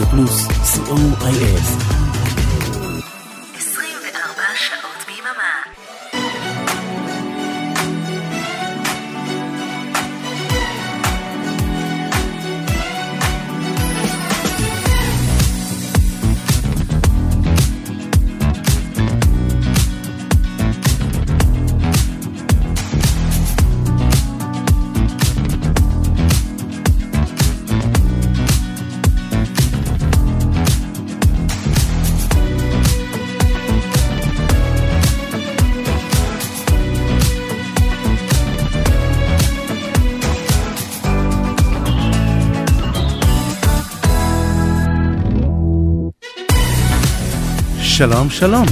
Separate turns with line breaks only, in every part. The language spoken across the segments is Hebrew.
רדיו פלוס, co.il. שלום, שלום.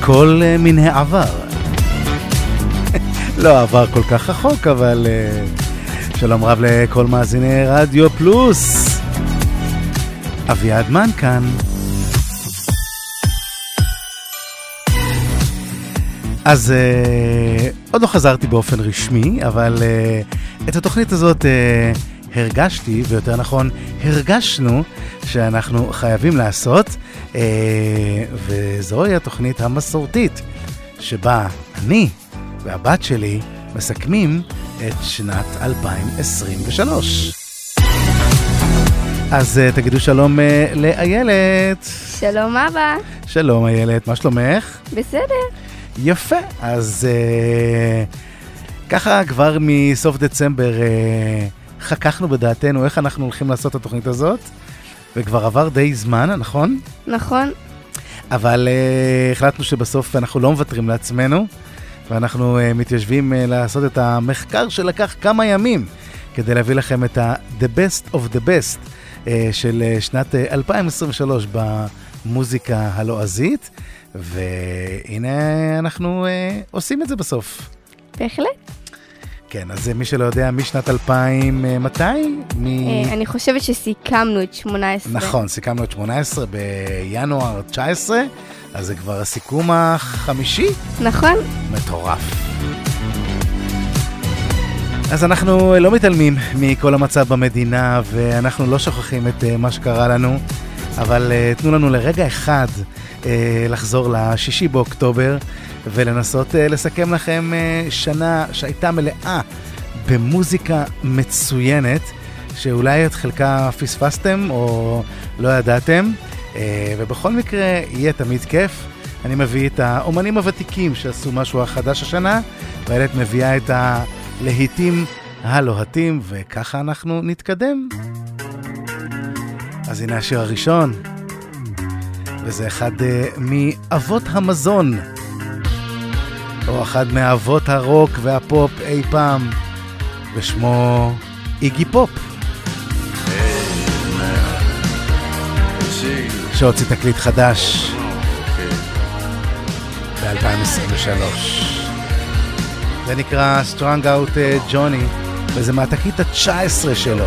כל uh, מן העבר. לא עבר כל כך רחוק, אבל uh, שלום רב לכל מאזיני רדיו פלוס. אביעד מן כאן. אז uh, עוד לא חזרתי באופן רשמי, אבל uh, את התוכנית הזאת uh, הרגשתי, ויותר נכון, הרגשנו שאנחנו חייבים לעשות, אה, וזוהי התוכנית המסורתית, שבה אני והבת שלי מסכמים את שנת 2023. אז uh, תגידו שלום uh, לאיילת.
שלום אבא.
שלום איילת, מה שלומך?
בסדר.
יפה, אז uh, ככה כבר מסוף דצמבר uh, חככנו בדעתנו איך אנחנו הולכים לעשות את התוכנית הזאת, וכבר עבר די זמן, נכון?
נכון.
אבל uh, החלטנו שבסוף אנחנו לא מוותרים לעצמנו, ואנחנו uh, מתיישבים uh, לעשות את המחקר שלקח כמה ימים כדי להביא לכם את ה-The Best of the Best uh, של uh, שנת uh, 2023 במוזיקה הלועזית, והנה אנחנו uh, עושים את זה בסוף.
בהחלט.
כן, אז מי שלא יודע, משנת 2000, אה, מתי? מ...
אה, אני חושבת שסיכמנו את 18.
נכון, סיכמנו את 18 בינואר 19, אז זה כבר הסיכום החמישי?
נכון.
מטורף. אז אנחנו לא מתעלמים מכל המצב במדינה, ואנחנו לא שוכחים את אה, מה שקרה לנו, אבל תנו לנו לרגע אחד לחזור לשישי באוקטובר. ולנסות uh, לסכם לכם uh, שנה שהייתה מלאה במוזיקה מצוינת, שאולי את חלקה פספסתם או לא ידעתם, uh, ובכל מקרה יהיה תמיד כיף. אני מביא את האומנים הוותיקים שעשו משהו החדש השנה, ואיילת מביאה את הלהיטים הלוהטים, וככה אנחנו נתקדם. אז הנה השיר הראשון, וזה אחד uh, מאבות המזון. או אחד מאבות הרוק והפופ אי פעם, ושמו איגי פופ. שהוציא תקליט חדש ב-2023. זה נקרא Strong Out Johnny, וזה מהתקליט ה-19 שלו.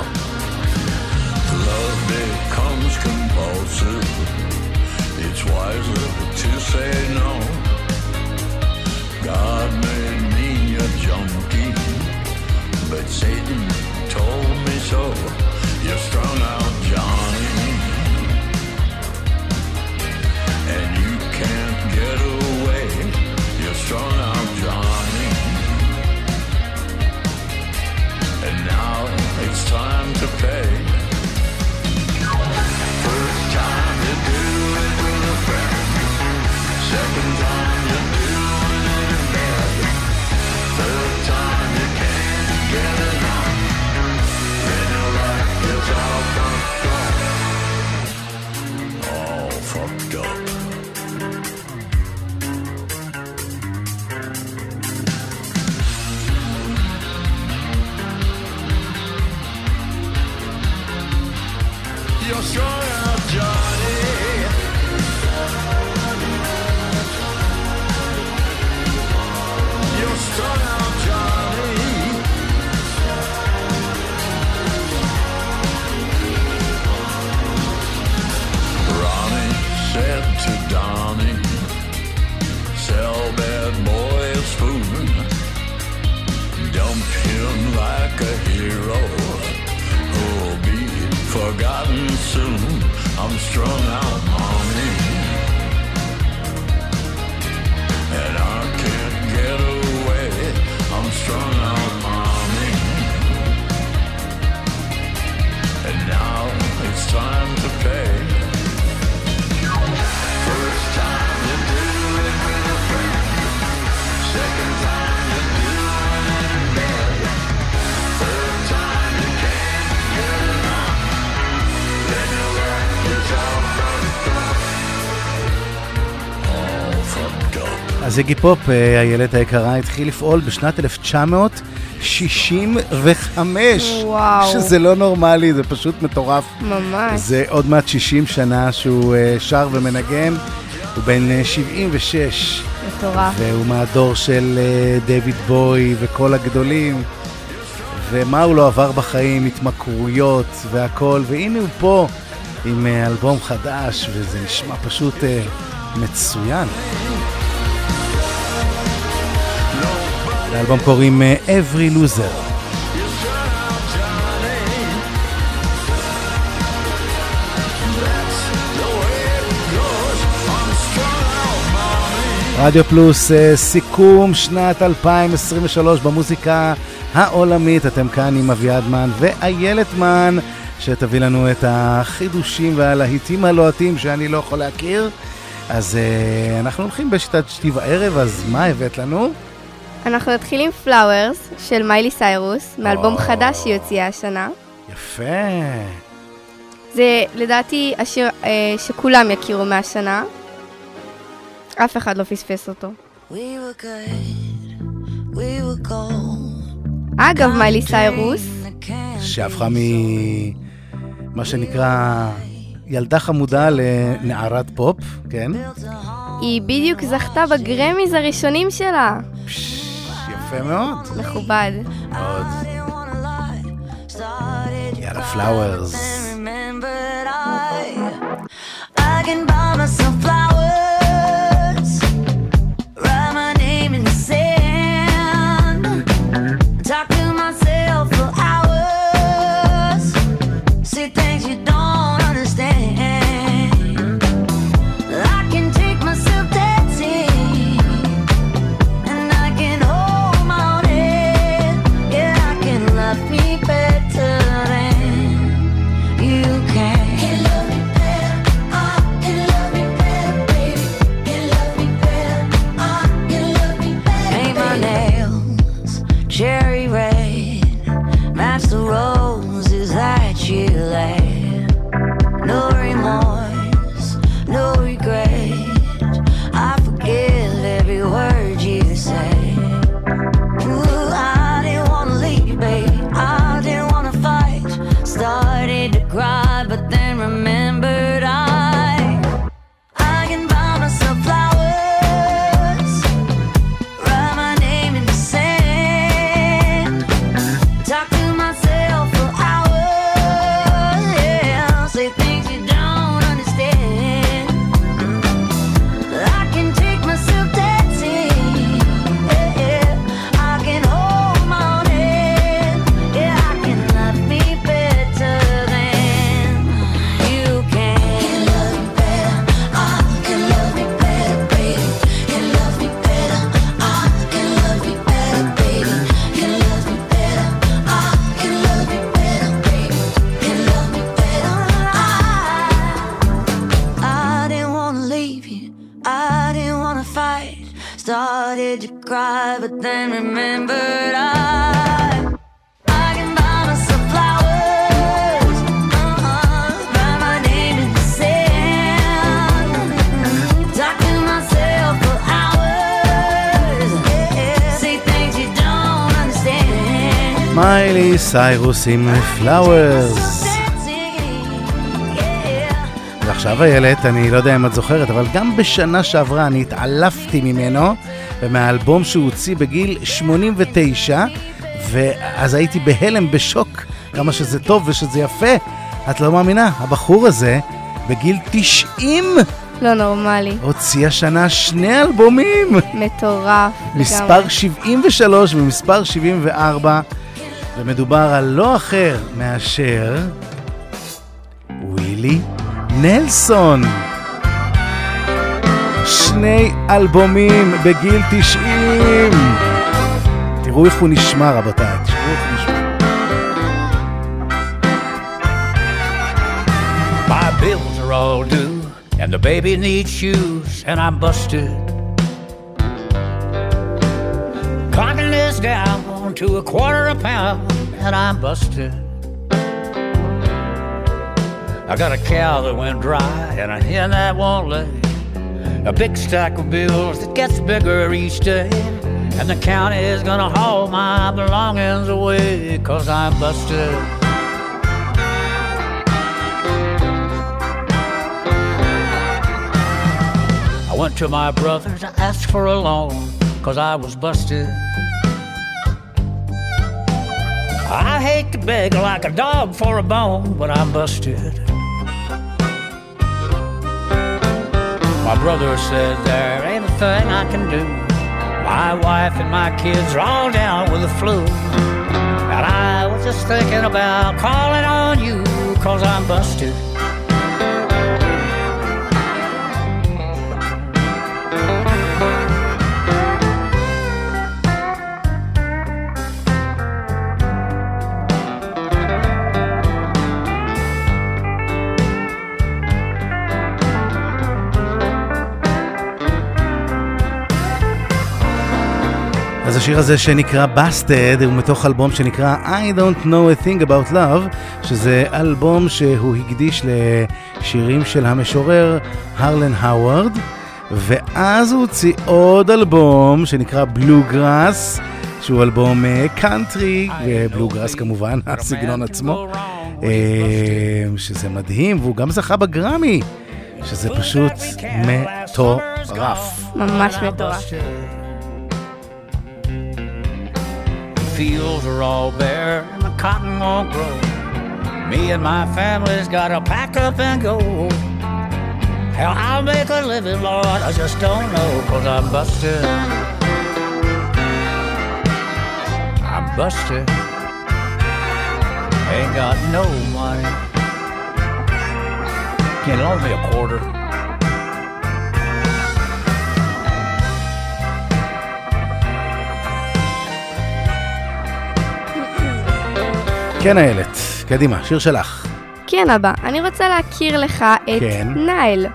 איגי פופ, אה, איילת היקרה, התחיל לפעול בשנת 1965.
וואו.
שזה לא נורמלי, זה פשוט מטורף.
ממש.
זה עוד מעט 60 שנה שהוא אה, שר ומנגן. הוא בן אה, 76,
מטורף.
והוא מהדור של אה, דויד בוי וכל הגדולים. ומה הוא לא עבר בחיים, התמכרויות והכל, והנה הוא פה עם אה, אלבום חדש, וזה נשמע פשוט אה, מצוין. לאלבום קוראים אה, Every Loser. רדיו פלוס, אה, סיכום שנת 2023 במוזיקה העולמית. אתם כאן עם אביעד מן ואיילת מן, שתביא לנו את החידושים והלהיטים הלוהטים שאני לא יכול להכיר. אז uh, אנחנו הולכים בשיטת שתי וערב, אז מה הבאת לנו?
אנחנו נתחיל עם פלאוורס של מיילי סיירוס, מאלבום
או.
חדש שהיא הוציאה השנה.
יפה.
זה לדעתי השיר אה, שכולם יכירו מהשנה. אף אחד לא פספס אותו.
We were good, we.
אגב, מיילי סיירוס,
שהפכה ממה שנקרא ילדה חמודה לנערת פופ, כן?
היא בדיוק זכתה בגרמיז הראשונים שלה.
פש, יפה מאוד.
מכובד.
מאוד. יאללה, פלאוורס.
I can buy myself flowers then remembered I. I can buy myself flowers. Uh-huh. Write my name in the sand. Talk to myself for hours. Yeah. Say things you don't understand.
מיילי סיירוס עם פלאוורס. ועכשיו איילת, אני לא יודע אם את זוכרת, אבל גם בשנה שעברה אני התעלפתי ממנו, ומהאלבום שהוא הוציא בגיל 89, ואז הייתי בהלם, בשוק, כמה שזה טוב ושזה יפה. את לא מאמינה, הבחור הזה, בגיל 90,
לא נורמלי.
הוציא השנה שני אלבומים.
מטורף.
מספר
לגמרי.
73 ומספר 74, ומדובר על לא אחר מאשר וילי נלסון. שני אלבומים בגיל 90. תראו איך הוא נשמע רבותיי, תראו איך הוא נשמע.
My bills are all due, and the baby needs shoes, and I'm busted. Clocking this down to a quarter a pound, and I'm busted. I got a cow that went dry, and a hen that won't lay. a big stack of bills that gets bigger each day. And the county is gonna haul my belongings away, cause I'm busted. I went to my brother's, I asked for a loan, cause I was busted. I hate to beg like a dog for a bone, but I'm busted. My brother said there ain't a thing I can do. My wife and my kids are all down with the flu. And I was just thinking about calling on you, cause I'm busted.
השיר הזה שנקרא Busted הוא מתוך אלבום שנקרא I Don't Know a Thing About Love שזה אלבום שהוא הקדיש לשירים של המשורר הרלן האווארד ואז הוא הוציא עוד אלבום שנקרא בלוגראס שהוא אלבום קאנטרי ובלוגראס כמובן הסגנון עצמו. אה, שזה מדהים והוא גם זכה בגרמי שזה פשוט מטורף.
ממש מטורף.
Fields are all bare and the cotton won't grow. Me and my family's gotta pack up and go. How I'll make a living, Lord, I just don't know, cause I'm busted. I'm busted. Ain't got no money. Can loan me a quarter.
כן איילת, קדימה, שיר שלך.
כן, אבא, אני רוצה להכיר לך את
כן.
נייל.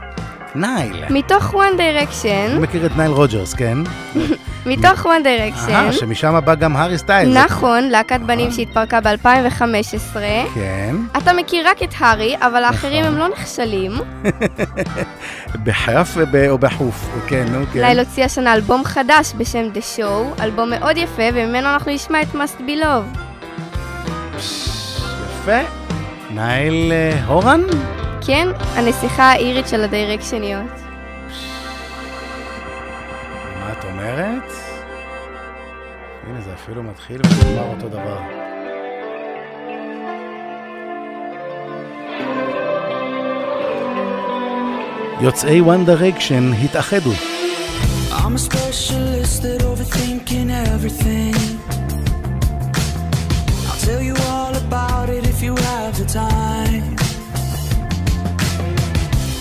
נייל.
מתוך One
אני
Direction,
מכיר את נייל רוג'רס, כן?
מתוך One Direction,
אה, שמשם בא גם הארי סטיילס.
נכון, להקת בנים שהתפרקה ב-2015.
כן,
אתה מכיר רק את הארי, אבל האחרים
נכון.
הם לא נכשלים.
בחף וב- או בחוף, כן, נו, כן.
ליל הוציא השנה אלבום חדש בשם The Show, אלבום מאוד יפה, וממנו אנחנו נשמע את Must Be Love.
יפה. נייל אה, הורן?
כן, הנסיכה האירית של הדיירקשניות.
מה את אומרת? הנה, זה אפילו מתחיל ונגמר אותו דבר. יוצאי One Direction התאחדו.
I'm a specialist at overthinking everything. Time.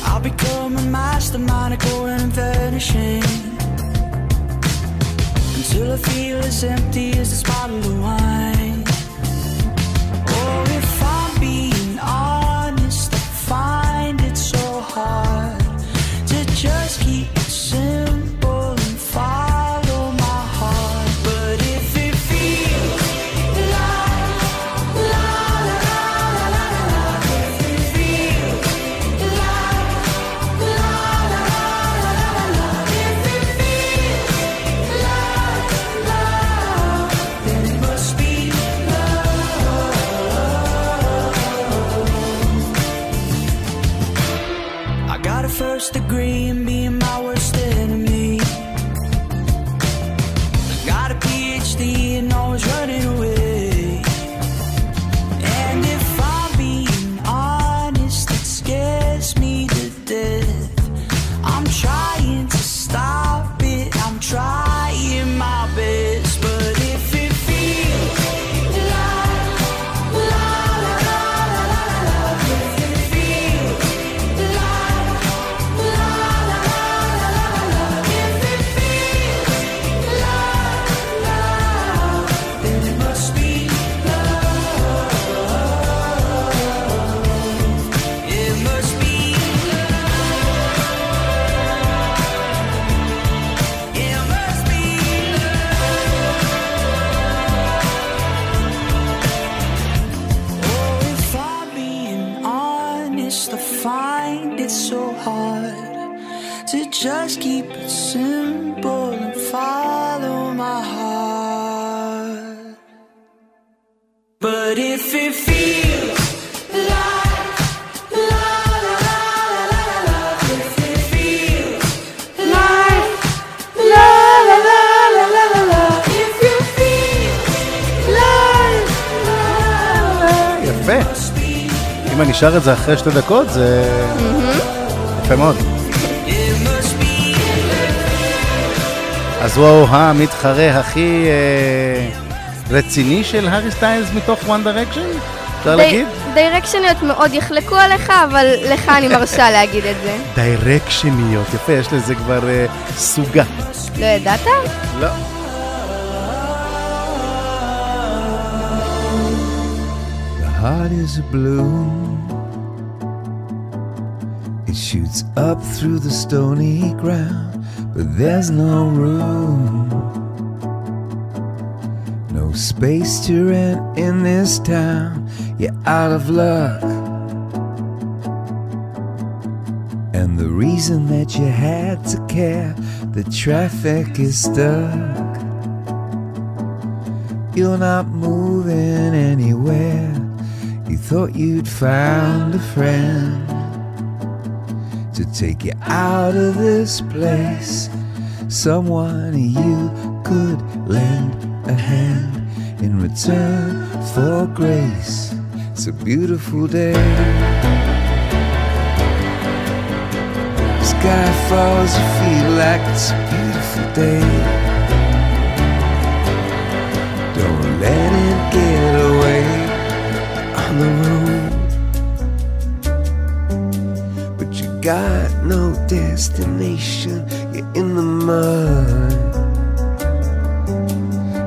I'll become a mastermind of going and vanishing. Until I feel as empty as this bottle of wine.
שר את זה אחרי שתי דקות, זה יפה מאוד. אז הוא המתחרה הכי אה, רציני של הארי סטיילס מתוך וואן דירקשן? אפשר להגיד?
דיירקשניות מאוד יחלקו עליך, אבל לך אני מרשה להגיד את זה.
דיירקשניות, יפה, יש לזה כבר אה, סוגה.
לא ידעת?
לא.
The heart is. It shoots up through the stony ground, but there's no room. No space to rent in this town. You're out of luck. And the reason that you had to care, the traffic is stuck. You're not moving anywhere. You thought you'd found a friend to take you out of this place. Someone you could lend a hand in return for grace. It's a beautiful day. Sky falls, you feel like it's a beautiful day. Don't let it get away on the road. Got no destination, you're in the mud.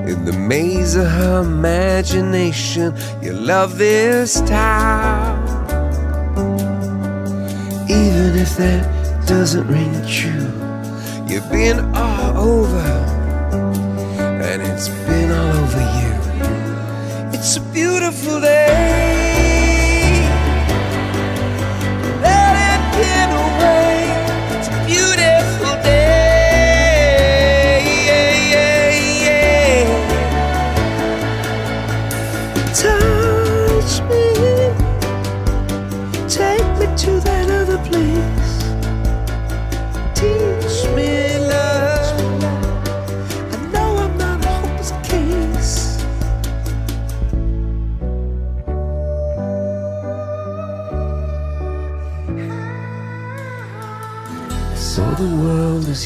In the maze of her imagination, you love this town. Even if that doesn't ring true, you've been all over and it's been all over you. It's a beautiful day.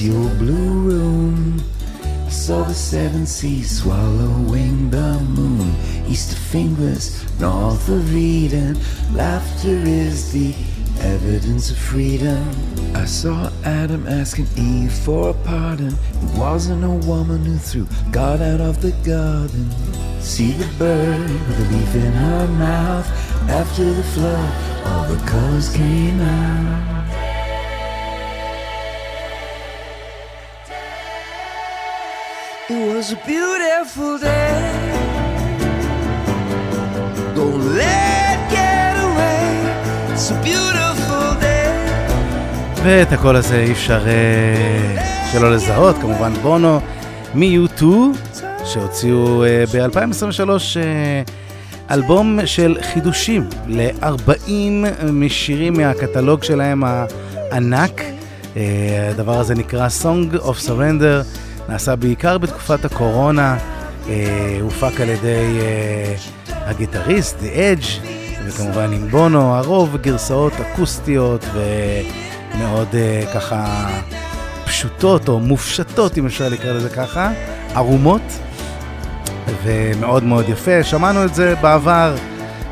Your blue room. I saw the seven seas swallowing the moon. East of fingers, north of Eden. Laughter is the evidence of freedom. I saw Adam asking Eve for a pardon. It wasn't a woman who threw God out of the garden. See the bird with a leaf in her mouth. After the flood, all the colors came out. Was a beautiful day. Don't let get away. It's a beautiful day.
ואת הקול הזה אי אפשר אה, שלא לזהות, כמובן בונו מ-U2, שהוציאו אה, ב-2023 אה, אלבום של חידושים ל-40 משירים מהקטלוג שלהם הענק. הדבר הזה נקרא Song of Surrender, נעשה בעיקר בתקופת הקורונה, אה, הופק על ידי אה, הגיטריסט, The Edge, וכמובן עם בונו, הרוב גרסאות אקוסטיות ומאוד אה, ככה פשוטות או מופשטות, אם אפשר לקרוא לזה ככה, ערומות, ומאוד מאוד יפה. שמענו את זה בעבר,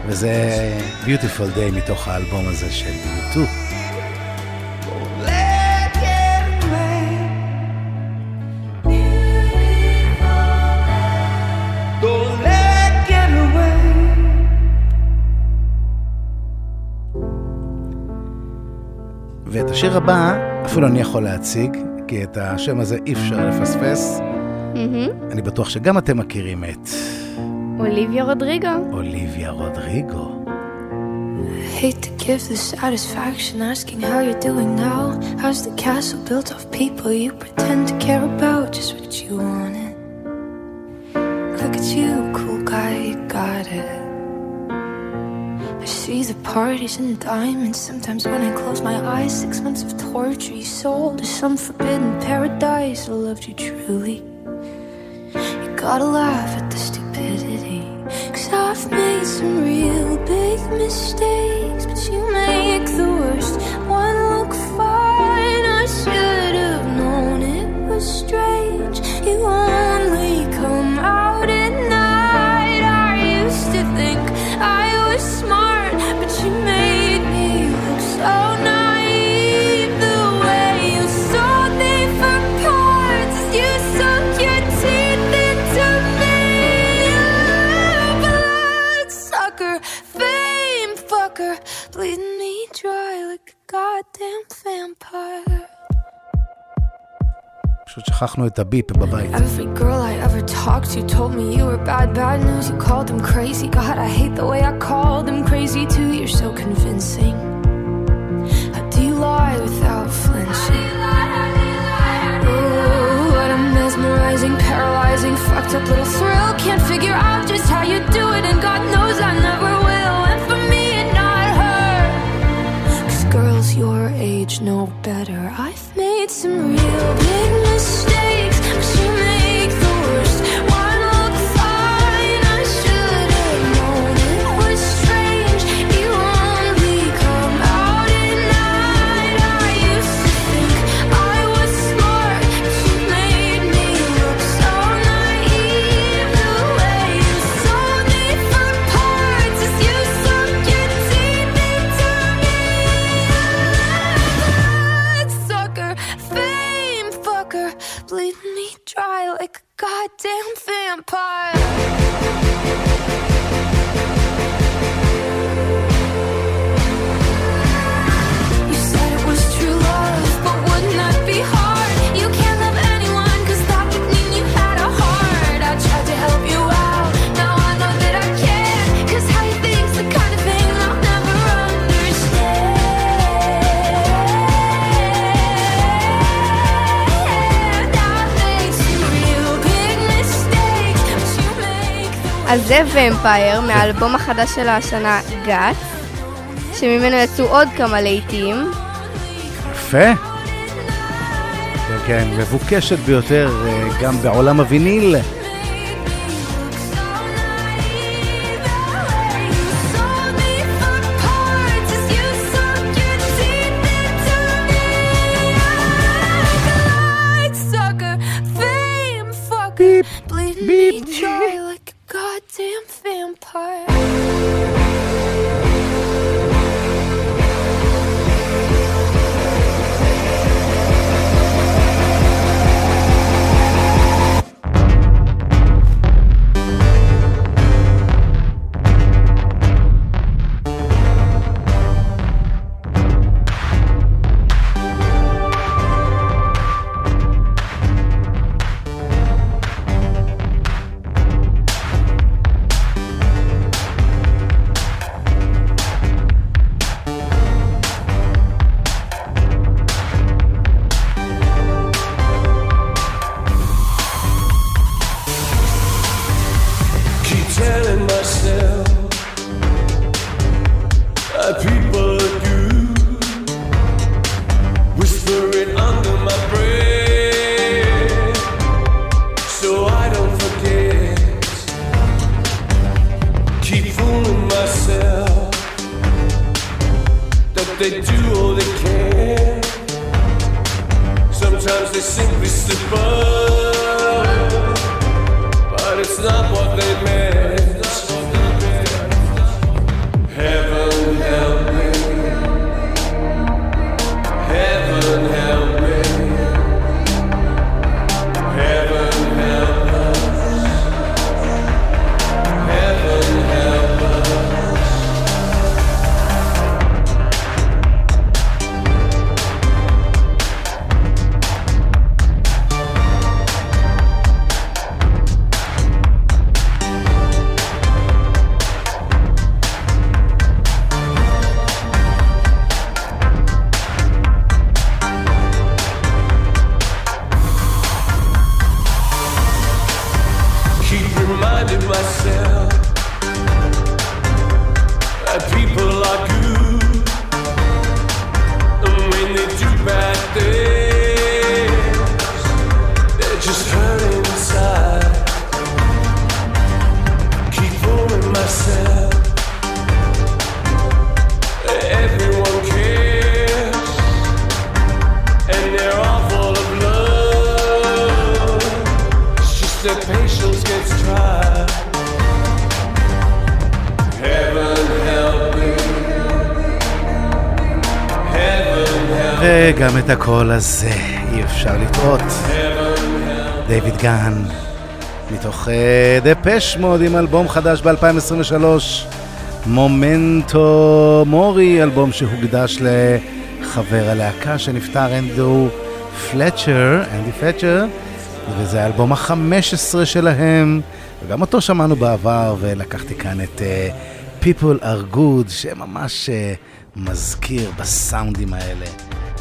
וזה Beautiful Day מתוך האלבום הזה של U2. השיר הבא אפילו אני יכול להציג, כי את השם הזה אי אפשר לפספס. אני בטוח שגם אתם מכירים את
אוליביה רודריגו.
אוליביה רודריגו.
Hate to give the satisfaction asking how you're doing now. How's the castle built of people you pretend to care about? Just what you wanted. Look at you, cool guy, you got it. I see the parties and diamonds. Sometimes when I close my eyes, six months of torture you sold to some forbidden paradise. I loved you truly. You gotta laugh at the stupidity. Cause I've made some real big mistakes, but you make the worst one look fine. I should have known it was strange. You only come
פשוט שכחנו את הביפ בבית.
Every girl I ever talked to told me you were bad, bad news. You called them crazy. God, I hate the way I called them crazy too. You're so convincing. How do you lie without flinching? Ooh, what a mesmerizing, paralyzing, fucked up little thrill. Can't figure out just how you do it, and God knows I never girls your age know better. I've made some real big mistakes,
זה ומפייר מהאלבום החדש של השנה, גאט, שממנו יצאו עוד כמה להיטים.
יפה. כן, כן, מבוקשת ביותר אה, גם בעולם הוויניל.
הקול הזה אי אפשר לטעות. דיוויד גן, מתוך דפש מוד עם אלבום חדש ב-2023, מומנטו מורי, אלבום שהוקדש לחבר הלהקה שנפטר, אנדו פלצ'ר, אנדי פלצ'ר, וזה האלבום ה-15 שלהם, וגם אותו שמענו בעבר, ולקחתי כאן את uh, People are Good, שממש uh, מזכיר בסאונדים האלה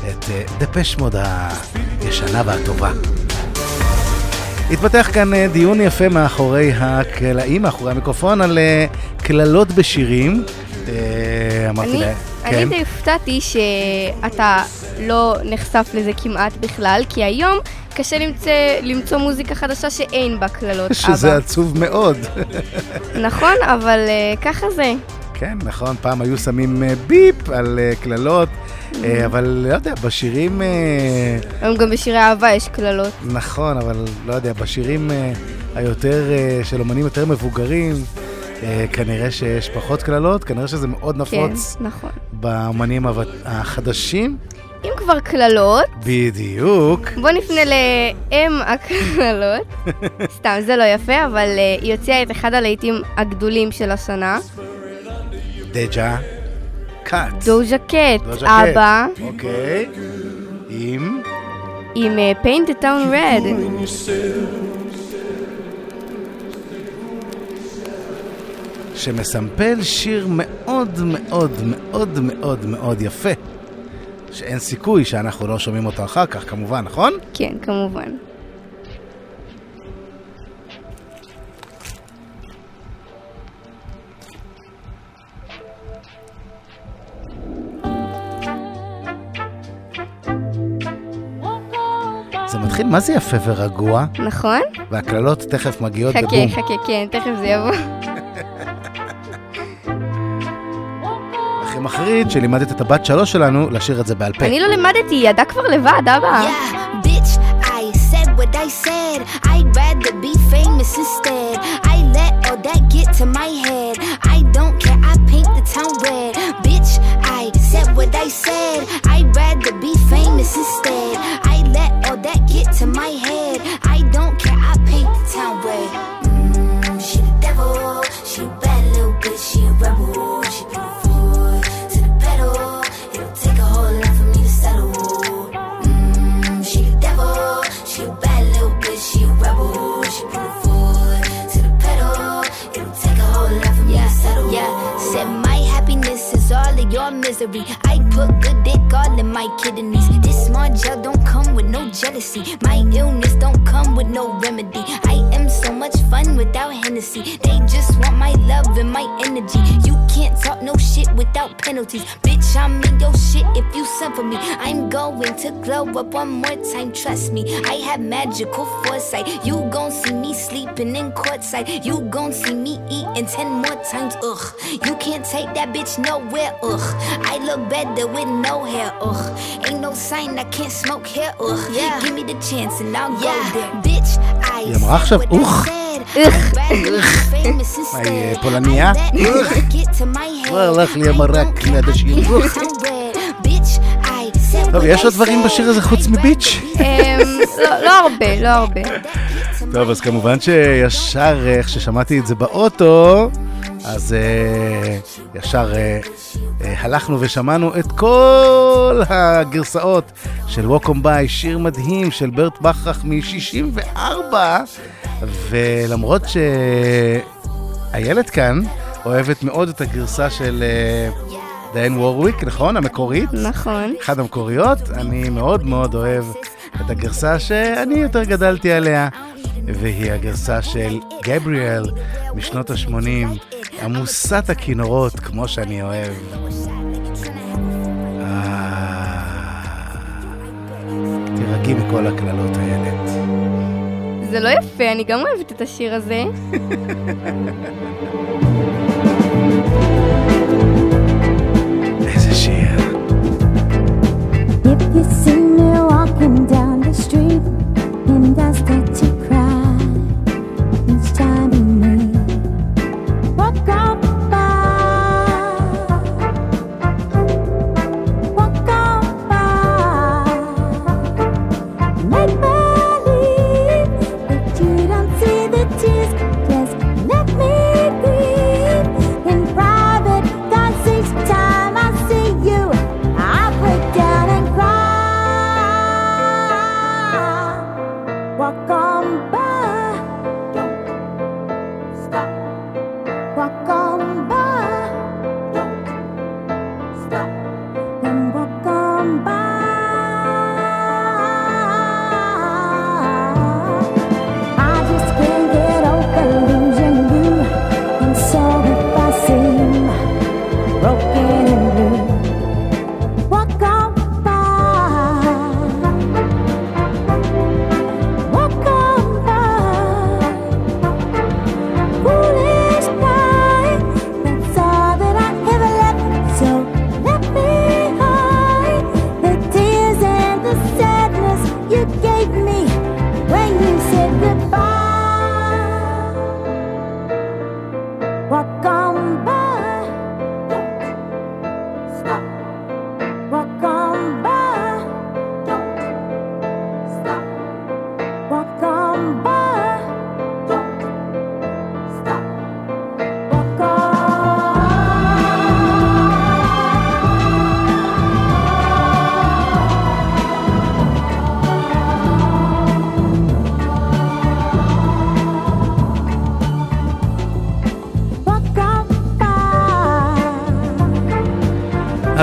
את uh, דפש מוד הישנה והטובה. התפתח כאן אה, דיון יפה מאחורי הקלעים, מאחורי המיקרופון, על אה, קללות בשירים. אה, אמרתי
אני,
להם,
אני
כן,
די הופתעתי שאתה לא נחשף לזה כמעט בכלל, כי היום קשה למצוא, למצוא מוזיקה חדשה שאין בה קללות
שזה
אבא.
עצוב מאוד.
נכון, אבל uh, ככה זה.
כן, נכון, פעם היו שמים אה, ביפ על אה, קללות,
Mm.
אה, אבל לא יודע, בשירים... אה,
היום גם בשירי אהבה יש קללות.
נכון, אבל לא יודע, בשירים אה, היותר, של אומנים יותר מבוגרים, אה, כנראה שיש פחות קללות, כנראה שזה מאוד
כן,
נפוץ
נכון.
באומנים הוות- החדשים.
אם כבר קללות,
בדיוק.
בוא נפנה לאם הקללות. סתם, זה לא יפה, אבל היא הוציאה את אחד הלהיטים הגדולים של השנה,
דג'ה קאט.
דוז'ה קט,
דוז'ה קט.
אבא,
אוקיי. עם...
עם the Town Red.
שמסמפל שיר מאוד מאוד מאוד מאוד מאוד יפה. שאין סיכוי שאנחנו לא שומעים אותו אחר כך, כמובן, נכון?
כן, כמובן.
מתחיל, מה זה יפה ורגוע?
נכון?
והקללות תכף מגיעות
חכה,
בבום.
חכה, כן, תכף זה יבוא.
הכי מחריד שלימדת את הבת שלוש שלנו לשיר את זה בעל פה.
אני לא לימדתי, היא ידעה כבר לבד, אבא.
Yeah, bitch, I said what I said. I'd rather be famous instead. to glow up one more time, trust me. I have magical foresight. You gon' see me sleeping in courtside. You gon' see me eating ten more times, ugh. You can't take that bitch nowhere, ugh. I look better with no hair, ugh. Ain't no sign I can't smoke here, ugh. Yeah. Give me the chance and I'll go there. Bitch, I
היא אמרה עכשיו,
said what I
"אוח".
said. I'd rather be famous
מה, היא
instead.
פולניה?
I let all that get to my
טוב, יש עוד דברים. בשיר הזה חוץ מביץ'?
אמ, לא- לא הרבה, לא הרבה.
טוב, אז כמובן שישר אה, איך ששמעתי את זה באוטו, אז אה, ישר אה, הלכנו ושמענו את כל הגרסאות של on by, שיר מדהים של ברט בכרך מ-64, ולמרות שאיילת כאן אוהבת מאוד את הגרסה של דיין וורוויק, נכון? המקורית.
נכון.
אחת המקוריות, אני מאוד מאוד אוהב את הגרסה שאני יותר גדלתי עליה, והיא הגרסה של גבריאל משנות ה-80, עמוסת הכינורות כמו שאני אוהב. אה, תירגעי מכל הקללות האלה.
זה לא יפה, אני גם אוהבת את השיר הזה.
down the street and I start to cry,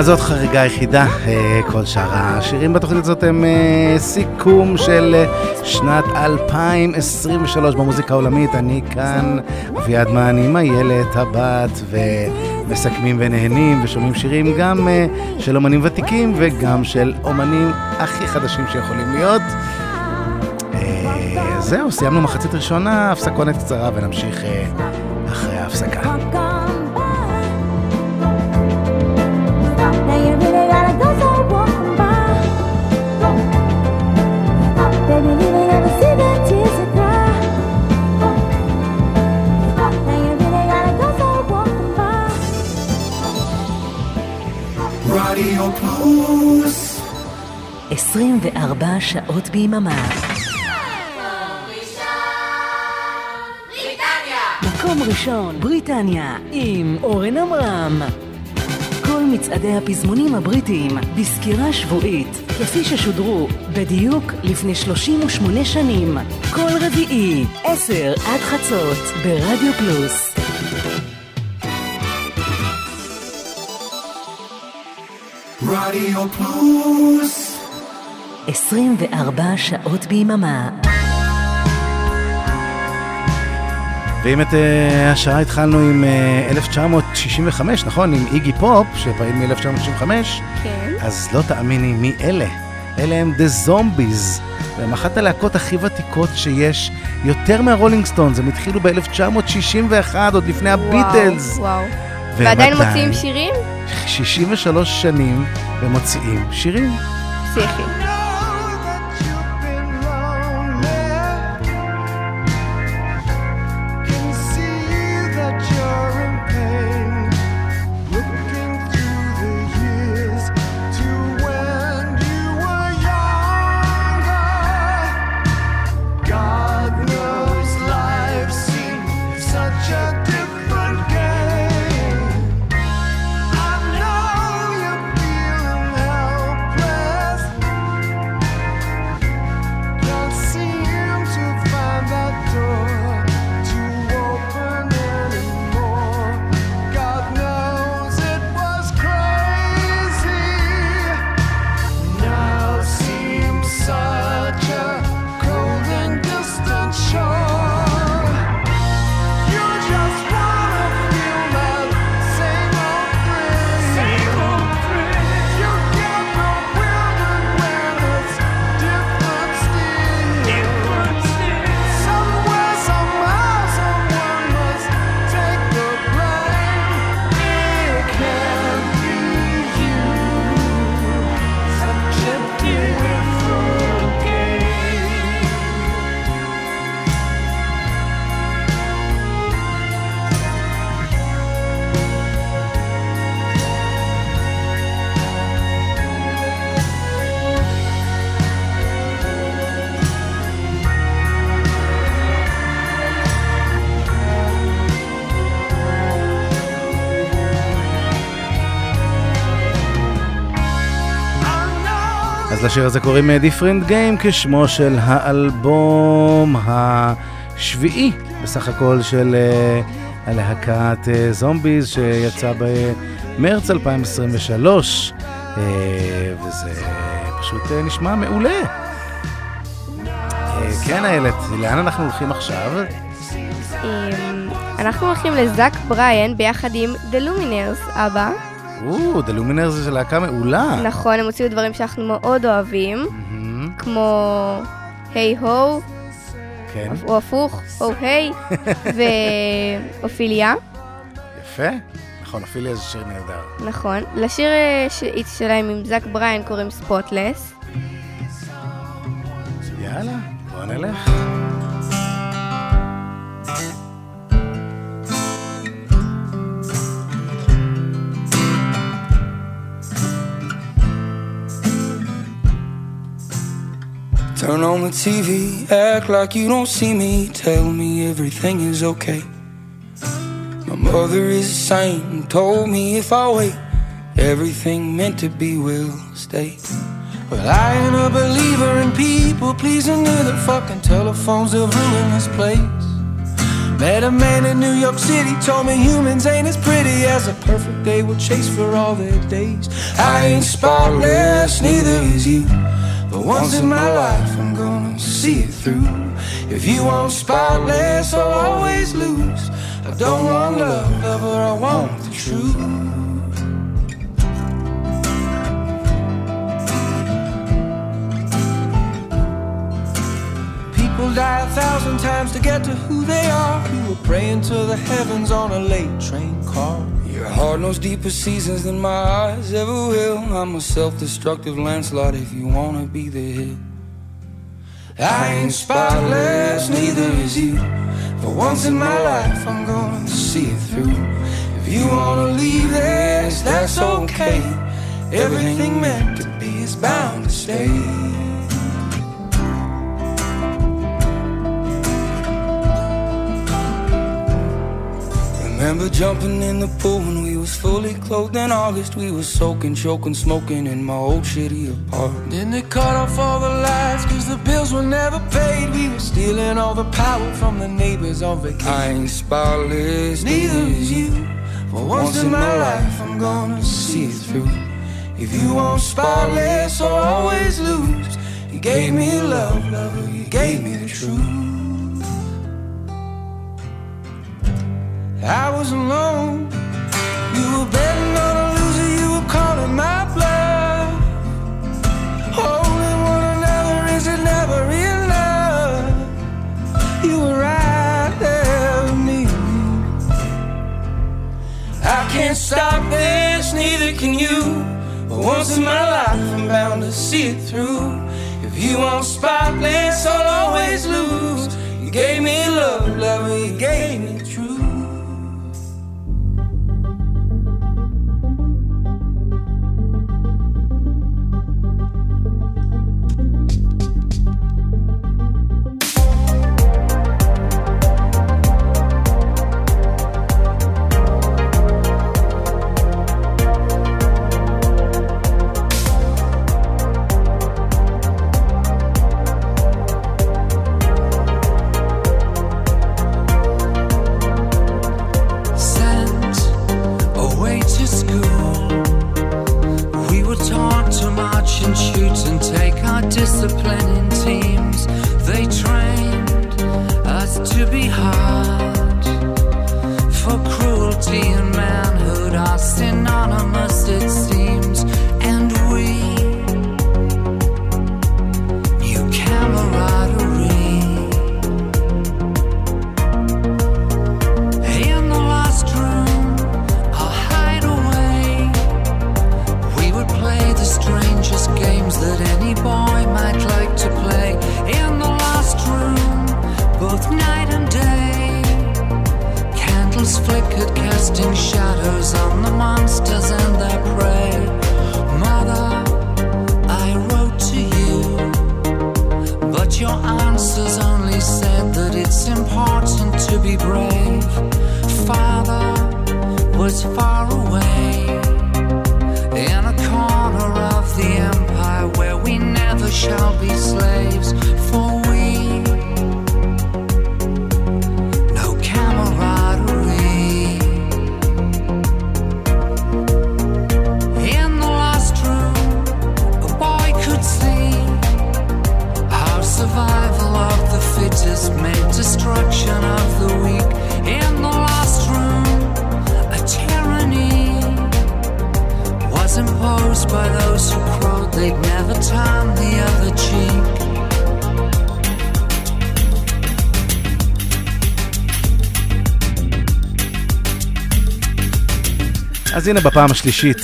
אז זאת חריגה יחידה, אה, כל שאר השירים בתוכנית הזאת הם אה, סיכום של אה, שנת 2023 במוזיקה העולמית. אני כאן, אביעד מן עם איילת הבת, ומסכמים ונהנים ושומעים שירים גם של אומנים ותיקים וגם של אומנים הכי חדשים שיכולים להיות. זהו, סיימנו מחצית ראשונה, הפסקונת קצרה ונמשיך
רדיו פלוס
24 שעות ביממה. מקום ראשון, בריטניה, עם אורן עמרם. כל מצעדי הפזמונים הבריטיים בסקירה שבועית, כפי ששודרו בדיוק לפני 38 שנים. כל רביעי, 10 עד חצות, ברדיו פלוס.
רדיו פלוס
24 שעות ביממה.
ואם את uh, השעה התחלנו עם uh, 1965, נכון? עם איגי פופ, שפעיל מ-1965,
כן.
אז לא תאמיני מי אלה. אלה הם The Zombies, והם אחת הלהקות הכי ותיקות שיש, יותר מהרולינג סטונס, הם התחילו ב-1961, עוד לפני הביטלס.
וואו, וואו.
והם
ועדיין
עדיין-
מוציאים שירים?
63 שנים, ומוציאים שירים.
פסיכי.
לשיר הזה קוראים אה, Different Game כשמו של האלבום השביעי בסך הכל של אה, הלהקת אה, זומביז שיצא במרץ 2023, אה, וזה פשוט אה, נשמע מעולה. אה, כן, איילת, לאן אנחנו הולכים עכשיו?
אמ, אנחנו הולכים לזאק בריין ביחד עם The Luminers, אבא.
או, The Luminers זה להקה מעולה.
נכון, הם הוציאו דברים שאנחנו מאוד אוהבים, כמו היי הו,
כן,
או הפוך, או היי, ואופיליה.
יפה. נכון, אפילו זה שיר נהדר.
נכון. לשיר אה, שלהם עם זאק בריין קוראים ספוטלס.
יאללה, בוא נלך.
Turn on the TV, act like you don't see me. Tell me everything is okay. My mother is a saint and told me if I wait, everything meant to be will stay. Well, I ain't a believer in people pleasing either. Fucking telephones have ruined this place. Met a man in New York City, told me humans ain't as pretty as a perfect day will chase for all their days. I ain't spotless, neither is you. But once in my life, I'm gonna see it through. If you want spotless, I'll always lose. I don't want love, lover, I want the truth. People die a thousand times to get to who they are. Who were praying to the heavens on a late train car. Your heart knows deeper seasons than my eyes ever will. I'm a self-destructive landslide if you wanna be the hit. I ain't spotless, neither is you. For once in my life, I'm gonna see it through. If you wanna leave this, that's okay. Everything meant to be is bound to stay. Remember jumping in the pool when we was fully clothed in August. We was soaking, choking, smoking in my old shitty apartment. Then they cut off all the lights cause the bills were never paid. We were stealing all the power from the neighbors on vacation. I ain't spotless, neither is you. For once in my life, I'm gonna see it through. If you want spotless or always lose, you gave me love, lover, you gave me the truth. Was alone. You were betting on a loser, you were calling my bluff. Holding one another is it never enough? You were right there with me. I can't stop this, neither can you. But once in my life, I'm bound to see it through. If you want spotless, I'll always lose. You gave me love, love, you gave me
אז הנה בפעם השלישית.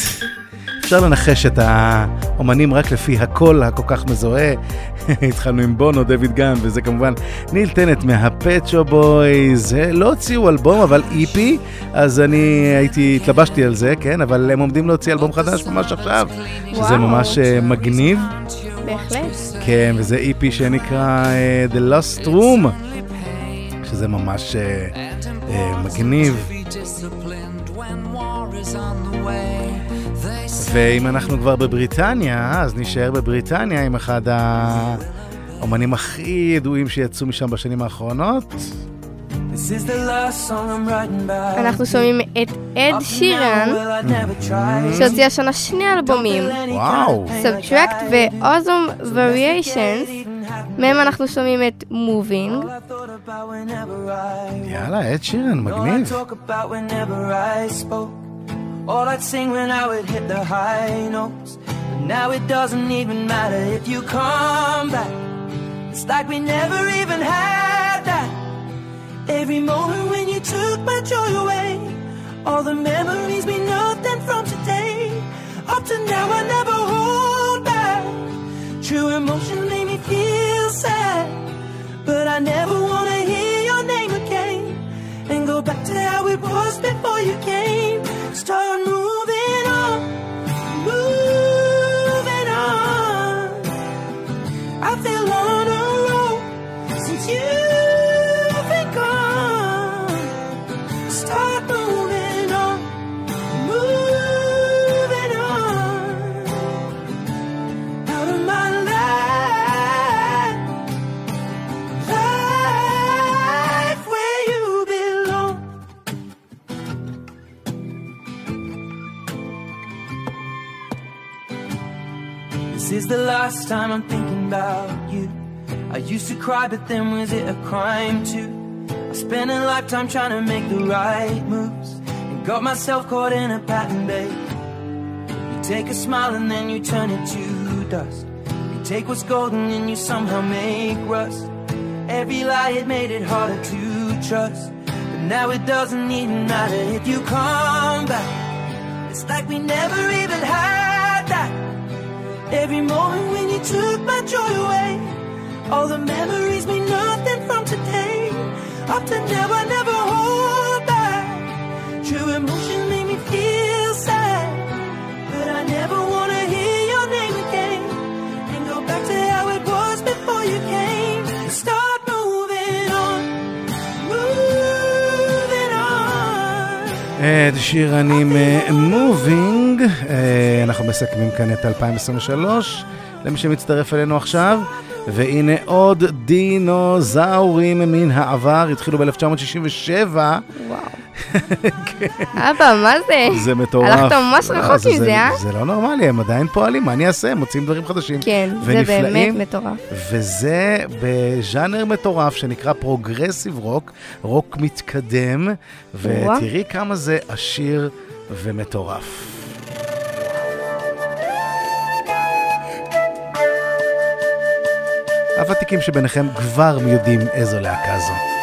אפשר לנחש את האומנים רק לפי הקול הכל כך מזוהה. התחלנו עם בונו, דייב גאהן, וזה כמובן ניל טנט מהפט שופ בויז. לא הוציאו אלבום, אבל EP, אז אני הייתי, התלבשתי על זה, כן, אבל הם עומדים להוציא אלבום חדש ממש עכשיו, שזה. ממש אה, מגניב.
בהחלט.
כן, וזה EP שנקרא אה, The Lost Room, שזה ממש אה, אה, מגניב. ואם אנחנו כבר בבריטניה, אז נישאר בבריטניה עם אחד האומנים הכי ידועים שיצאו משם בשנים האחרונות.
אנחנו שומעים את אד שירן. שהוציא השנה שני אלבומים,
וואו.
Subtract ו-Awesome Variations, מהם אנחנו שומעים את
I
יאללה, אד שירן, מגניב.
All I'd sing when I would hit the high notes. But now it doesn't even matter if you come back. It's like we never even had that. Every moment when you took my joy away. All the memories mean nothing from today. Up to now I never hold back. True emotion made me feel sad. But I never wanna hear your name again and go back to how it was before you came. Start moving the last time I'm thinking about you. I used to cry, but then was it a crime too? I spent a lifetime trying to make the right moves and got myself caught in a pattern, babe. You take a smile and then you turn it to dust. You take what's golden and you somehow make rust. Every lie it made it harder to trust. But now it doesn't even matter if you come back. It's like we never even had that. Every moment when you took my joy away. All the memories mean nothing from today. Up to now, I never hold back. True emotion made me feel sad. But I never wanna hear your name again. And go back to how it was before you came. Start moving on. Moving on.
Ed Sheeran uh, Moving מובינג, אנחנו מסכמים כאן את 2023, למי שמצטרף אלינו עכשיו, והנה עוד דינוזאורים מן העבר, התחילו ב-1967,
וואו. אבא, מה זה?
זה מטורף.
הלכת ממש
לא,
רחוק
זה-
מזה,
זה-
אה?
זה לא נורמלי, הם עדיין פועלים, מה אני אעשה? הם מוצאים דברים חדשים.
כן, זה. באמת מטורף.
וזה בז'אנר מטורף שנקרא progressive rock, רוק מתקדם, ותראי כמה זה עשיר ומטורף. הוותיקים שביניכם כבר יודעים איזו להקה זו.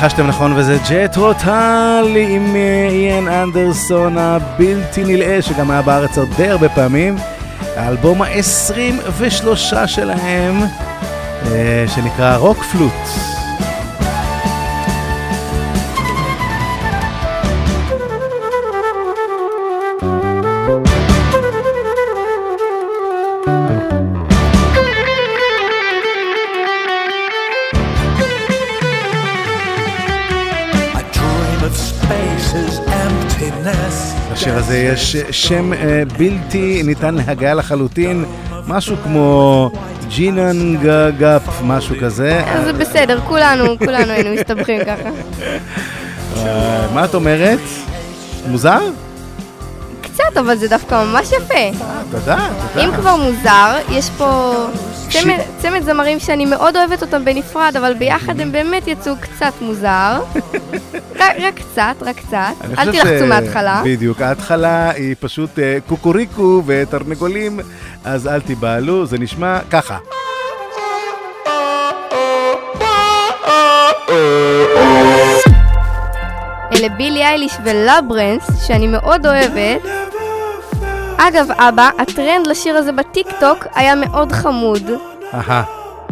ניחשתם נכון, וזה ג'ט רוטלי עם אה, איין אנדרסון הבלתי נלאה, שגם היה בארץ עוד די הרבה פעמים. האלבום ה-23 שלהם, אה, שנקרא רוק פלוט. יש שם אה, בלתי ניתן להגעה לחלוטין, משהו כמו ג'ינן גאפ, משהו כזה.
אז זה בסדר, כולנו, כולנו היינו מסתבכים ככה.
אה, מה את אומרת? מוזר?
קצת, אבל זה דווקא ממש יפה.
תודה, תודה.
אם כבר מוזר, יש פה צמד, צמד זמרים שאני מאוד אוהבת אותם בנפרד, אבל ביחד הם באמת יצאו קצת מוזר. רק, קצת, רק קצת. אל תלחצו מההתחלה.
בדיוק, ההתחלה היא פשוט אה, קוקוריקו ותרנגולים, אז אל תיבהלו, זה נשמע ככה.
אלה בילי אייליש ולברנס, שאני מאוד אוהבת. אגב, אבא, הטרנד לשיר הזה בטיק טוק היה מאוד חמוד.
אהה.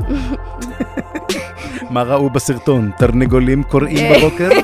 מה ראו בסרטון? תרנגולים קוראים. בבוקר?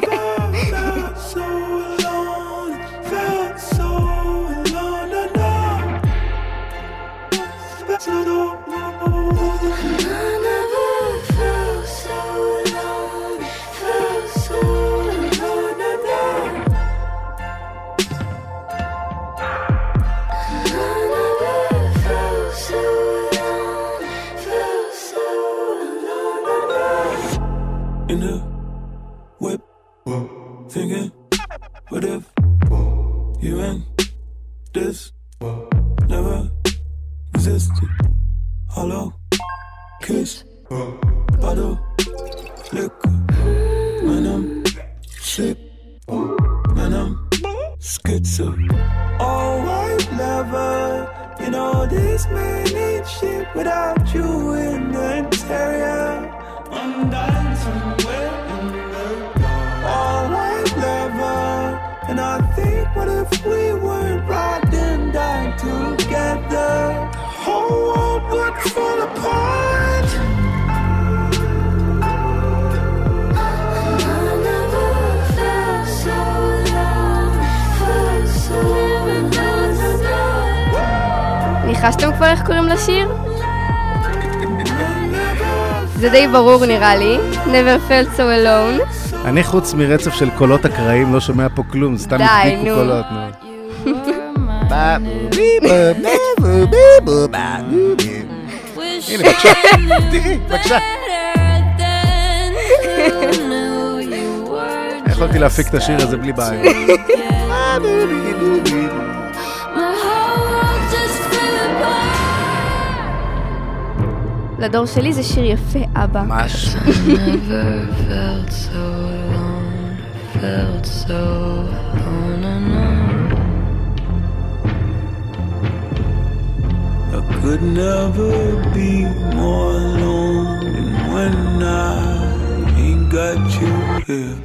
ניחשתם כבר איך קוראים לשיר? זה די ברור נראה לי. Never felt so alone.
אני חוץ מרצף של קולות אקראיים לא שומע פה כלום, סתם הדביקו. קולות, נו. הנה, בבקשה, תראי, בבקשה. יכולתי להפיק את השיר הזה בלי בעיה.
לדור שלי זה שיר יפה, אבא.
ממש.
Never felt so alone, felt so alone and alone.
Could never be more alone than when I ain't got you here.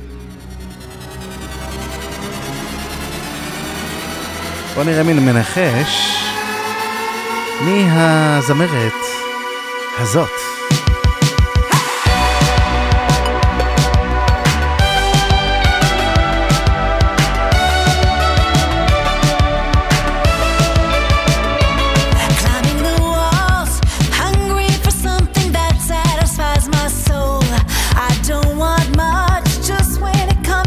בוא נראה מי מנחש מי הזמרת הזאת.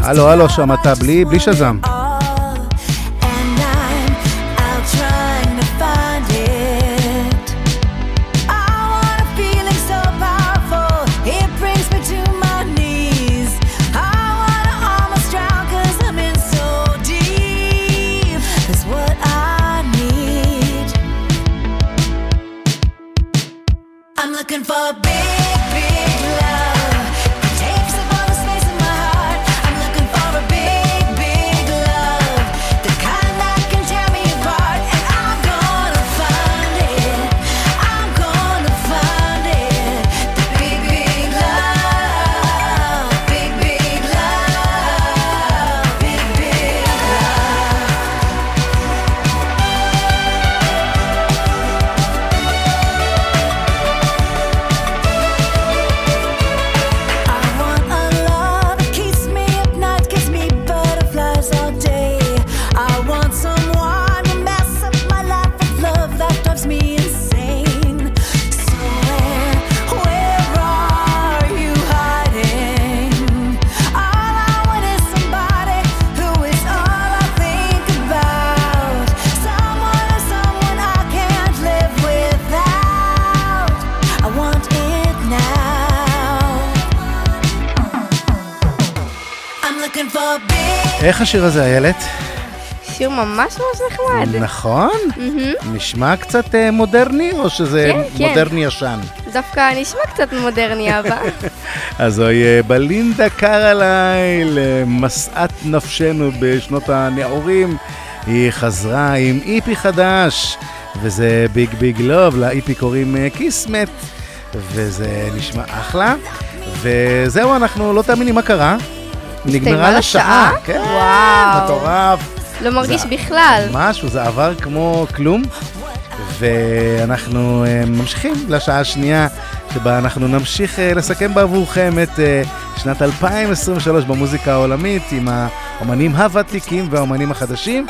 הלו, הלו, שם אתה בלי, בלי שזם. השיר הזה, איילת?
שיר ממש ממש נחמד.
נכון?
מהמם.
נשמע קצת אה, מודרני, או שזה
כן, כן.
מודרני ישן?
דווקא נשמע קצת מודרני אבא.
אז זוהי אה, בלינדה קרלייל, אה, משאת נפשנו בשנות הנעורים. היא חזרה עם EP חדש, וזה Big Big Love, ל EP קוראים אה, Kismet, וזה נשמע אחלה. וזהו, אנחנו לא תאמיני מה קרה. נגמרה לה שעה. כן. מטורף.
לא מרגיש
זה-
בכלל.
משהו, זה עבר כמו כלום. ואנחנו אה, ממשיכים לשעה השנייה, שבה אנחנו נמשיך אה, לסכם בעבורכם את אה, שנת 2023 במוזיקה העולמית עם האומנים הוותיקים והאומנים החדשים.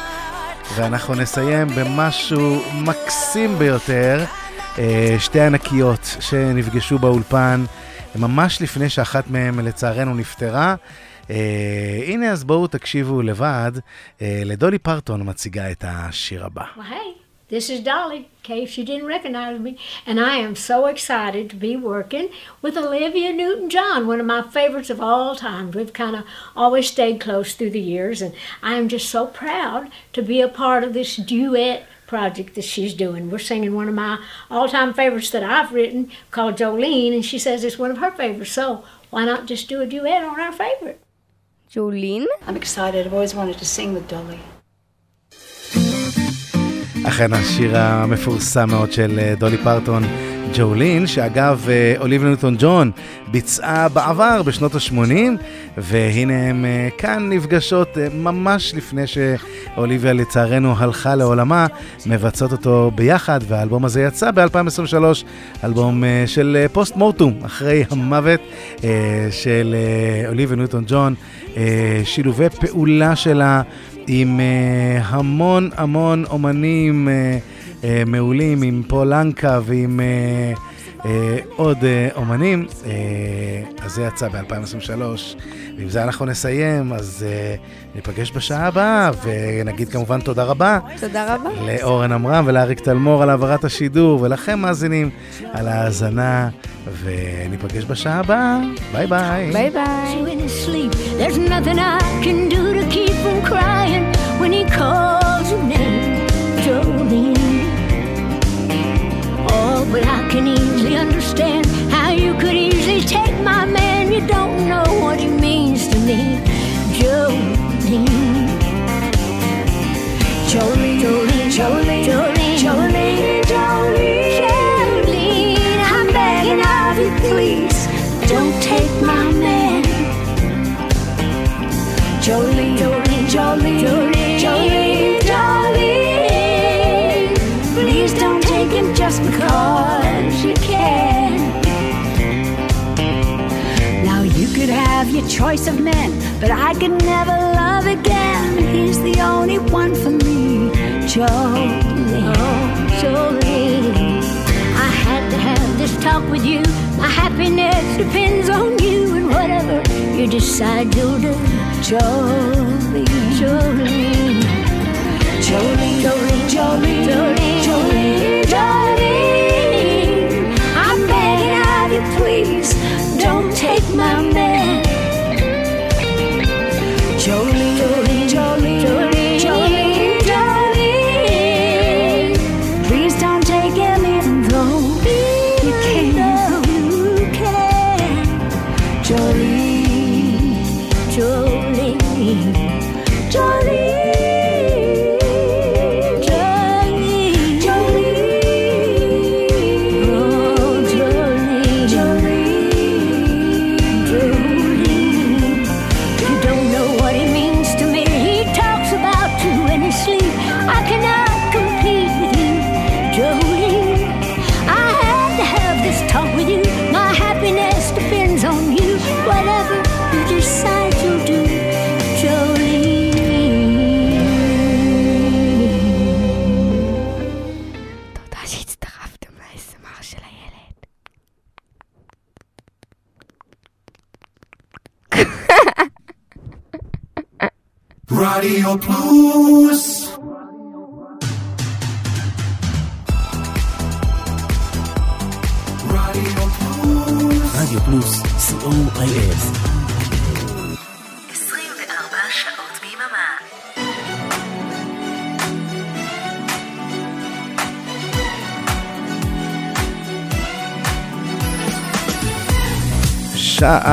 ואנחנו נסיים במשהו מקסים ביותר, שתי ענקיות שנפגשו באולפן ממש לפני שאחת מהן לצערנו נפטרה. אה, הנה אז בואו תקשיבו לבד, אה, לדולי פרטון מציגה את השיר הבא.
Well, hey, this is Dolly, in case you didn't recognize me. And I am so excited to be working with Olivia Newton John, one of my favorites of all time. We've kind of always stayed close through the years, and I am just so proud to be a part of this duet project that she's doing. We're singing one of my all time favorites that I've written called Jolene, and she says it's one of her favorites. So why not just do a duet on our favorite?
Jolene?
I'm excited. I've always wanted to sing with Dolly.
אכן השיר המפורסם מאוד של אה, דולי פרטון, ג'ולין, שאגב אה, אוליביה ניוטון ג'ון ביצעה בעבר בשנות ה-80, והנה הן אה, כאן נפגשות אה, ממש לפני שאוליביה לצערנו הלכה לעולמה, מבצעות אותו ביחד, והאלבום הזה יצא ב-2023, אלבום של פוסט מורטום, אחרי המוות של אוליביה ניוטון ג'ון, שילובי פעולה שלה. עם המון המון אומנים uh, מעולים, עם פול לנקה ועם uh, uh, עוד uh, אומנים. Uh, אז זה יצא ב-2023, ועם זה אנחנו נסיים, אז uh, ניפגש בשעה הבאה, ונגיד כמובן תודה רבה.
תודה רבה.
לאורן עמרם ולאריק תלמור על העברת השידור, ולכם מאזינים על ההאזנה, וניפגש בשעה הבאה. ביי ביי.
ביי ביי.
Choice of men, but I could never love again. He's the only one for me, Jolene. Oh, Jolene. I had to have this talk with you. My happiness depends on you, and whatever you decide you'll do. Jolene, Jolene, Jolene, Jolene, Jolene, Jolene, Jolene, Jolene.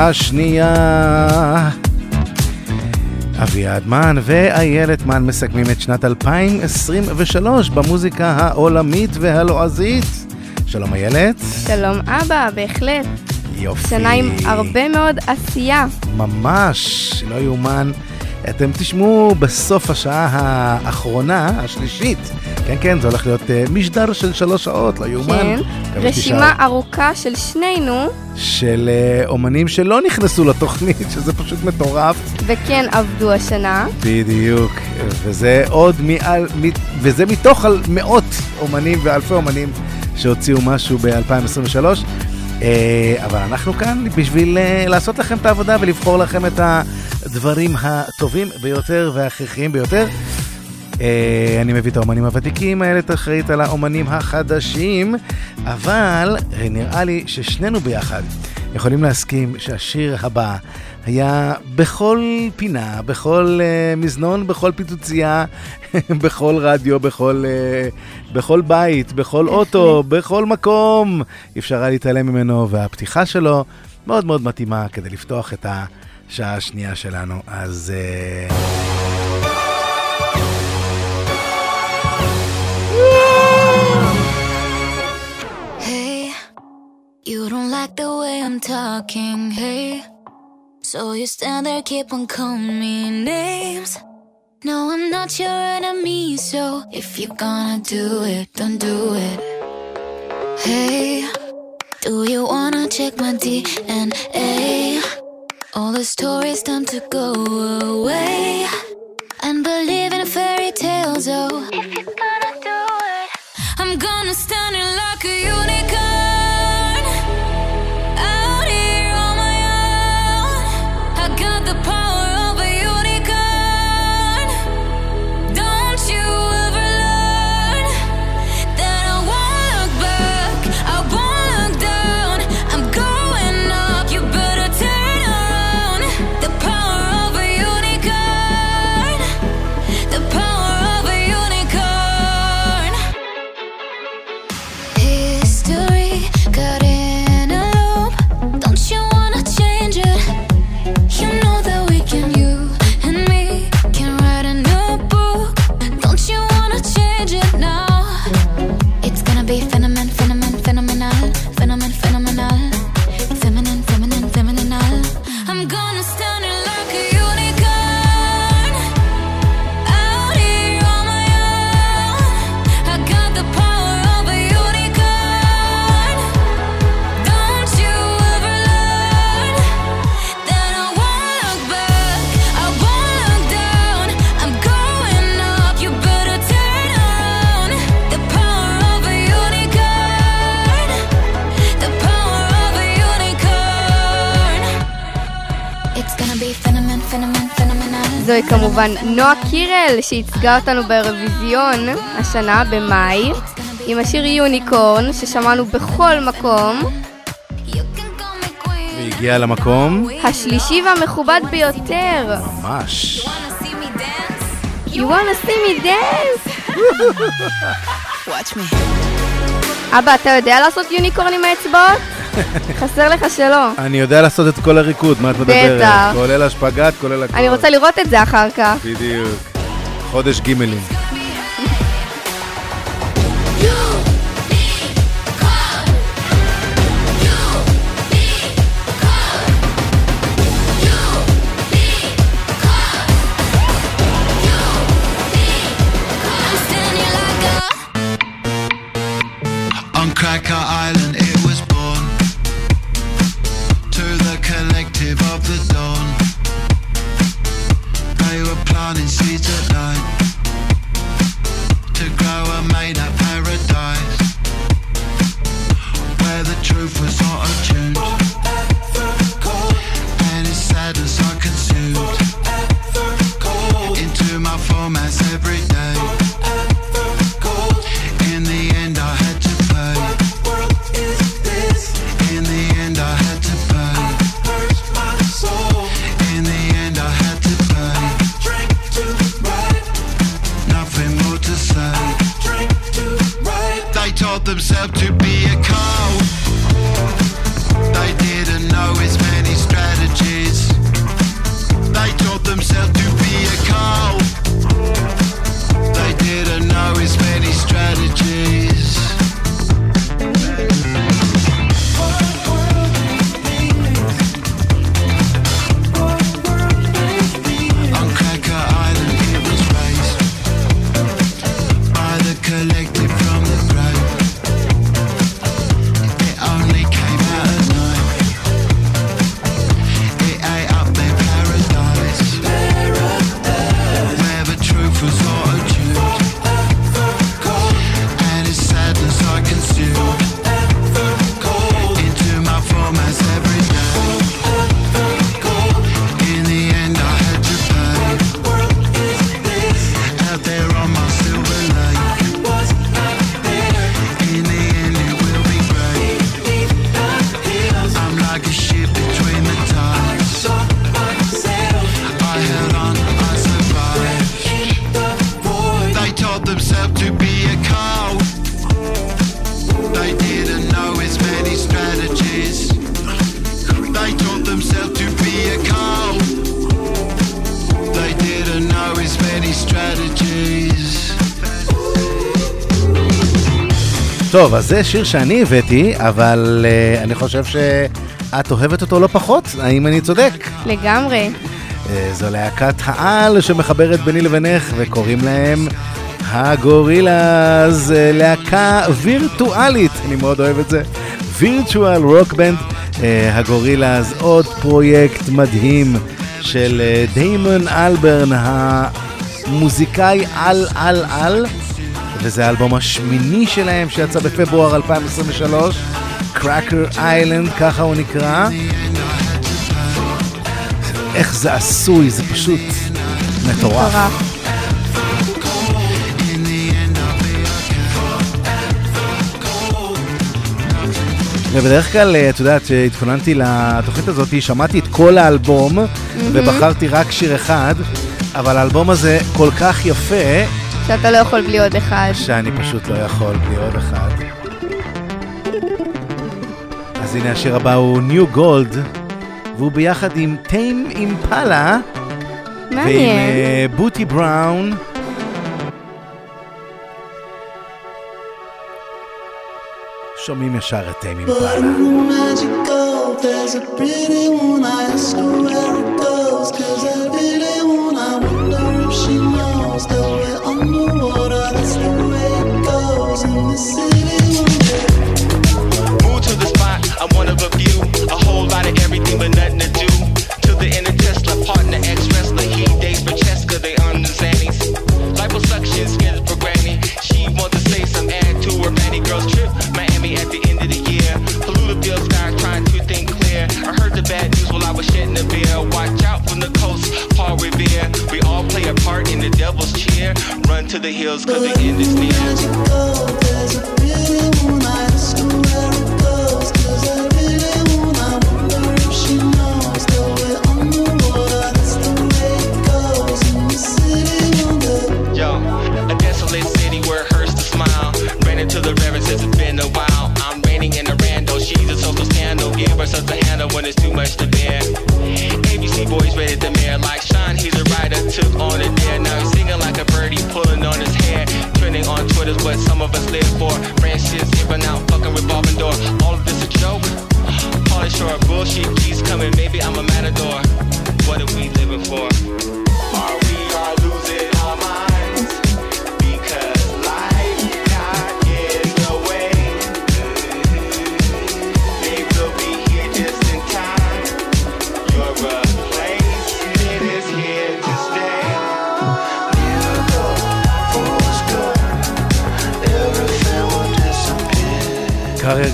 שעה שנייה. אביעד מן ואיילת מן מסכמים את שנת 2023 במוזיקה העולמית והלועזית. שלום איילת.
שלום אבא, בהחלט.
יופי.
שנה עם הרבה מאוד עשייה.
ממש, לא יאומן. אתם תשמעו בסוף השעה האחרונה, השלישית. כן, כן, זה הולך להיות uh, משדר של שלוש שעות, לא יאומן.
כן. רשימה
שתישאר.
ארוכה של שנינו,
של uh, אומנים שלא נכנסו לתוכנית, שזה פשוט מטורף.
וכן עבדו השנה.
בדיוק, וזה עוד מעל, מ- וזה מתוך על מאות אומנים ואלפי אומנים שהוציאו משהו ב-2023. אבל אנחנו כאן בשביל אה, לעשות לכם את העבודה ולבחור לכם את הדברים הטובים ביותר וההכרחיים ביותר. אה, אני מביא את האומנים הוותיקים, איילת אחראית על האומנים החדשים, אבל אה, נראה לי ששנינו ביחד יכולים להסכים שהשיר הבא היה בכל פינה, בכל uh, מזנון, בכל פיצוצייה, בכל רדיו, בכל, uh, בכל בית, בכל אוטו, בכל מקום. אי אפשר היה להתעלם ממנו, והפתיחה שלו מאוד מאוד מתאימה כדי לפתוח את השעה השנייה שלנו. אז... Uh...
you don't like the way I'm talking, hey. So you stand there, keep on calling me names. No, I'm not your enemy, so if you're gonna do it, don't do it. Hey, do you wanna check my DNA? All the stories time to go away. And believe in fairy tales, oh. If you're gonna do it, I'm gonna stand in like a unicorn.
כמובן נועה קירל, שייצגה אותנו באירוויזיון השנה במאי, עם השיר יוניקורן, ששמענו בכל מקום.
והגיע למקום,
השלישי והמכובד ביותר.
ממש.
You wanna see me dance?
Watch me.
אבא, אתה יודע לעשות יוניקורן עם האצבעות? חסר לך שלא.
אני יודע לעשות את כל הריקוד, מה את מדברת?
בטח.
כולל השפגאט, כולל הכל.
אני רוצה לראות את זה אחר כך.
בדיוק. חודש גימלים. טוב, אז זה שיר שאני הבאתי, אבל uh, אני חושב שאת אוהבת אותו לא פחות, האם אני צודק?
לגמרי.
Uh, זו להקת העל שמחברת ביני לבינך, וקוראים להם הגורילאז, uh, להקה וירטואלית, אני מאוד אוהב את זה. virtual rock band, uh, הגורילאז, עוד פרויקט מדהים של uh, דיימון אלברן, המוזיקאי על על על. וזה האלבום השמיני שלהם שיצא בפברואר 2023, קראקר איילנד, ככה הוא נקרא. איך זה עשוי, זה פשוט מטורף. ובדרך כלל, אה, את יודעת, כשהתכוננתי לתוכנית הזאת, שמעתי את כל האלבום, ובחרתי רק שיר אחד, אבל האלבום הזה כל כך יפה,
שאתה לא יכול בלי עוד אחד.
שאני פשוט לא יכול בלי עוד אחד. אז הנה השיר הבא הוא New Gold, והוא ביחד עם טיים אימפלה, ועם
מעניין.
אה, בוטי בראון. שומעים ישר את טיים אימפלה.
Into the river since it's been a while. I'm raining in a rando. She's a social scandal. Give her such a handle when it's too much to bear. ABC boys rated the mayor like Sean. He's a writer, took on a dare. Now he's singing like a birdie, pulling on his hair. Trending on Twitter's what some of us live for. Friendships giving out, fucking revolving door. All of this a joke. Pauly Shore, bullshit keeps coming. Maybe I'm a matador. What are we living for?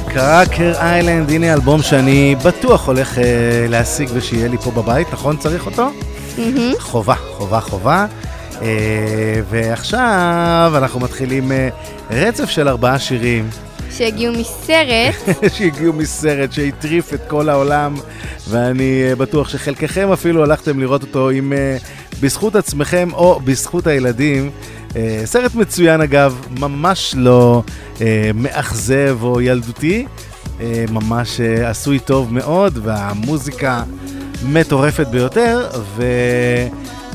קראקר איילנד, הנה אלבום שאני בטוח הולך אה, להשיג ושיהיה לי פה בבית, נכון? צריך אותו?
מהמם.
חובה, חובה, חובה. אה, ועכשיו אנחנו מתחילים אה, רצף של ארבעה שירים
שהגיעו מסרט,
שהגיעו מסרט שהטריף את כל העולם, ואני אה, בטוח שחלקכם אפילו הלכתם לראות אותו עם אה, בזכות עצמכם או בזכות הילדים. אה, סרט מצוין אגב, ממש לא אה, מאכזב או ילדותי, אה, ממש אה, עשוי טוב מאוד, והמוזיקה מטורפת ביותר.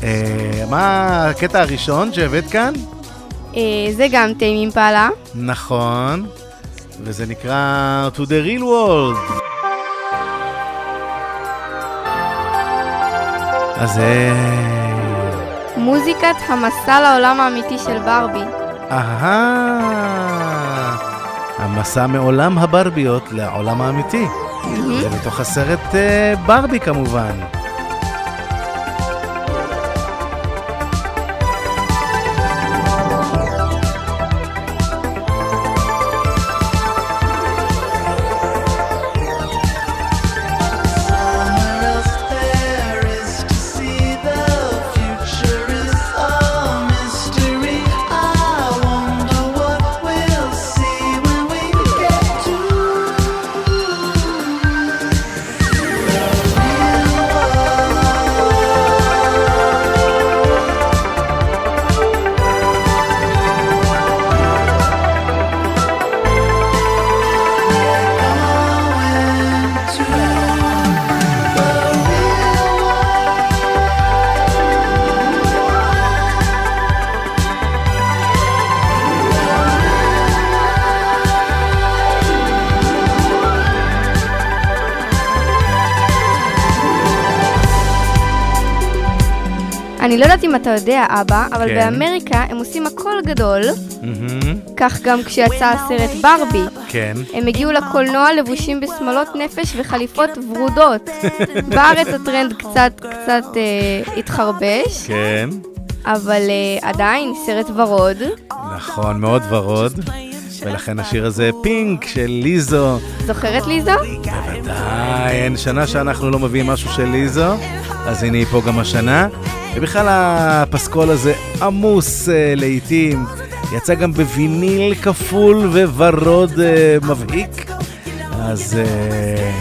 ומה הקטע הראשון שהבאת כאן?
אה, זה גם טיימים פעלה.
נכון, וזה נקרא To the Real World. אז אה...
מוזיקת המסע לעולם האמיתי של ברבי.
אהה, המסע מעולם הברביות לעולם האמיתי. זה מתוך הסרט אה, ברבי כמובן.
אתה יודע, אבא, אבל
כן.
באמריקה הם עושים הכל גדול,
מהמם,
כך גם כשיצא הסרט ברבי.
כן.
הם הגיעו לקולנוע לבושים בשמלות נפש וחליפות ורודות. בארץ הטרנד קצת קצת אה, התחרבש,
כן,
אבל אה, עדיין סרט ורוד.
נכון, מאוד ורוד. ולכן השיר הזה פינק של ליזו.
זוכרת ליזו?
די, אין שנה שאנחנו לא מביאים משהו של ליזו, אז הנה היא פה גם השנה. ובכלל הפסקול הזה עמוס אה, לעיתים, יצא גם בוויניל כפול וורוד אה, מבהיק, אז אה,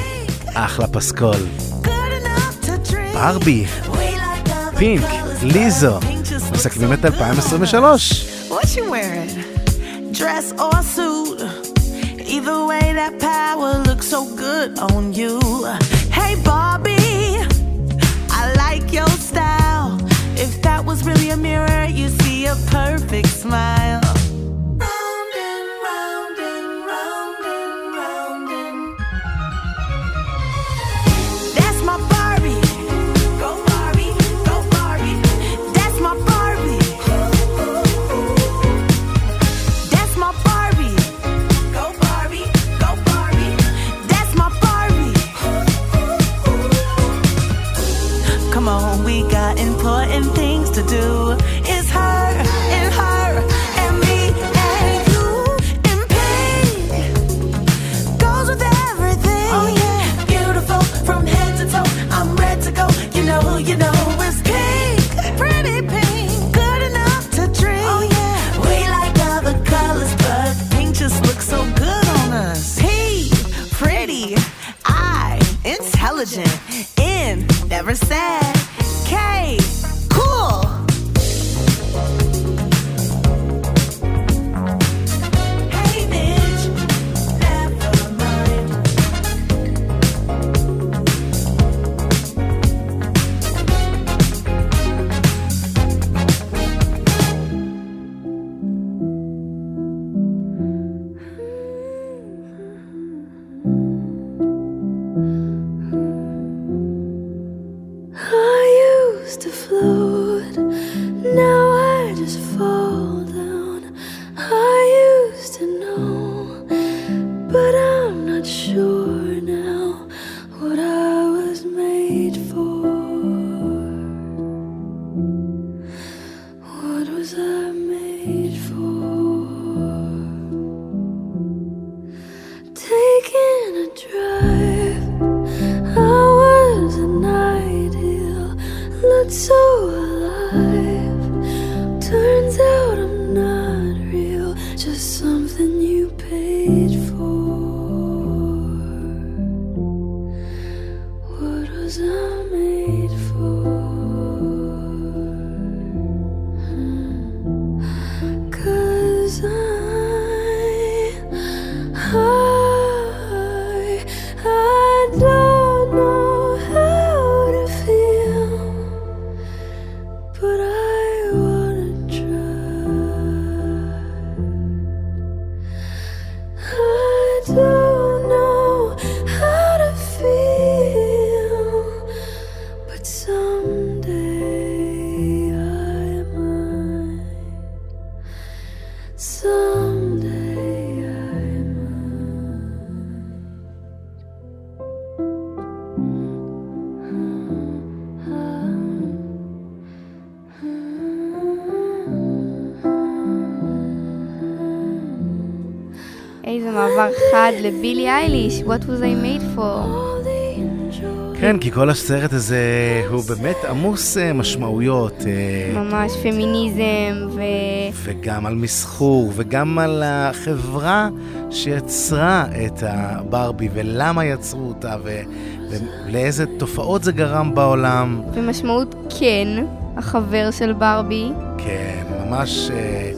אחלה פסקול. ברבי, פינק, ליזו, מסכמים את 2023.
What you wearing? Dress or suit? Either way, that power looks so good on you. Hey, Barbie, I like your style. Was really a mirror, you see a perfect smile. Round and round and round and round and That's my Barbie. Go Barbie, go Barbie. That's my Barbie. That's my Barbie. Go Barbie, go Barbie. That's my Barbie. Come on, we got important things to do.
for.
לבילי אייליש, What was I made for.
כן, כי כל הסרט הזה הוא באמת עמוס אה, משמעויות. אה,
ממש, פמיניזם ו...
וגם על מסחור, וגם על החברה שיצרה את הברבי, ולמה יצרו אותה, ו... ולאיזה תופעות זה גרם בעולם.
ומשמעות כן, החבר של ברבי.
כן, ממש אה,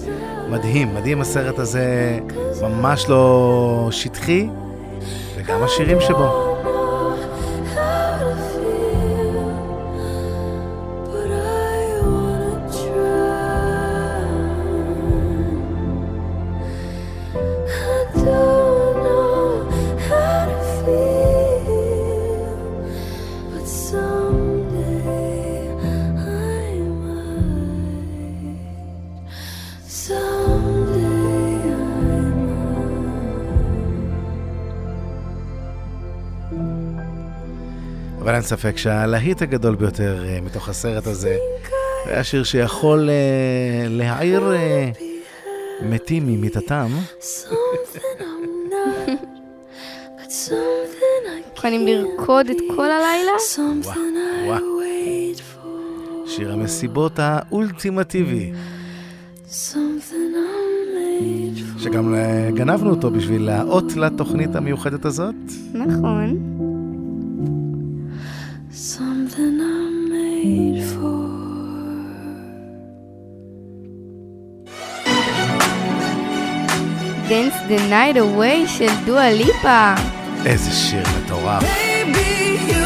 מדהים, מדהים הסרט הזה. ממש לא שטחי, וגם השירים שבו. אין ספק שהלהיט הגדול ביותר אה, מתוך הסרט הזה, זה השיר שיכול אה, להעיר אה, מתים ממיטתם.
מוכנים לרקוד את כל הלילה?
שיר המסיבות האולטימטיבי. שגם גנבנו אותו בשביל האות לתוכנית המיוחדת הזאת.
נכון. Against the Night Away של do a
איזה שיר מטורף.
Baby,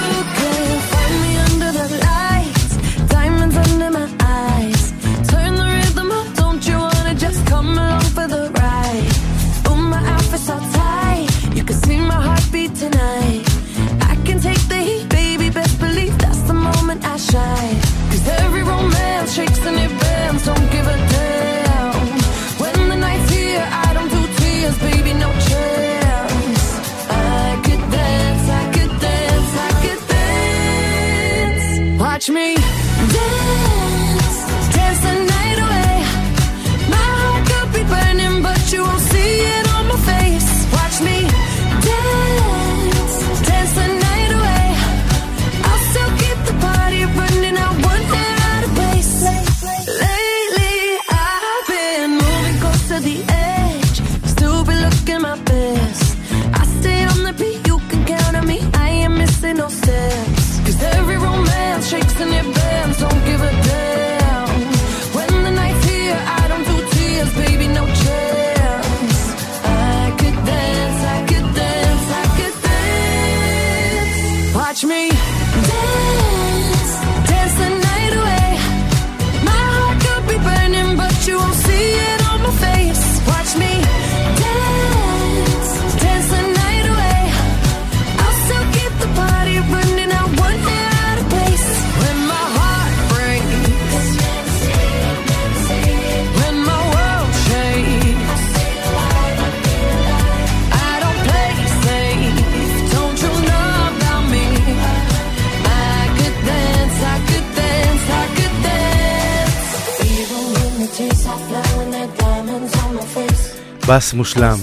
בס מושלם,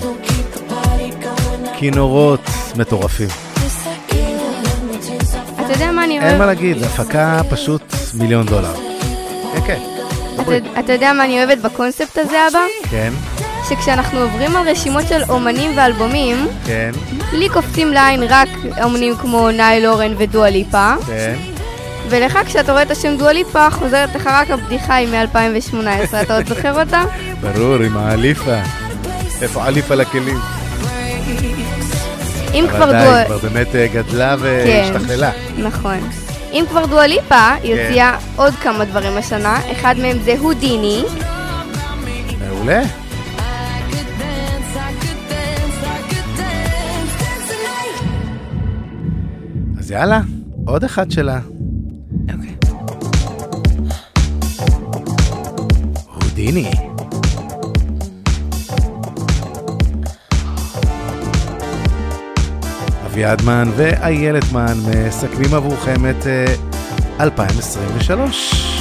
כינורות מטורפים.
אתה יודע מה אני אוהבת?
אין מה להגיד, הפקה פשוט מיליון דולר. כן, כן.
אתה יודע מה אני אוהבת בקונספט הזה, אבא?
כן.
שכשאנחנו עוברים על רשימות של אומנים ואלבומים,
כן.
לי קופצים לעין רק אומנים כמו ניל אורן ודואליפה.
כן.
ולך, כשאתה רואה את השם דואליפה, חוזרת לך רק הבדיחה היא מ-2018. אתה עוד זוכר אותה?
ברור, עם האליפה. איפה עליף על
הכלים?
אם
כבר
דואליפה...
אבל די,
כבר באמת אה, גדלה והשתכללה.
כן, נכון. אם כבר דואליפה, היא כן. הוציאה עוד כמה דברים השנה, אחד מהם זה הודיני.
מעולה. אז יאללה, עוד אחד שלה. אוקיי. הודיני. אביעדמן ואיילת מן מסכמים עבורכם את אה, 2023.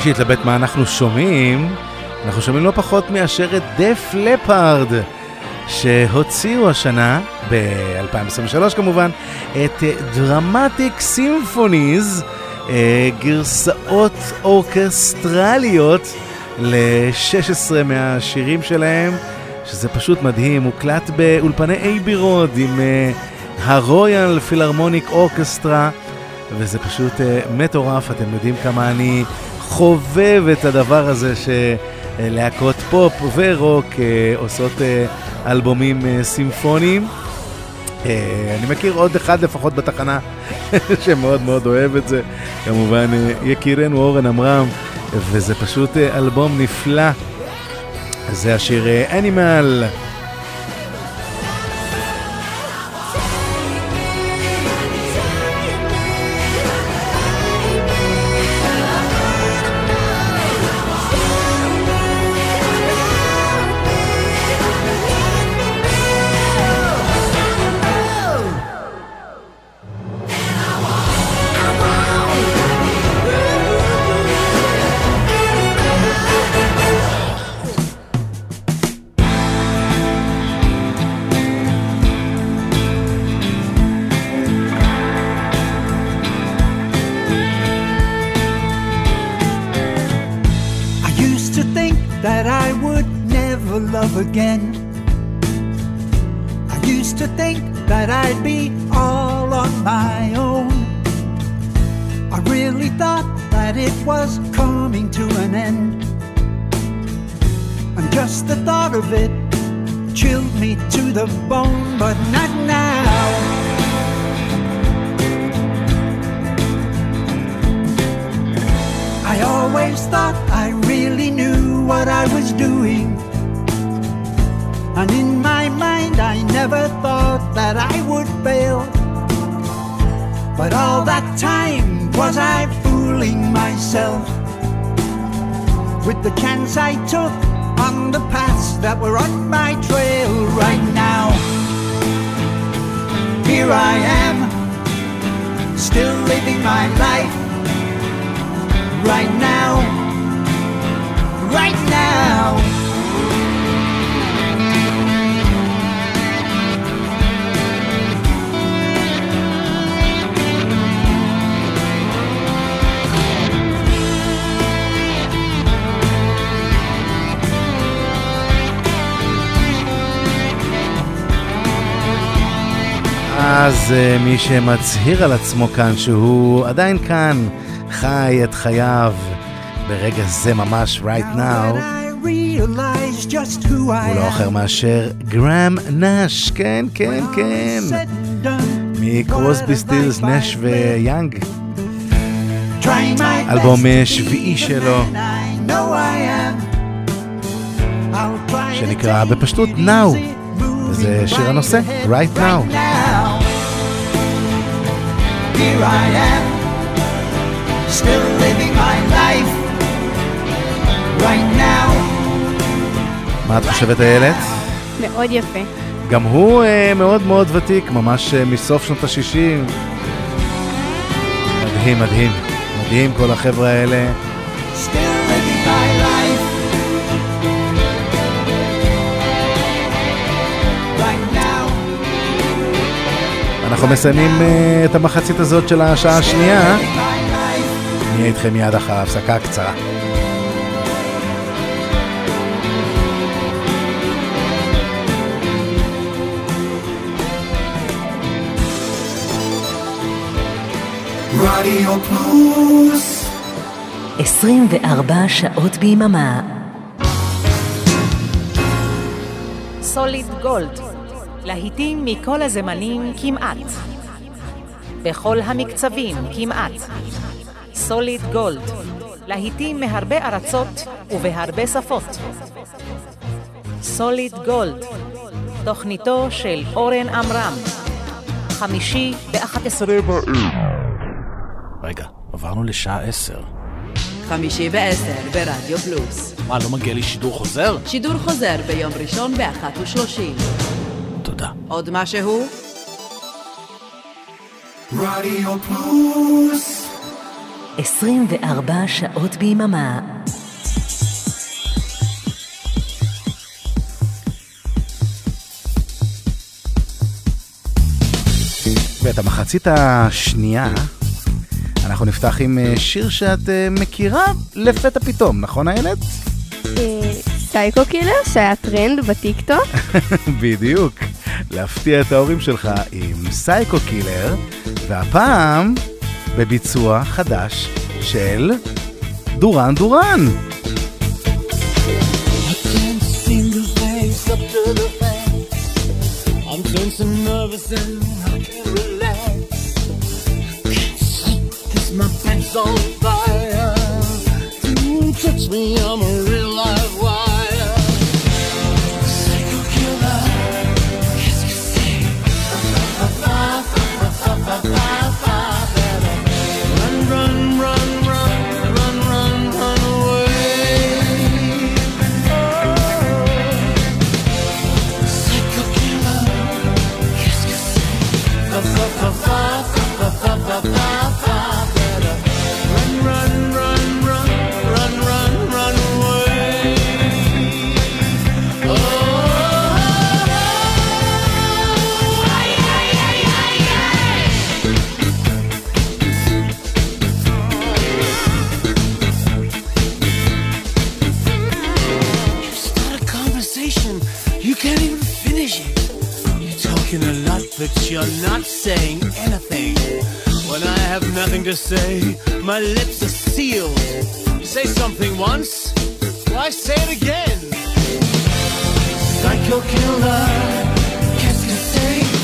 חמישית לבית מה אנחנו שומעים, אנחנו שומעים לא פחות מאשר את דף לפארד, שהוציאו השנה, ב-2023 כמובן, את Drastic Symphonies, אה, גרסאות אורקסטרליות ל-16 מהשירים שלהם, שזה פשוט מדהים, הוקלט באולפני Abbey Road עם אה, ה Royal Philharmonic Orchestra. וזה פשוט uh, מטורף, אתם יודעים כמה אני חובב את הדבר הזה שלהקות פופ ורוק אה, עושות אה, אלבומים אה, סימפוניים. אני מכיר עוד אחד לפחות בתחנה שמאוד מאוד אוהב את זה, כמובן יקירנו אורן עמרם, וזה פשוט אלבום נפלא. זה השיר אנימל. Uh, מצהיר על עצמו כאן שהוא עדיין כאן, חי את חייו ברגע זה ממש, right now. הוא לא אחר מאשר גראם נאש, כן, כן, כן. מקרוסבי סטילס, נאש ויאנג. אלבום שביעי שלו, שנקרא בפשטות Now,
זה
שיר הנושא,
Right
Now.
Here I am, still living my life right now.
מה את חושבת איילת?
מאוד יפה.
גם הוא אה, מאוד מאוד ותיק, ממש אה, מסוף שנות ה-60. מדהים, מדהים. מדהים כל החבר'ה האלה. אנחנו מסיימים אה, את המחצית הזאת של השעה השנייה. נהיה איתכם מיד אחר ההפסקה הקצרה.
רדיו פלוס
24 שעות ביממה.
סוליד גולד, להיטים מכל הזמנים כמעט. בכל המקצבים כמעט. סוליד גולד, להיטים מהרבה ארצות ובהרבה שפות. סוליד גולד, תוכניתו של אורן עמרם. חמישי ב-11 בערב.
רגע, עברנו לשעה עשר.
חמישי בעשר ברדיו פלוס.
מה, לא מגיע לי שידור חוזר?
שידור חוזר ביום ראשון באחת ושלושים.
תודה.
עוד משהו?
רדיו פלוס
24 שעות ביממה.
ואת המחצית השנייה אנחנו נפתח עם אה, שיר שאת אה, מכירה לפתע פתאום, נכון איילת?
אה, Psycho Killer שהיה טרנד בטיקטוק.
בדיוק. להפתיע את ההורים שלך עם Psycho Killer, והפעם בביצוע חדש של דורן דורן.
My fire. Don't touch me, I'm a real live wire. You're not saying anything. When I have nothing to say, my lips are sealed. You say something once, why say it again? Psycho killer, qu'est-ce que c'est?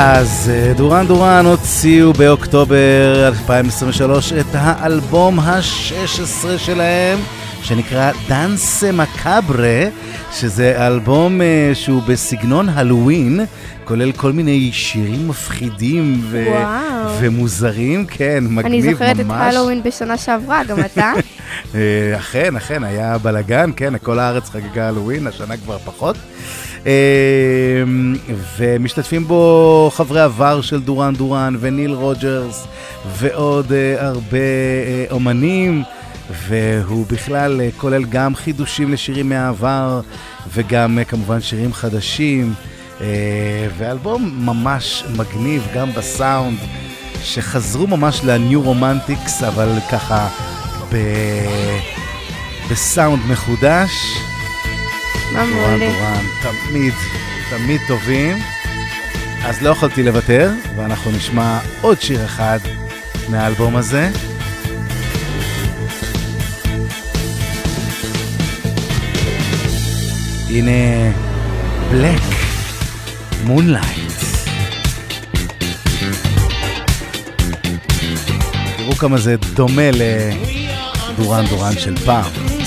אז אה, דורן דורן הוציאו באוקטובר 2023 את האלבום ה-16 שלהם, שנקרא דאנסה מקאברה, שזה אלבום אה, שהוא בסגנון הלואוין, כולל כל מיני שירים מפחידים ו-
וואו.
ומוזרים, כן, מגניב ממש.
אני זוכרת את הלואוין בשנה שעברה, גם אתה.
אה, אכן, אכן, היה בלאגן, כן, כל הארץ חגגה הלואוין, השנה כבר פחות. אה, ומשתתפים בו חברי עבר של דורן דורן וניל רוג'רס ועוד אה, הרבה אה, אומנים, והוא בכלל אה, כולל גם חידושים לשירים מהעבר וגם כמובן שירים חדשים. ואלבום ממש מגניב, גם בסאונד, שחזרו ממש ל New Romantics, אבל ככה ב... בסאונד מחודש.
מה מעולה.
תמיד, תמיד טובים. אז לא יכולתי לוותר, ואנחנו נשמע עוד שיר אחד מהאלבום הזה. הנה בלק, מונלייט. תראו כמה זה דומה לדורן דורן של פעם.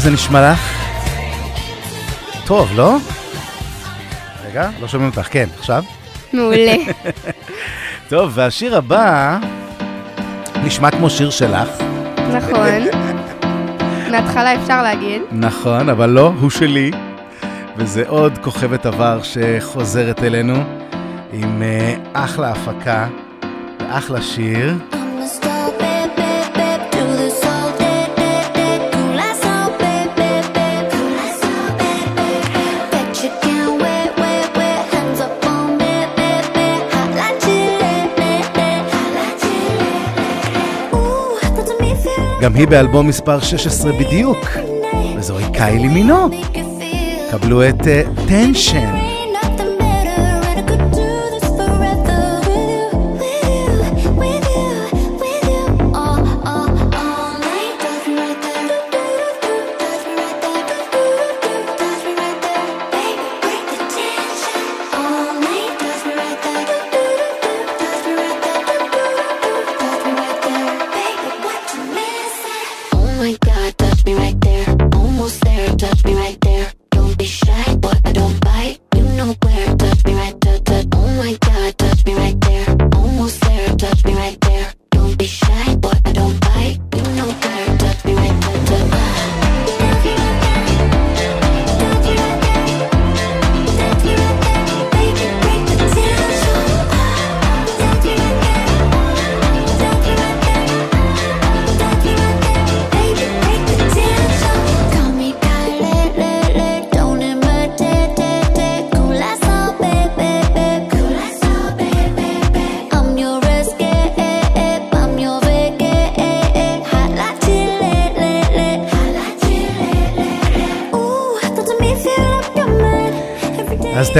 איך זה נשמע לך? טוב, לא? רגע, לא שומעים אותך. כן, עכשיו?
מעולה.
טוב, והשיר הבא נשמע כמו שיר שלך.
נכון. מההתחלה אפשר להגיד.
נכון, אבל לא, הוא שלי. וזה עוד כוכבת עבר שחוזרת אלינו עם אה, אחלה הפקה ואחלה שיר. גם היא באלבום מספר 16 בדיוק, וזוהי קיילי מינו. קבלו את טנשן.
Baby,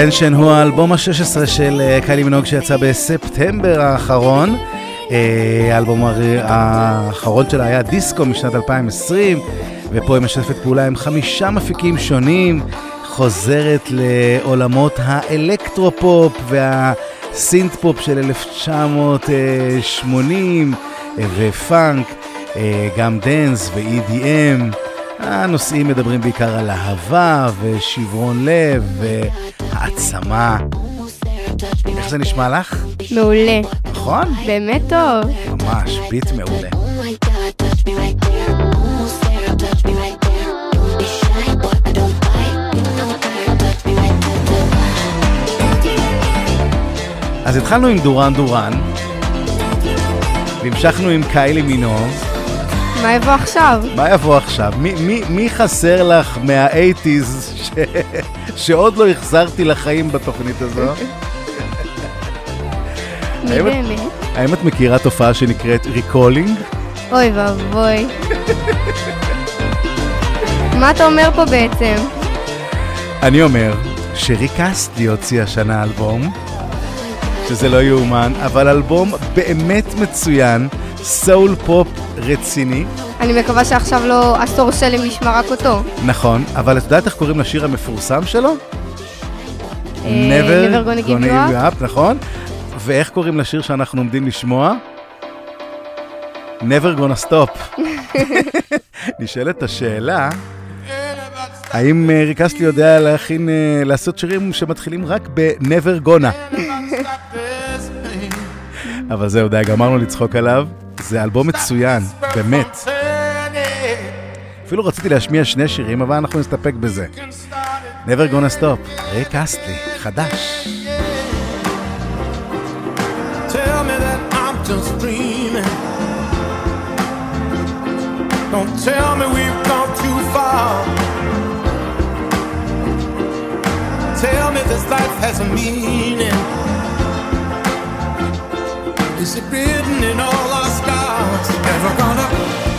Tension
הוא האלבום ה-16 של אה, קיילי מינוג שיצא בספטמבר האחרון. אה, האלבום האחרון שלה היה Disco משנת 2020, ופה היא משתפת פעולה עם חמישה מפיקים שונים, חוזרת לעולמות ה electropop וה synth pop של 1980 אה, ופאנק, גם dance ו-EDM. הנושאים מדברים בעיקר על אהבה ושברון לב והעצמה. איך זה נשמע לך?
מעולה.
נכון?
באמת טוב.
ממש, ביט מעולה. אז התחלנו עם דורן דורן, והמשכנו עם קיילי מינוג.
מה יבוא עכשיו?
מה יבוא עכשיו? מי, מי, מי חסר לך מה-80's ש... שעוד לא החזרתי לחיים בתוכנית הזו?
מי באמת?
האם את מכירה תופעה שנקראת Rickrolling?
אוי ואבוי. מה אתה אומר פה בעצם?
אני אומר שריק אסטלי הוציא השנה אלבום, שזה לא יאומן, אבל אלבום באמת מצוין, סול פופ רציני,
אני מקווה שעכשיו לא עשור שלם נשמע רק אותו.
נכון, אבל את יודעת איך קוראים לשיר המפורסם שלו?
אה, Never Gonna Give You Up.
נכון. ואיך קוראים לשיר שאנחנו עומדים לשמוע? Never Gonna Stop. נשאלת השאלה, האם אה, ריקסטלי יודע להכין, אה, לעשות שירים שמתחילים רק ב-Never Gonna? אבל זהו, די, גמרנו לצחוק עליו. זה אלבום מצוין, באמת. אפילו רציתי להשמיע שני שירים, אבל אנחנו נסתפק בזה. Never Gonna Stop, ריק אסטלי, חדש.
Tell me that I'm just dreaming. Don't tell me we've gone too far. Tell me this life has a meaning. Is it written in all our scars? Never gonna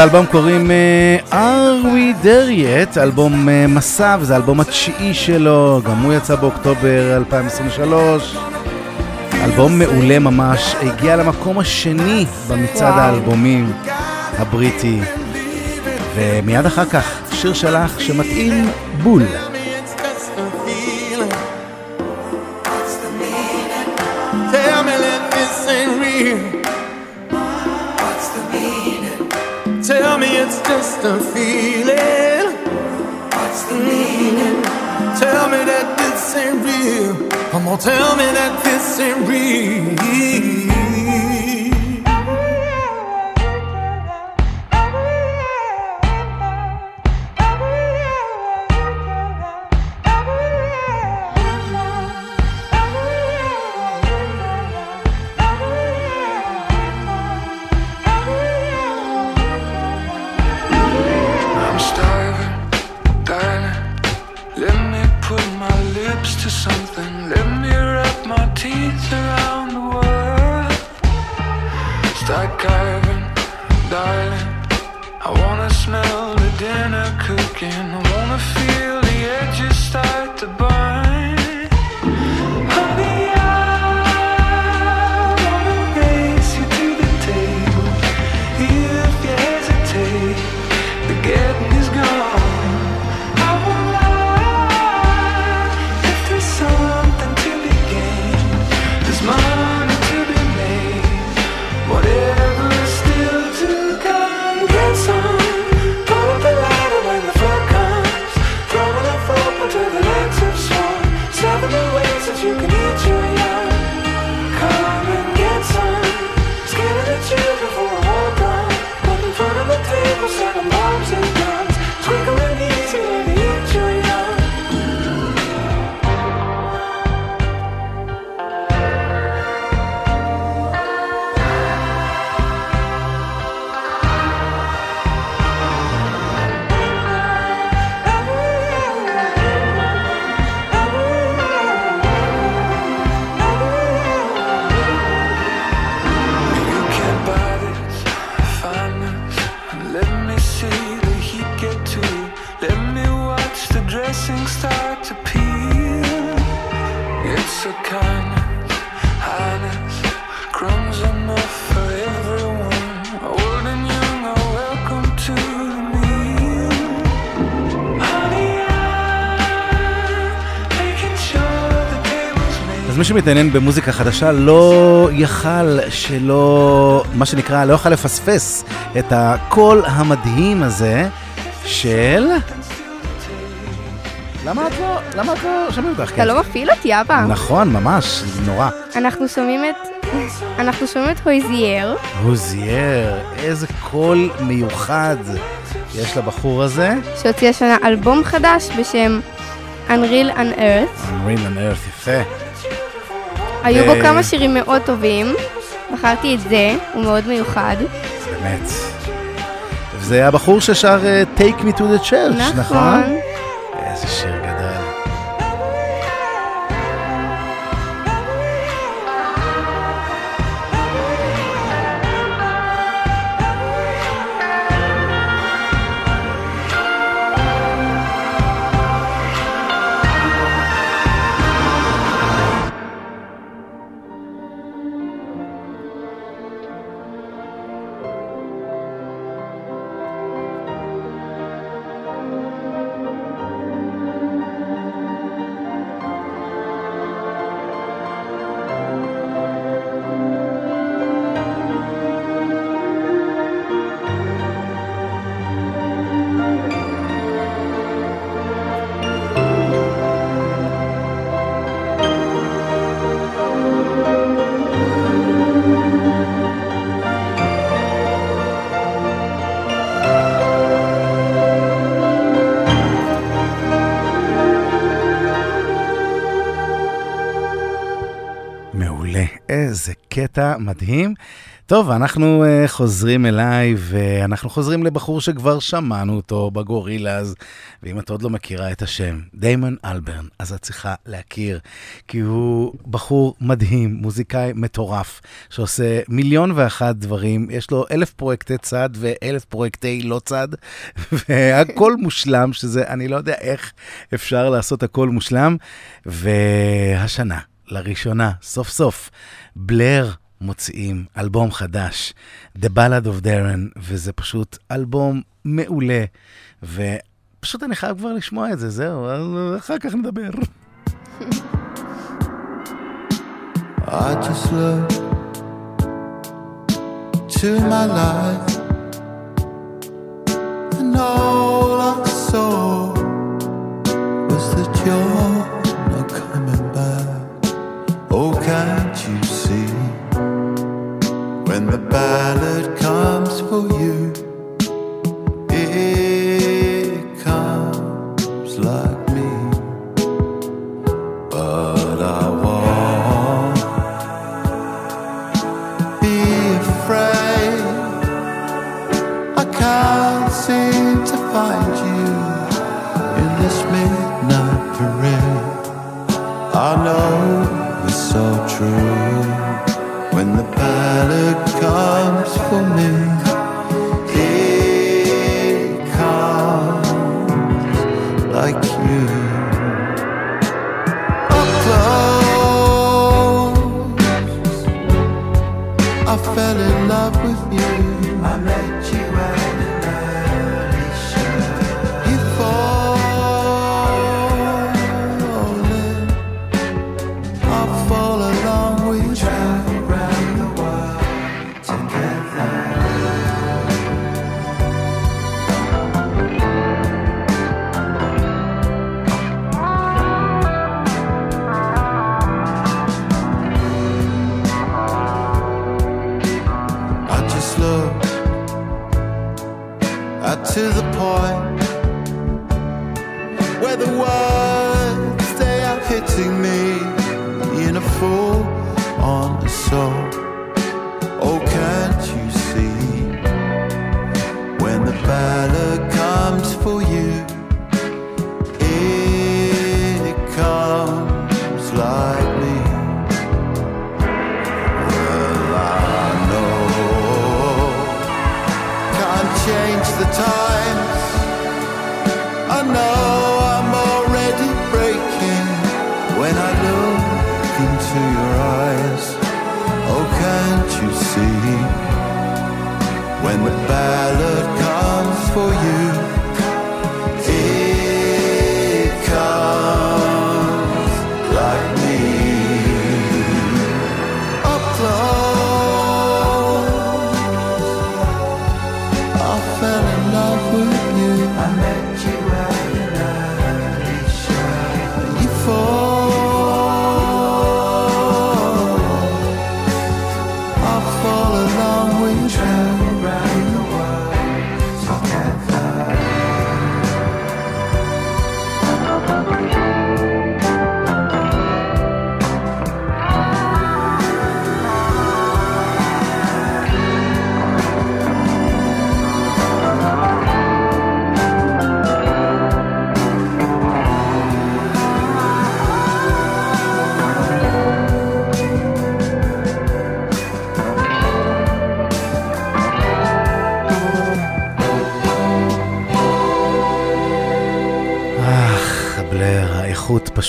אז האלבום קוראים uh, Are We There Yet, אלבום uh, מסע, וזה האלבום התשיעי שלו, גם הוא יצא באוקטובר 2023. אלבום מעולה ממש, הגיע למקום השני במצעד
וואו.
האלבומים הבריטי. ומיד אחר כך, שיר שלך שמתאים בול. שמתעניין במוזיקה חדשה לא יכל שלא, מה שנקרא, לא יכל לפספס את הקול המדהים הזה של... למה את לא, למה את לא שומעים אותך?
אתה לא מפעיל אותי, אבא.
נכון, ממש, נורא.
אנחנו שומעים את... אנחנו שומעים את הויזייר.
הוזייר, איזה קול מיוחד יש לבחור הזה.
שהוציא השנה אלבום חדש בשם Unreal Unearth.
Unreal on Earth, יפה.
היו בו כמה שירים מאוד טובים. בחרתי את זה, הוא מאוד מיוחד.
באמת. זה הבחור ששר אה, Take Me to the Church, נכון?
נכון.
קטע מדהים. טוב, אנחנו uh, חוזרים אליי, ואנחנו חוזרים לבחור שכבר שמענו אותו בגורילאז, ואם את עוד לא מכירה את השם, דיימון אלברן, אז את צריכה להכיר, כי הוא בחור מדהים, מוזיקאי מטורף, שעושה מיליון ואחת דברים, יש לו אלף פרויקטי צד ואלף פרויקטי לא צד, והכל מושלם, שזה, אני לא יודע איך אפשר לעשות הכל מושלם, והשנה, לראשונה, סוף סוף, בלר מוציאים אלבום חדש, The Ballad of Darren, וזה פשוט אלבום מעולה, ופשוט אני חייב כבר לשמוע את זה, זהו, אחר כך נדבר.
I just look to my life and all I saw was that you're can't you see when the ballad comes for you?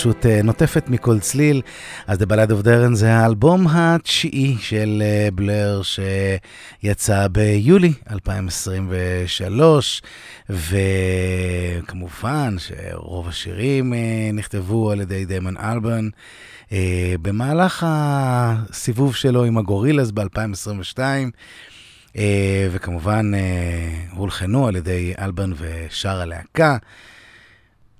פשוט אה, נוטפת מכל צליל. אז The Ballad of Darren זה האלבום התשיעי של אה, בלר שיצא ביולי 2023, וכמובן שרוב השירים אה, נכתבו על ידי דיימון אלברן. אה, במהלך הסיבוב שלו עם הגורילאז ב-2022, אה, וכמובן אה, הולחנו על ידי אלברן ושאר הלהקה.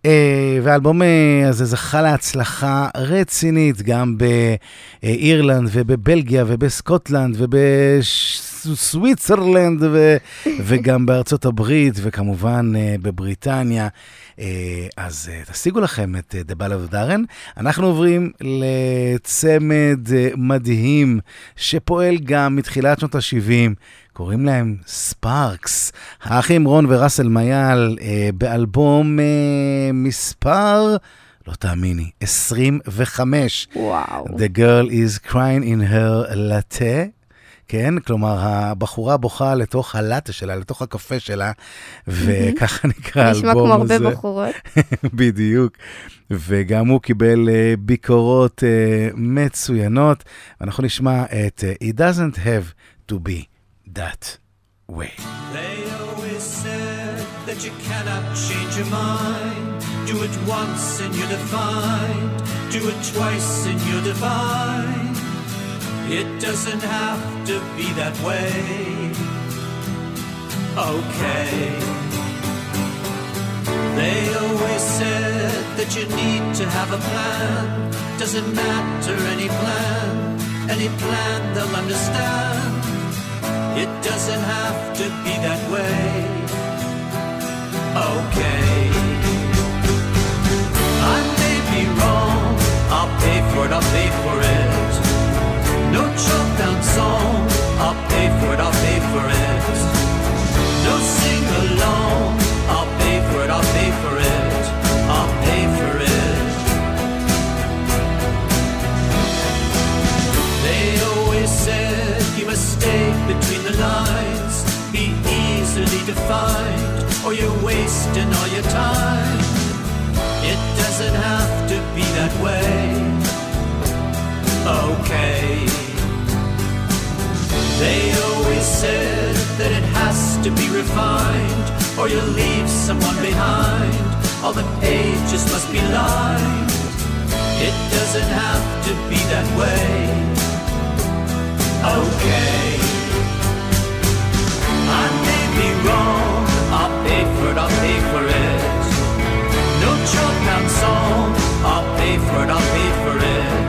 אה, והאלבום אה, הזה זכה להצלחה רצינית גם באירלנד ובבלגיה ובסקוטלנד ובש... סוויצרלנד ו- וגם בארצות הברית, וכמובן אה, בבריטניה. אה, אז אה, תשיגו לכם את The Ballad of Darren. אנחנו עוברים לצמד מדהים שפועל גם מתחילת שנות ה-70. קוראים להם ספארקס. האחים רון וראסל מייל אה, באלבום אה, מספר, לא תאמיני, 25.
וואו.
The girl is crying in her latte. כן, כלומר, הבחורה בוכה לתוך הלאטה שלה, לתוך הקפה שלה, וככה נקרא האלבום הזה.
נשמע כמו הרבה בחורות.
בדיוק. וגם הוא קיבל אה, ביקורות אה, מצוינות. ואנחנו נשמע את אה, It doesn't have to be that way.
They always said that you cannot change your mind. Do it once and you're defined. Do it twice and you're divine. It doesn't have to be that way. Okay. They always said that you need to have a plan. Doesn't matter any plan, any plan they'll understand. It doesn't have to be that way. Okay. I may be wrong. I'll pay for it, I'll pay for it. No chop down song. I'll pay for it, I'll pay for it. No sing along. I'll pay for it, I'll pay for it. I'll pay for it. They always said you must stay between the lines, be easily defined, or you're wasting all your time. It doesn't have to be that way. Okay. They always said that it has to be refined, or you'll leave someone behind. All the pages must be lined. It doesn't have to be that way. Okay. I may be wrong. I'll pay for it, I'll pay for it. No down song. I'll pay for it, I'll pay for it.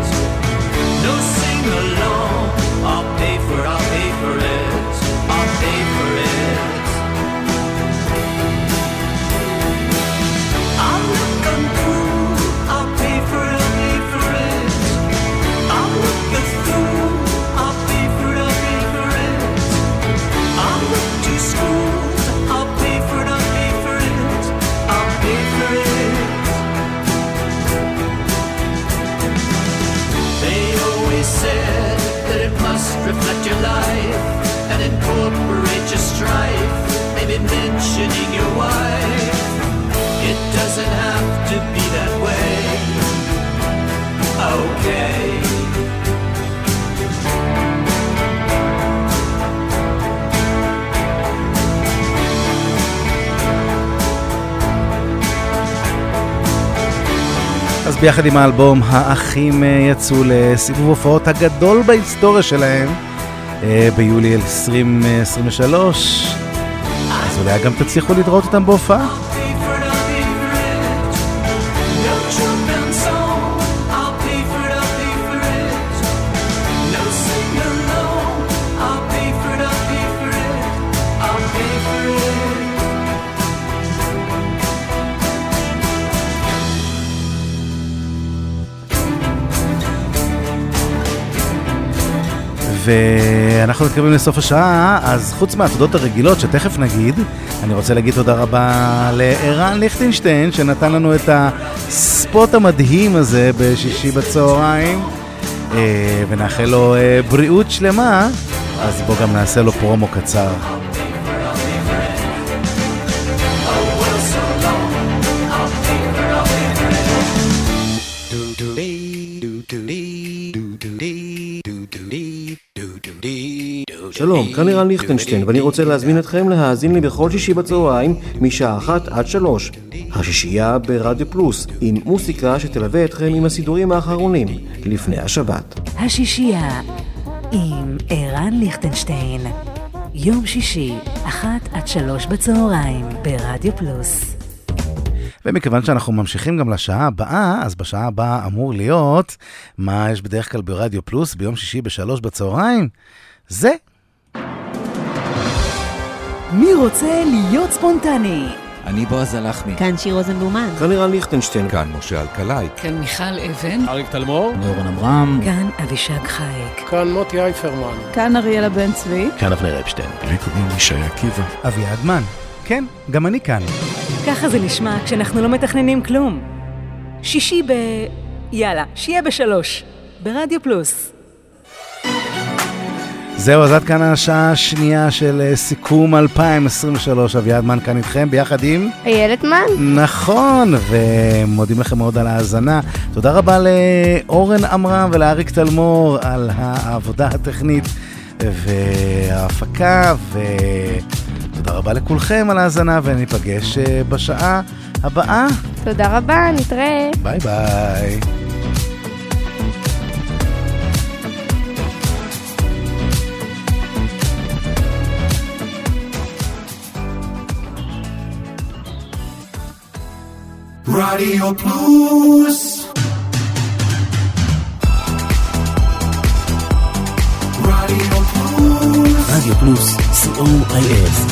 Mentioning your wife. It doesn't have to be that way. Okay.
אז ביחד עם האלבום, האחים אה, יצאו לסיבוב הופעות הגדול בהיסטוריה שלהם אה, ביולי 2023. אז אולי גם תצליחו לראות אותם בהופעה. ואנחנו מתקרבים לסוף השעה, אז חוץ מהתודות הרגילות שתכף נגיד, אני רוצה להגיד תודה רבה לערן ליכטנשטיין, שנתן לנו את הספוט המדהים הזה בשישי בצהריים, אה, ונאחל לו אה, בריאות שלמה, אז בואו גם נעשה לו פרומו קצר.
שלום, כאן ערן ליכטנשטיין, ואני רוצה להזמין אתכם להאזין לי בכל שישי בצהריים, משעה אחת עד שלוש. השישייה ברדיו פלוס, עם מוסיקה שתלווה אתכם עם הסידורים האחרונים, לפני השבת.
השישייה עם ערן ליכטנשטיין. יום שישי, אחת עד שלוש בצהריים, ברדיו פלוס.
ומכיוון שאנחנו ממשיכים גם לשעה הבאה, אז בשעה הבאה אמור להיות מה יש בדרך כלל ברדיו פלוס ביום שישי בשלוש בצהריים? זה
מי רוצה להיות ספונטני?
אני בועז הלחמי.
כאן שיר רוזנבלומן.
כאן לירן ליכטנשטיין.
כאן משה אלקלעי.
כאן מיכל אבן.
אריק תלמור.
אורן עמרם.
כאן אבישג חייק.
כאן מוטי אייפרמן.
כאן אריאלה בן צבי.
כאן אבנר אפשטיין.
לי קוראים ישי עקיבא.
אביעד מן. כן, גם אני כאן.
ככה זה נשמע כשאנחנו לא מתכננים כלום. שישי ב... יאללה, שיהיה בשלוש. ברדיו פלוס.
זהו, אז עד כאן השעה השנייה של אה, סיכום 2023. אביעד מן כאן איתכם, ביחד עם...
איילת מן.
נכון, ומודים לכם מאוד על ההאזנה. תודה רבה לאורן עמרם ולאריק תלמור על העבודה הטכנית וההפקה, ותודה רבה לכולכם על ההאזנה, וניפגש אה, בשעה הבאה.
תודה רבה, נתראה.
ביי ביי.
רדיו פלוס רדיו פלוס
רדיו פלוס, co.il.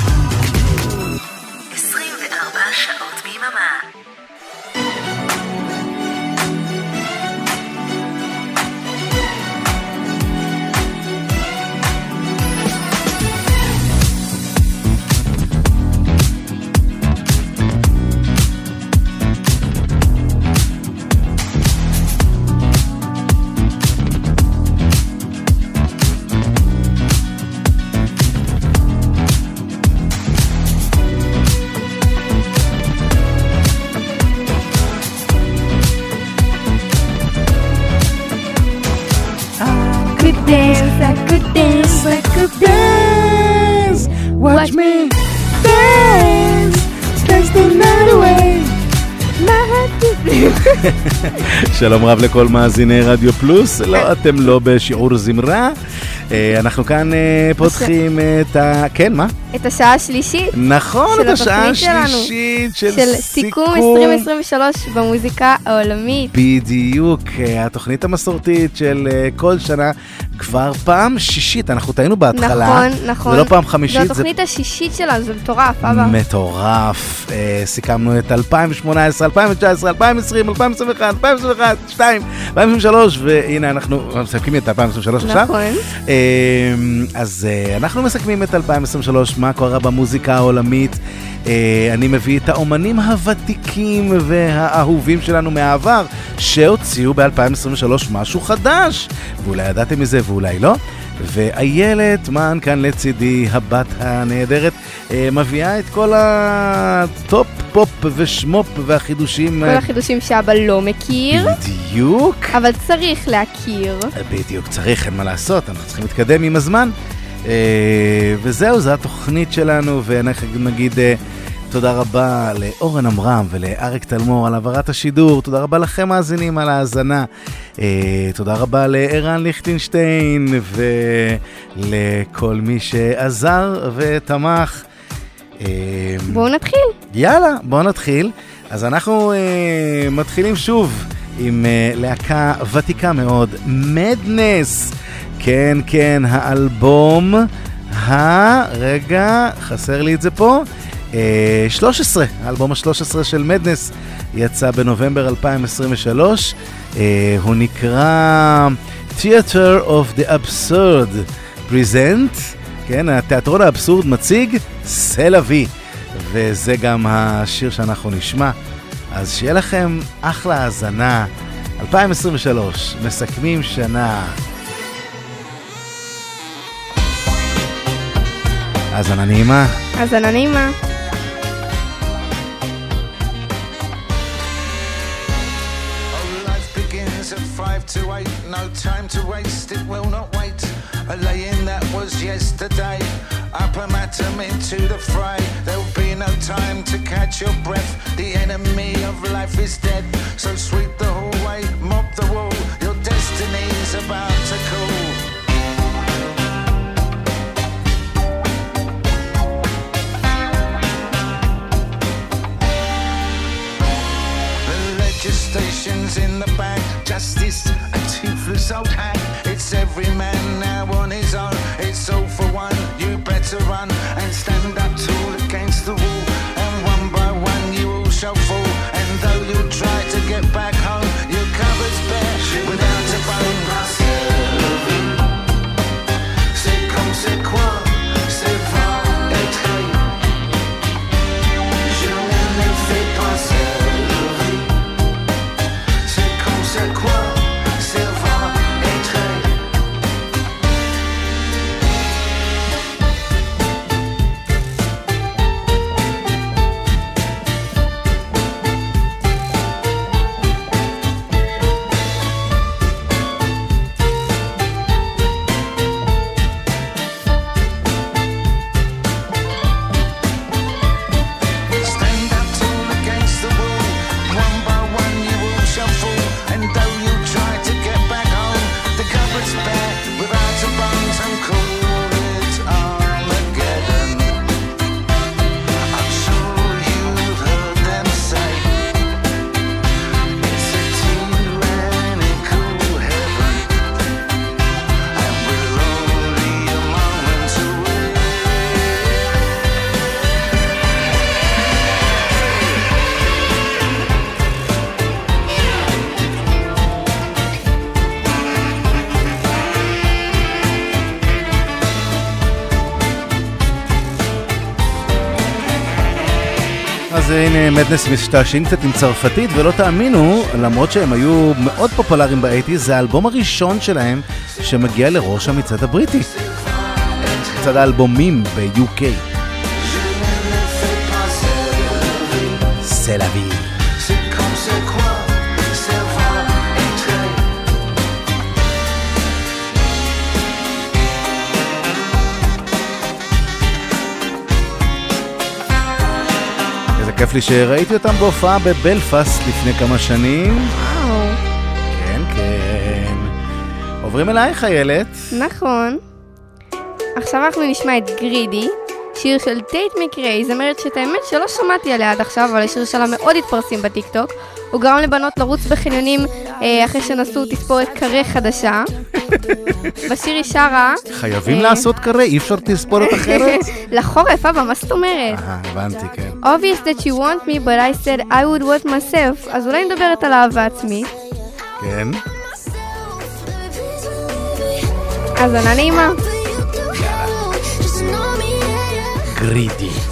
שלום רב לכל מאזיני רדיו פלוס, לא, אתם לא בשיעור זמרה. אה, אנחנו כאן אה, פותחים את ה... כן, מה?
את השעה השלישית.
נכון, את השעה. השלישית של
סיכום 2023 במוזיקה העולמית.
בדיוק, אה, התוכנית המסורתית של כל שנה, כבר פעם שישית, אנחנו טעינו בהתחלה.
נכון, נכון.
זה לא פעם חמישית,
זו
זה
התוכנית השישית שלנו, זה מטורף, אבא.
מטורף. סיכמנו את 2018, 2019, 2020, 2021, 2021, 2, 2023, והנה אנחנו מסכמים את 2023 עכשיו.
נכון.
אה, אז אה, אנחנו מסכמים את 2023, מה קורה במוזיקה העולמית. אה, אני מביא את האומנים הוותיקים והאהובים שלנו מהעבר, שהוציאו ב-2023 משהו חדש. ואולי ידעתם מזה ואולי לא. ואיילת מן כאן לצידי, הבת הנהדרת, אה, מביאה את כל הטופ פופ ושמופ והחידושים.
כל החידושים שאבא לא מכיר,
בדיוק.
אבל צריך להכיר.
בדיוק, צריך, אין מה לעשות, אנחנו צריכים להתקדם עם הזמן. אה, וזהו, זו התוכנית שלנו, ואנחנו נגיד אה, תודה רבה לאורן עמרם ולאריק תלמור על העברת השידור, תודה רבה לכם מאזינים על ההאזנה, אה, תודה רבה לערן ליכטנשטיין ולכל מי שעזר ותמך. אה,
בואו נתחיל.
יאללה, בואו נתחיל. אז אנחנו אה, מתחילים שוב עם אה, להקה ותיקה מאוד, מדנס. כן, כן, האלבום ה... רגע, חסר לי את זה פה. אה, 13, האלבום ה-13 של מדנס יצא בנובמבר 2023. אה, הוא נקרא Theater of the Absurd Present, כן, התיאטרון האבסורד מציג סלווי, וזה גם השיר שאנחנו נשמע. אז שיהיה לכם אחלה האזנה. 2023, מסכמים שנה. האזנה נעימה.
האזנה נעימה.
To no time to waste, it will not wait. A laying that was yesterday, up and atom into the fray. There'll be no time to catch your breath, the enemy of life is dead. So sweep the hallway, mop the wall, legislation's in the bag, justice, a toothless old hag. It's every man now on his own, it's all for one. You better run and stand
אז הנה מדנס משתעשעים קצת עם צרפתית, ולא תאמינו, למרות שהם היו מאוד פופולריים באייטיז, זה האלבום הראשון שלהם שמגיע לראש המצעד הבריטי. מצעד האלבומים ב-UK. C'est כיף לי שראיתי אותם בהופעה בבלפאסט לפני כמה שנים.
וואו.
כן, כן. עוברים אלייך, איילת.
נכון. עכשיו אנחנו נשמע את greedy, שיר של טייט מקריי, זמרת שאת האמת שלא שמעתי עליה עד עכשיו, אבל השיר שלה מאוד התפרסם בטיקטוק. הוא גרם לבנות לרוץ בחניונים אה, אחרי שעשו תספורת קרה חדשה. בשיר היא שרה...
חייבים
אה,
לעשות קרה, אי אפשר תספורת אחרת?
לחורף, אבא, מה זאת אומרת?
אה, הבנתי, כן.
obvious that you want me, but I said I would want myself, אז אולי נדברת על אהבה עצמית.
כן.
האזנה נעימה.
גרידי.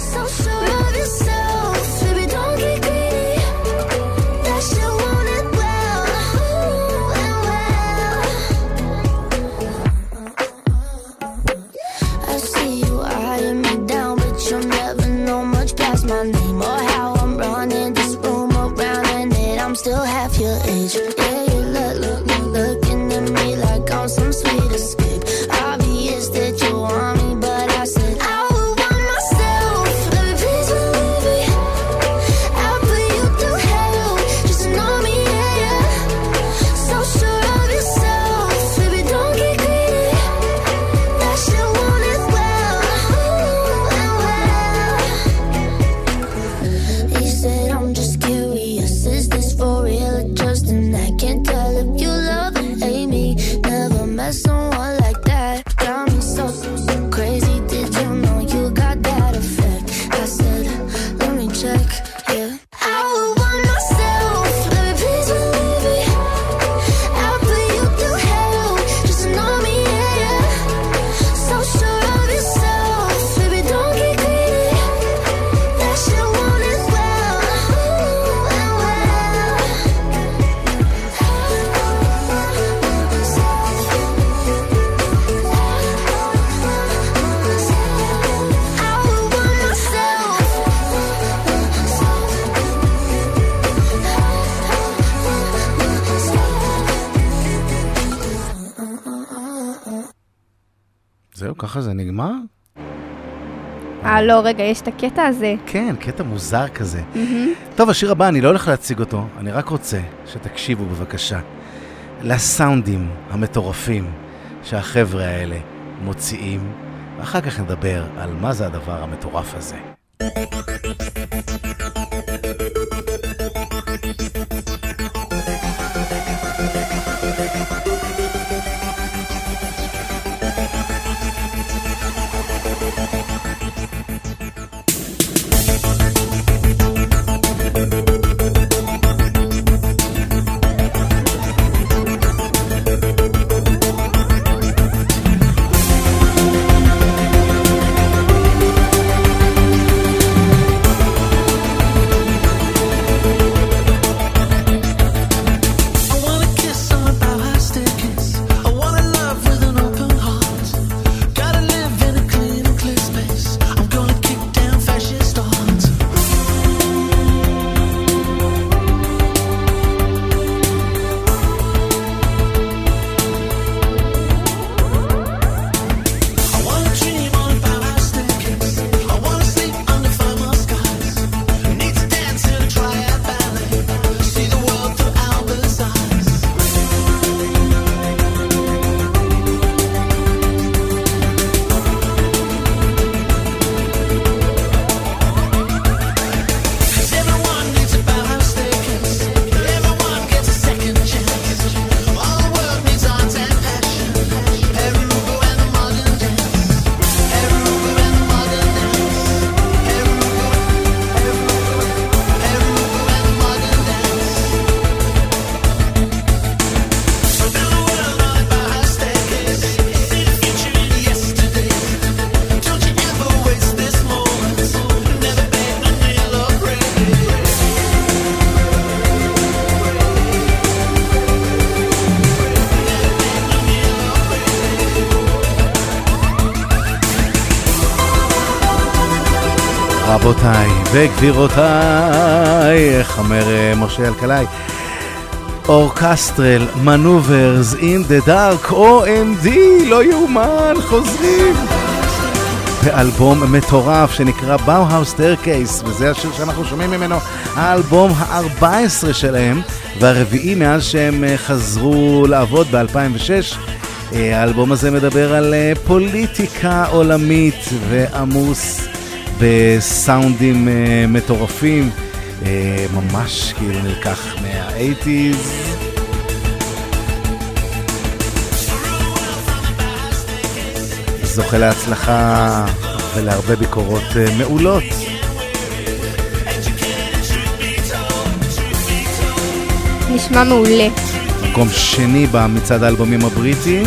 ככה זה נגמר?
אה, לא, רגע, יש את הקטע הזה.
כן, קטע מוזר כזה. טוב, השיר הבא, אני לא הולך להציג אותו, אני רק רוצה שתקשיבו בבקשה לסאונדים המטורפים שהחבר'ה האלה מוציאים, ואחר כך נדבר על מה זה הדבר המטורף הזה.
איך אומר אה, משה אלקלעי? Orchestral Manoeuvres in the Dark, OMD, לא יאומן, חוזרים. באלבום מטורף שנקרא Bauhaus Staircase, וזה השיר שאנחנו שומעים ממנו, האלבום ה-14 שלהם, והרביעי מאז שהם אה, חזרו לעבוד ב-2006. האלבום הזה מדבר על אה, פוליטיקה עולמית ועמוס בסאונדים אה, מטורפים, אה, ממש כאילו נלקח מה-80's. זוכה להצלחה ולהרבה ביקורות אה, מעולות.
נשמע מעולה.
מקום שני במצעד האלבומים הבריטי.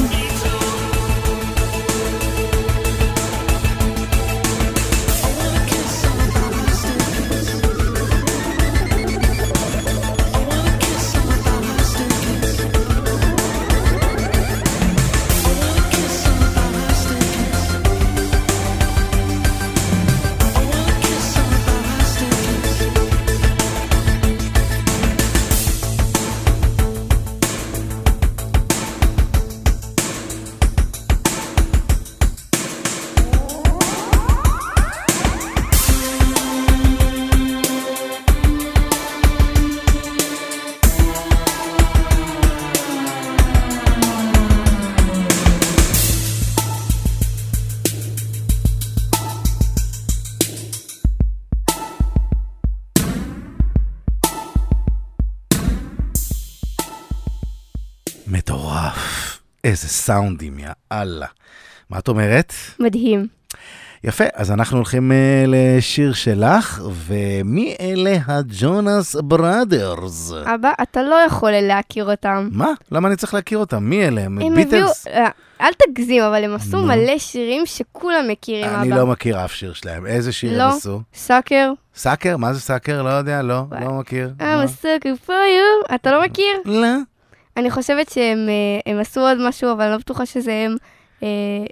סאונדים, יא אללה. מה את אומרת?
מדהים.
יפה, אז אנחנו הולכים uh, לשיר שלך, ומי אלה ה Jonas Brothers?
אבא, אתה לא יכול להכיר אותם.
מה? למה אני צריך להכיר אותם? מי אלה? הם
הם הביאו,
ביטלס?
אה, אל תגזים, אבל הם עשו. מלא שירים שכולם מכירים, אבא.
אני לא מכיר אף שיר שלהם. איזה שיר
לא,
הם עשו?
Sucker.
Sucker? מה זה Sucker? לא יודע, לא, לא מכיר.
I'm a sucker for you. אתה לא מכיר?
לא.
אני חושבת שהם אה, הם עשו עוד משהו, אבל אני לא בטוחה שזה הם. אה,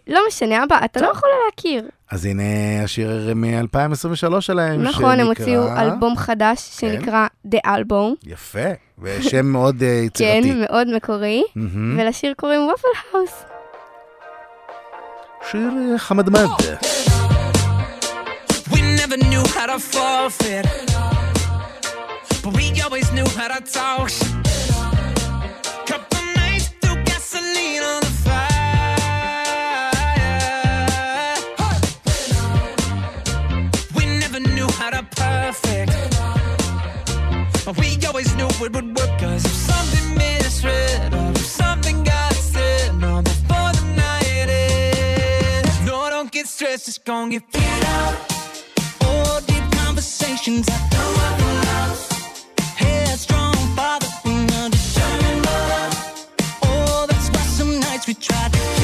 לא משנה, אבא, אתה לא יכול להכיר.
אז הנה השיר מ-2023 שלהם,
נכון, הם
שנקרא-
הוציאו אלבום חדש שנקרא The Album.
יפה, ושם מאוד אה, יצירתי.
כן, מאוד מקורי. ולשיר קוראים וופל האוס.
שיר חמדמד.
Never knew how to forfeit, but we always knew how to talk. Always knew it would work. Cause if something misread or if something got said, no, before the night ends, no, don't get stressed, it's gonna get figured out. Oh, deep conversations at the Waffle House. Headstrong father and a determined mother. Oh, that's why some nights we tried to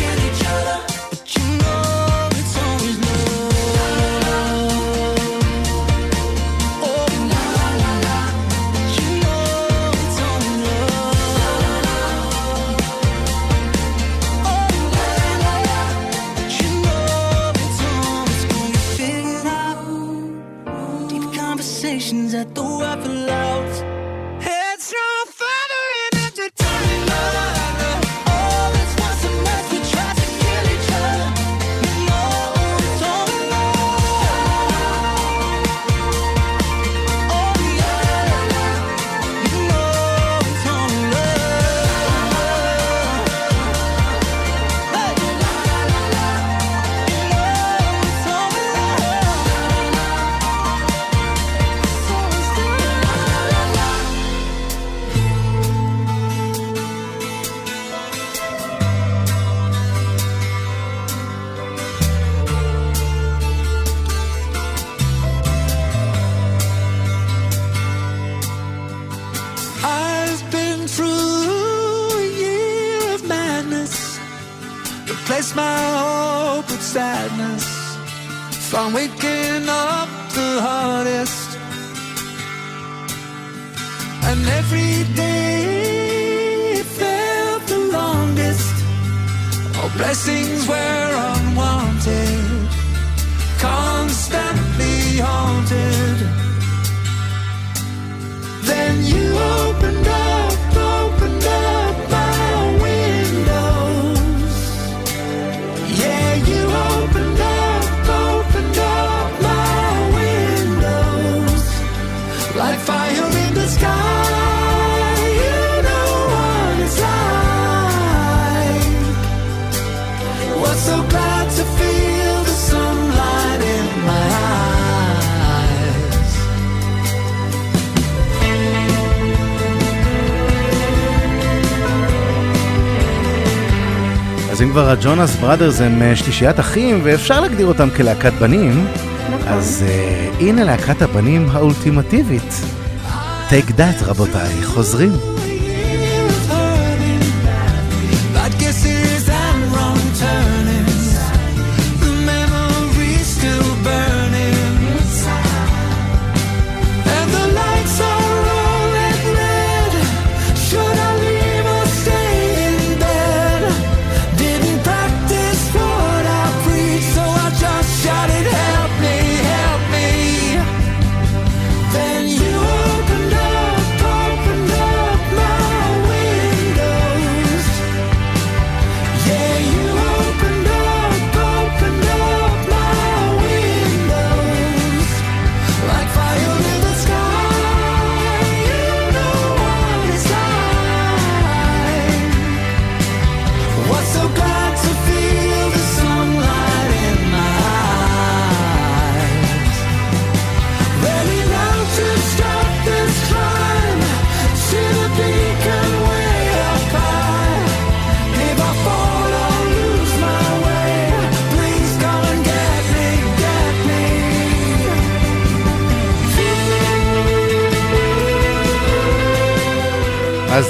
replace my hope with sadness. From waking up the hardest. And every day it felt the longest. All blessings were unwanted. Constantly haunted.
Then you opened up. כבר הג'ונס בראדרס הם אה, שלישיית אחים, ואפשר להגדיר אותם כלהקת בנים.
נכון.
אז uh, הנה להקת הבנים האולטימטיבית. Take that, רבותיי, חוזרים.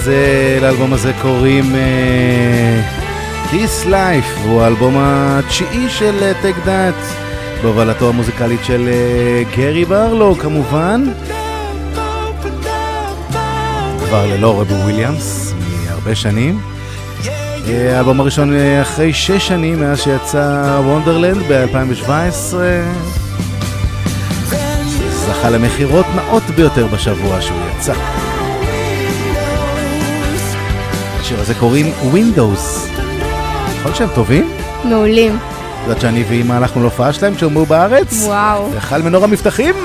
הזה, לאלבום הזה קוראים אה, This Life, הוא האלבום התשיעי של Take אה, That, בהובלתו המוזיקלית של אה, גרי ברלו כמובן. כבר ללא רבי וויליאמס, מהרבה שנים. אה, האלבום הראשון אחרי שש שנים מאז שיצא Wonderland ב-2017. זכה למכירות נאות ביותר בשבוע שהוא יצא. לשיר הזה קוראים Windows. נכון שהם טובים?
מעולים.
את יודעת שאני ואימא הלכנו להופעה שלהם כשאמרו בארץ?
וואו.
נאכל מנור המבטחים?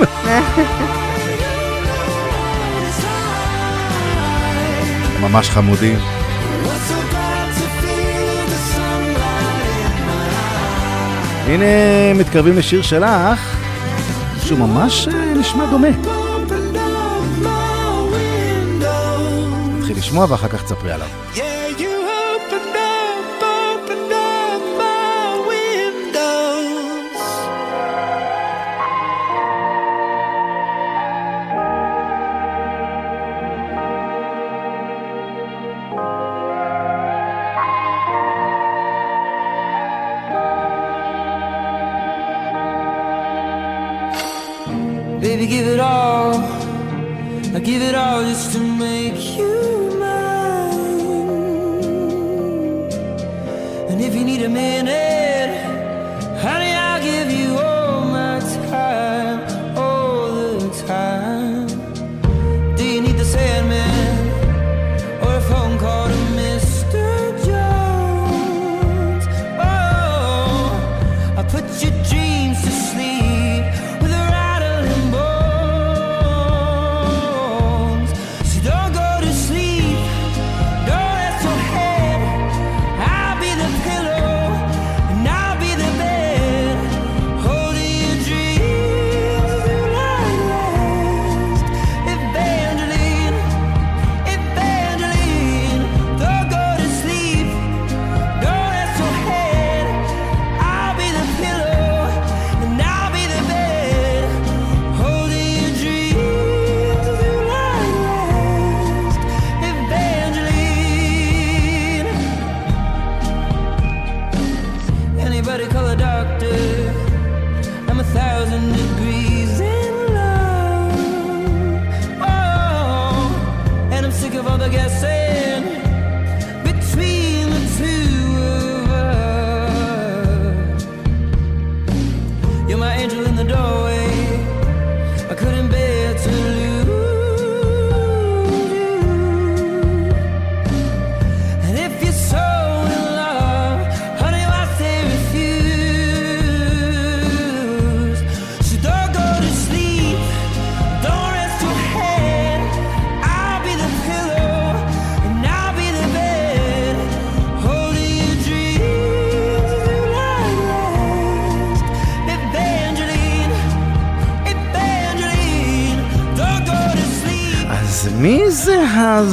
ממש חמודים. הנה מתקרבים לשיר שלך, שהוא ממש אה, נשמע דומה. לשמוע ואחר כך תספרי עליו.
Yeah!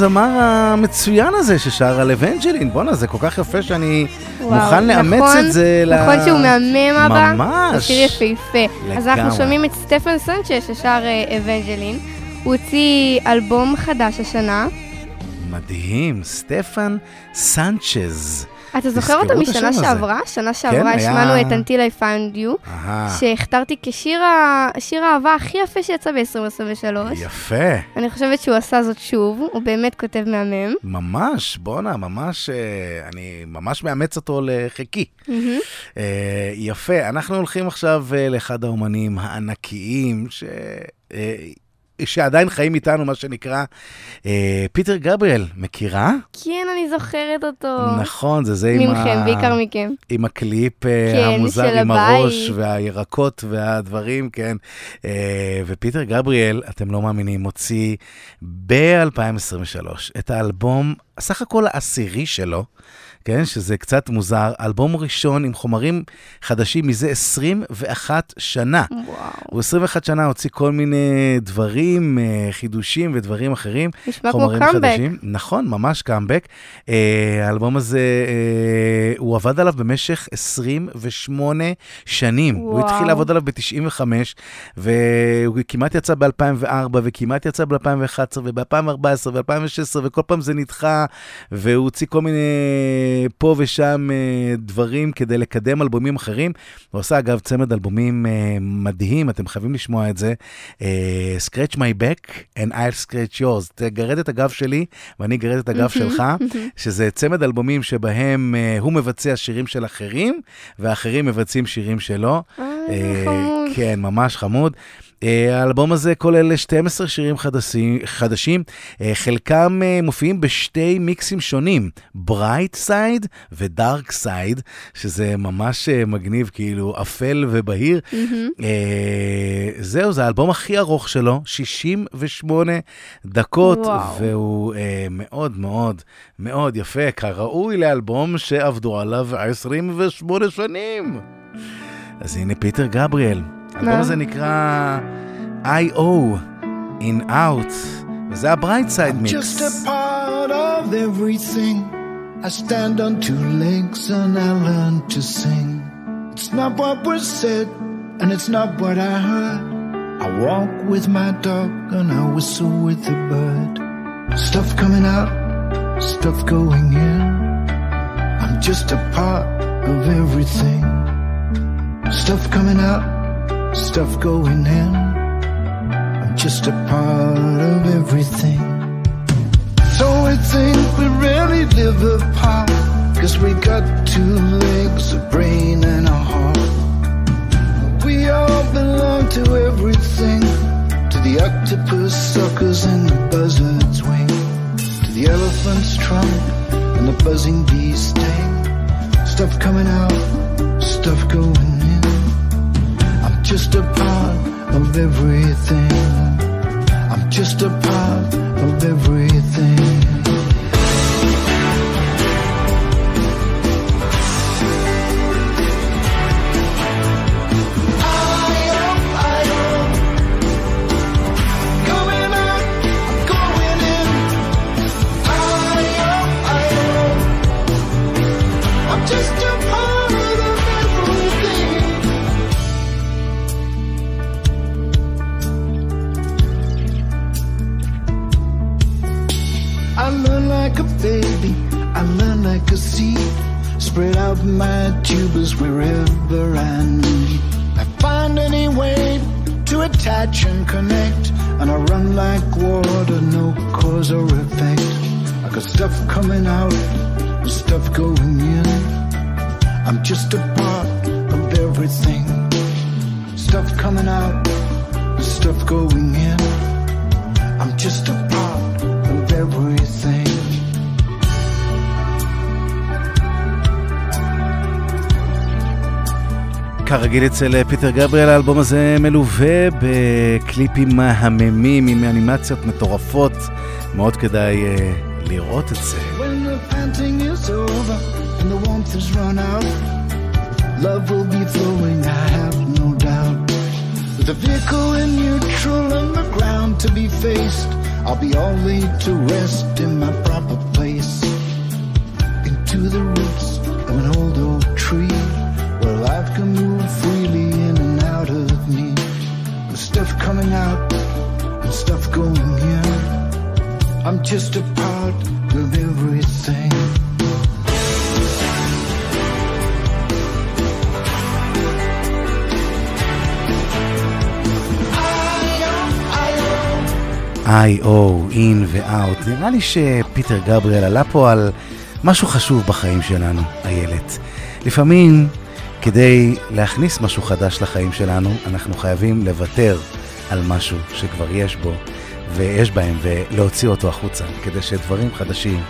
הזמר המצוין הזה ששר על אבנג'לין? בואנה, זה כל כך יפה שאני
וואו,
מוכן לאמץ
נכון,
את זה ל...
נכון שהוא מהמם אבא?
ממש.
זה שיר יפהפה. אז אנחנו. שומעים את סטפן סנצ'ז ששר אה, אבנג'לין. הוא הוציא אלבום חדש השנה.
מדהים, סטפן סנצ'ז.
אתה זוכר אותו משנה. שעברה? שנה שעברה
היה-
השמענו את Until I Found You. שהכתרתי כשיר ה- שיר האהבה הכי יפה שיצא ב-2023.
יפה.
אני חושבת שהוא עשה זאת שוב, הוא באמת כותב מהמם.
ממש, בואנה, ממש, אה, אני ממש מאמץ אותו לחיקי. אה, יפה, אנחנו הולכים עכשיו אה, לאחד האומנים הענקיים, ש... שעדיין חיים איתנו, מה שנקרא, אה, פיטר גבריאל, מכירה?
כן, אני זוכרת אותו.
נכון, זה זה עם ה...
מכם, בעיקר מכם.
עם הקליפ אה,
כן,
המוזר עם
הבית.
הראש והירקות והדברים, כן. אה, ופיטר גבריאל, אתם לא מאמינים, הוציא ב-2023 את האלבום, סך הכל העשירי שלו, כן, שזה קצת מוזר, אלבום ראשון עם חומרים חדשים מזה 21 שנה.
וואו.
הוא 21 שנה הוציא כל מיני דברים, אה, חידושים ודברים אחרים.
נשמע כמו קאמבק.
חדשים. נכון, ממש קאמבק. אה, האלבום הזה, אה, הוא עבד עליו במשך 28 שנים. הוא
וואו.
התחיל לעבוד עליו ב-95, והוא כמעט יצא ב-2004, וכמעט יצא ב-2011, וב-2014, וב-2016, וכל פעם זה נדחה, והוא הוציא כל מיני פה ושם אה, דברים כדי לקדם אלבומים אחרים. הוא עשה אגב צמד אלבומים אה, מדהים, אתם חייבים לשמוע את זה. אה, Scratch my back and I'll scratch yours. תגרד את הגב שלי ואני אגרד את הגב שלך, שזה צמד אלבומים שבהם הוא מבצע שירים של אחרים, ואחרים מבצעים שירים שלו.
אה,
אה,
חמוד.
כן, ממש חמוד. אה, האלבום הזה כולל 12 שירים חדשים, חדשים אה, חלקם אה, מופיעים בשתי מיקסים שונים, Bright Side ו Dark Side, שזה ממש מגניב, כאילו אפל ובהיר. אה, זהו, זה האלבום הכי ארוך שלו, 68 דקות,
וואו.
והוא מאוד מאוד מאוד יפה, כראוי לאלבום שעבדו עליו 28 שנים. אז הנה פיטר גבריאל. האלבום
מה?
הזה נקרא I.O. In Out, וזה הברייט סייד
Just
מיקס.
a part of everything. I stand on two legs and I learn to sing. It's not what was said, and it's not what I heard. I walk with my dog and I whistle with the bird. Stuff coming out, stuff going in. I'm just a part of everything. Stuff coming out, stuff going in. I'm just a part of everything. So we think we really live apart. Cause we got two legs, a brain, and a heart. We all belong to everything. To the octopus suckers and the buzzard's wing. To the elephant's trunk and the buzzing bee's sting. Stuff coming out, stuff going in. Just a part of everything. I'm just a part of everything. Spread out my tubers wherever I need. I find any way to attach and connect. And I run like water, no cause or effect. I got stuff coming out, and stuff going in. I'm just a part of everything. Stuff coming out, and stuff going in. I'm just a part of everything.
כרגיל אצל אה, פיטר גבריאל, האלבום הזה מלווה בקליפים מהממים עם אנימציות מטורפות. מאוד כדאי uh, לראות את זה.
Tree. Can move freely in and out of me. With stuff coming out and stuff going in. I'm just a part of everything.
I.O. in ו-out. נראה לי שפיטר גבריאל עלה פה על משהו חשוב בחיים שלנו, איילת. לפעמים, כדי להכניס משהו חדש לחיים שלנו, אנחנו חייבים לוותר על משהו שכבר יש בו, ויש בהם, ולהוציא אותו החוצה, כדי שדברים חדשים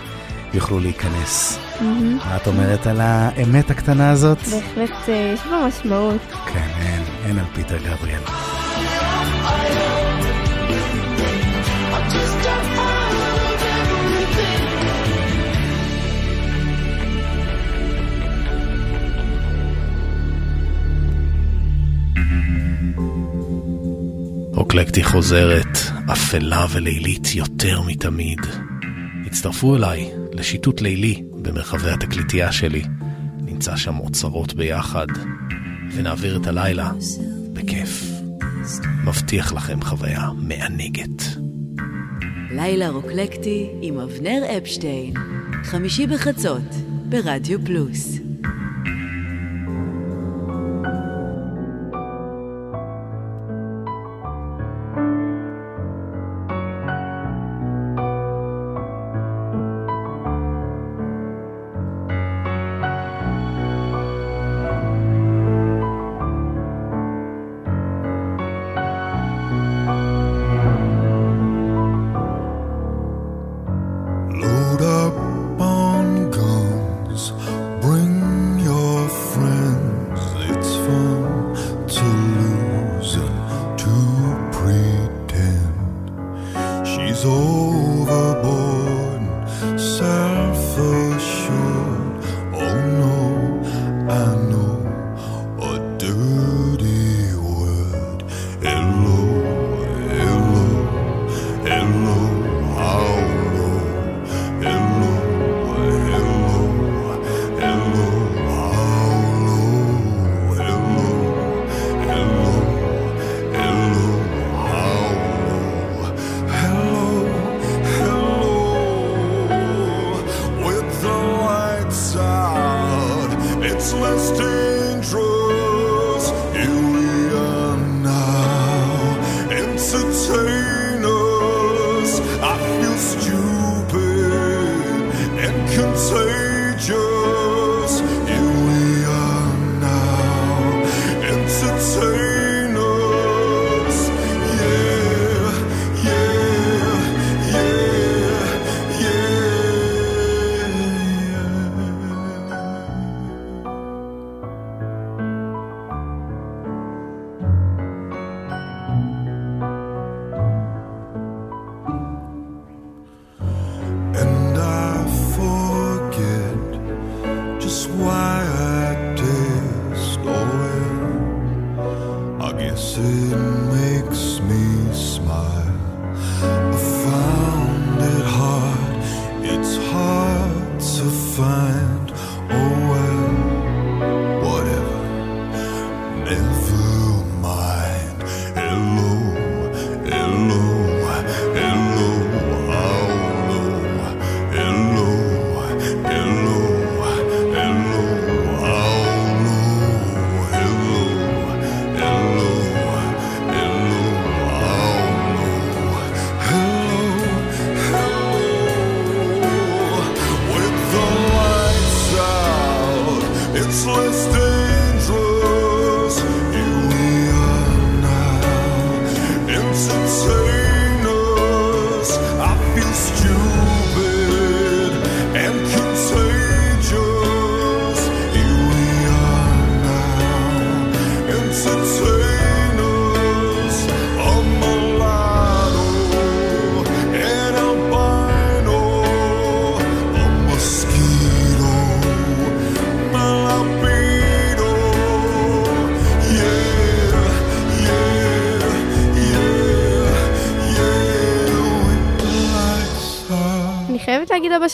יוכלו להיכנס.
מהמם.
מה את אומרת על האמת הקטנה הזאת?
בהחלט אה, יש בה משמעות.
כן, אין, אין על פיטר גבריאל.
אוקלקטי חוזרת, אפלה ולילית יותר מתמיד. הצטרפו אליי לשיטוט לילי במרחבי התקליטייה שלי. נמצא שם אוצרות ביחד, ונעביר את הלילה בכיף. מבטיח לכם חוויה מענגת.
לילה רוקלקטי עם אבנר אפשטיין, חמישי בחצות, ברדיו פלוס.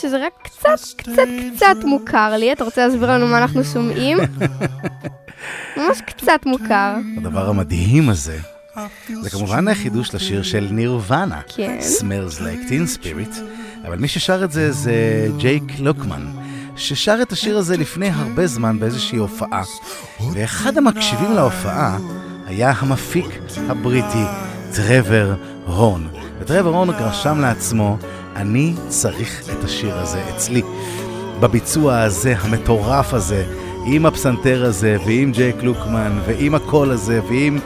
שזה רק קצת, קצת, קצת מוכר לי. אתה רוצה להסביר לנו מה אנחנו שומעים? ממש קצת מוכר.
הדבר המדהים הזה, זה כמובן חידוש לשיר של נירוונה,
כן.
Smells Like Teen Spirit, אבל מי ששר את זה זה ג'ייק לוקמן, ששר את השיר הזה לפני הרבה זמן באיזושהי הופעה, ואחד המקשיבים להופעה היה המפיק הבריטי טרוור הורן. וטרוור הורן רשם לעצמו, אני צריך את השיר הזה אצלי. בביצוע הזה, המטורף הזה, עם הפסנתר הזה, ועם ג'ייק לוקמן, ועם הקול הזה, ועם...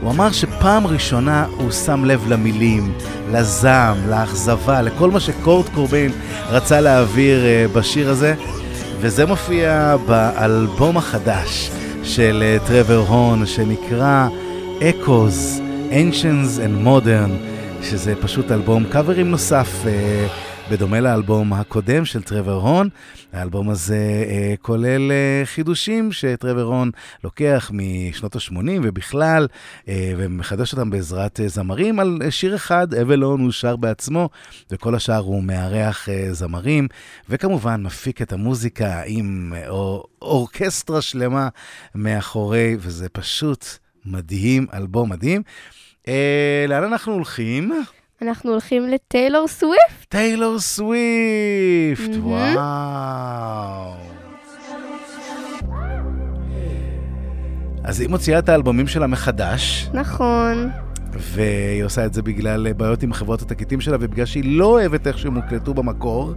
הוא אמר שפעם ראשונה הוא שם לב למילים, לזעם, לאכזבה, לכל מה שקורט קורבין רצה להעביר אה, בשיר הזה, וזה מופיע באלבום החדש של אה, טרוור הון, שנקרא Echoes, Ancients and Modern, שזה פשוט אלבום קאברים נוסף. אה, בדומה לאלבום הקודם של טרוור הון. האלבום הזה אה, כולל אה, חידושים שטרוור הון לוקח משנות ה-80 ובכלל, אה, ומחדש אותם בעזרת אה, זמרים על אה, שיר אחד, אבלון הוא שר בעצמו, וכל השאר הוא מארח אה, זמרים, וכמובן מפיק את המוזיקה עם אה, אור, אורקסטרה שלמה מאחורי, וזה פשוט מדהים, אלבום מדהים. אה, לאן אנחנו הולכים?
אנחנו הולכים לטיילור סוויפט.
טיילור סוויפט,
מהמם.
וואו. אז היא מוציאה את האלבומים שלה מחדש,
נכון.
והיא עושה את זה בגלל בעיות עם חברות התקליטים שלה, ובגלל שהיא לא אוהבת איך שהם הוקלטו במקור,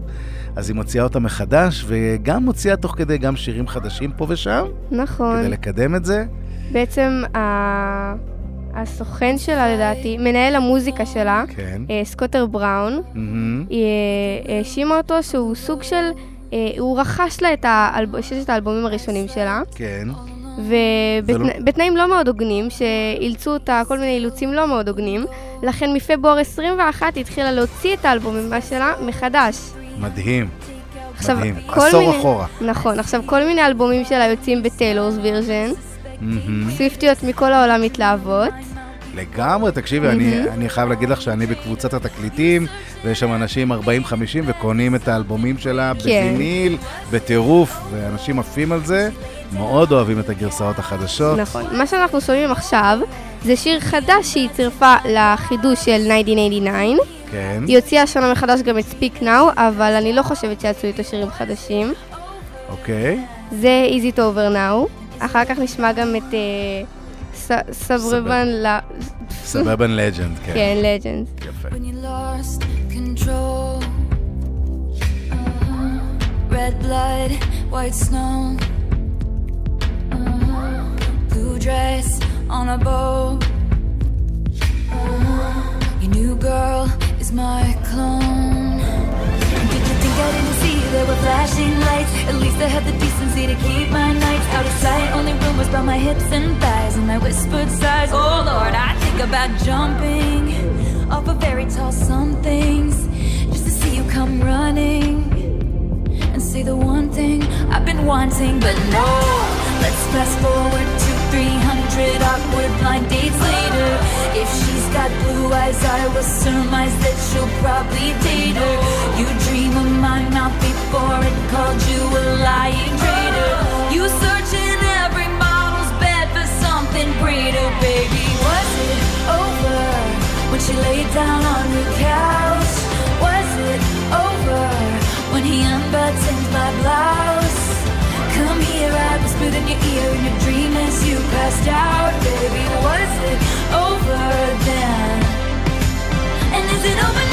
אז היא מוציאה אותם מחדש, וגם מוציאה תוך כדי גם שירים חדשים פה ושם,
נכון.
כדי לקדם את זה.
בעצם ה... הסוכן שלה לדעתי, מנהל המוזיקה שלה,
כן.
אה, סקוטר בראון, אה, האשימה אותו שהוא סוג של, אה, הוא רכש לה את האלב... ששת האלבומים הראשונים שלה,
כן.
ובתנאים
ולא-
בתנאים לא מאוד הוגנים, שאילצו אותה כל מיני אילוצים לא מאוד הוגנים, לכן מפברואר 21 היא התחילה להוציא את האלבומים שלה מחדש.
מדהים.
עכשיו,
מדהים. עשור
מיני...
אחורה.
נכון, עכשיו כל מיני אלבומים שלה יוצאים בטיילורס וירז'ן. סוויפטיות מכל העולם מתלהבות.
לגמרי, תקשיבי, אני,
מהמם.
אני חייב להגיד לך שאני בקבוצת התקליטים, ויש שם אנשים 40-50 וקונים את האלבומים שלה
כן.
בוויניל, בטירוף, ואנשים עפים על זה, מאוד אוהבים את הגרסאות החדשות.
נכון. מה שאנחנו שומעים עכשיו זה שיר חדש שהיא צירפה לחידוש של 1989.
כן.
היא הוציאה השנה מחדש גם את Speak Now, אבל אני לא חושבת שיצאו איתו שירים חדשים.
אוקיי.
זה Easy It Over Now. אחר כך נשמע גם את סברבן ל...
סבבן לג'נד, כן.
כן, לג'נד.
יפה.
When you lost control. Uh-huh. Red blood, white snow. Uh-huh. Blue dress on a bow. Uh-huh. Your new girl is my clone. Did you think I didn't see There were flashing lights? At least I had the decency to keep my nights out of sight. Only rumors about my hips and thighs and my whispered sighs. Oh Lord, I think about jumping off a very tall somethings just to see you come running and say the one thing I've been wanting. But no, let's fast forward to 300 awkward blind dates later. If she's got blue eyes, I will surmise that she'll probably date her. You dream of my mouth before it called you a lying traitor. You search in every model's bed for something greater, baby. Was it over when she laid down on your couch? Was it over when he unbuttoned my blouse? Here, I whispered in your ear in your dream as you passed out, baby. Was it over then? And is it over now?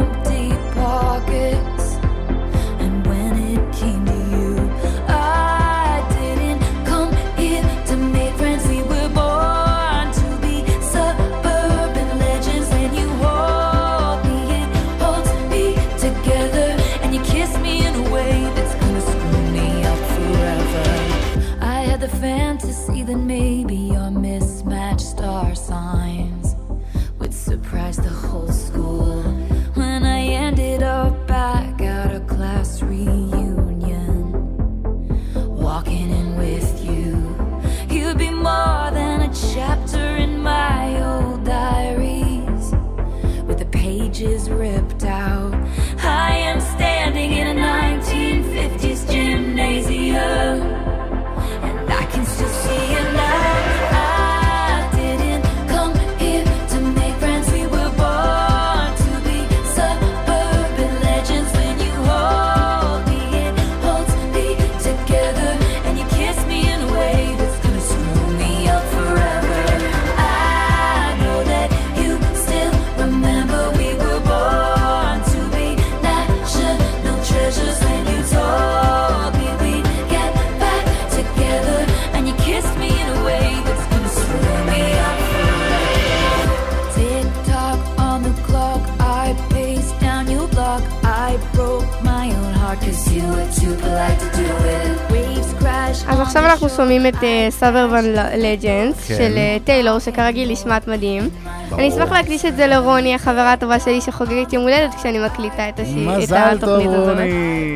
עכשיו אנחנו שומעים את אה, סאברבן
כן.
לג'נס של אה, טיילור, שכרגיל נשמעת מדהים. אני אשמח להקדיש את זה לרוני, החברה הטובה שלי שחוגגת יום הולדת כשאני מקליטה את התוכנית הזאת.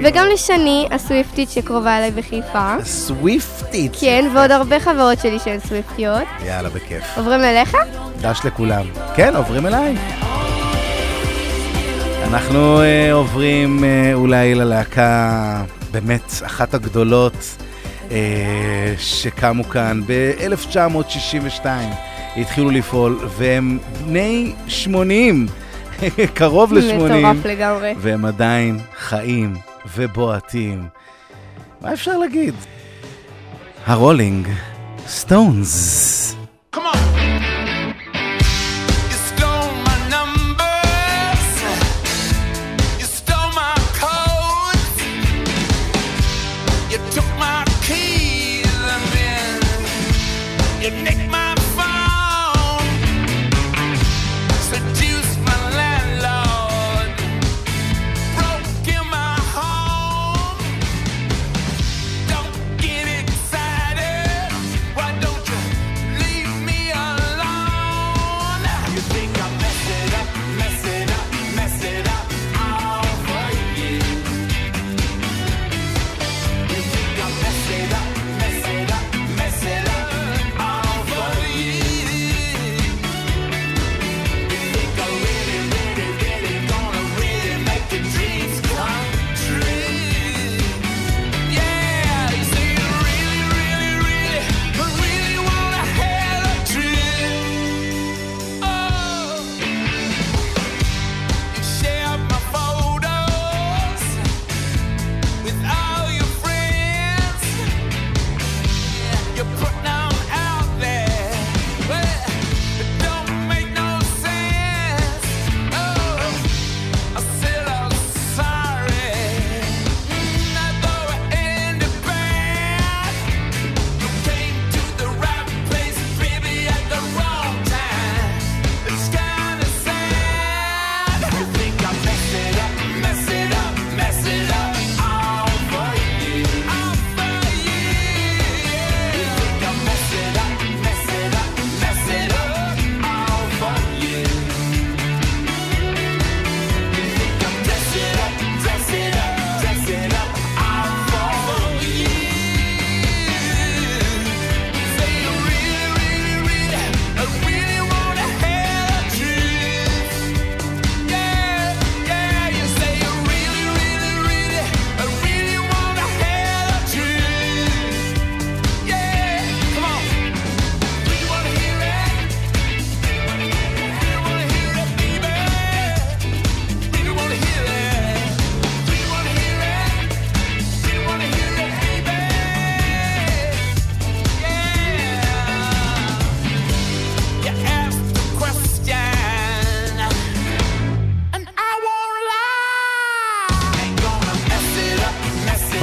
וגם לשני, הסוויפטית שקרובה אליי בחיפה.
סוויפטית?
כן, ועוד הרבה חברות שלי שהן סוויפטיות.
יאללה, בכיף.
עוברים אליך?
דש לכולם. כן, עוברים אליי. אנחנו אה, עוברים אולי ללהקה באמת אחת הגדולות. אה, שקמו כאן ב-1962, התחילו לפעול, והם בני 80, קרוב ל-80.
מטורף לגמרי.
והם עדיין חיים ובועטים. מה אפשר להגיד? הרולינג סטונס.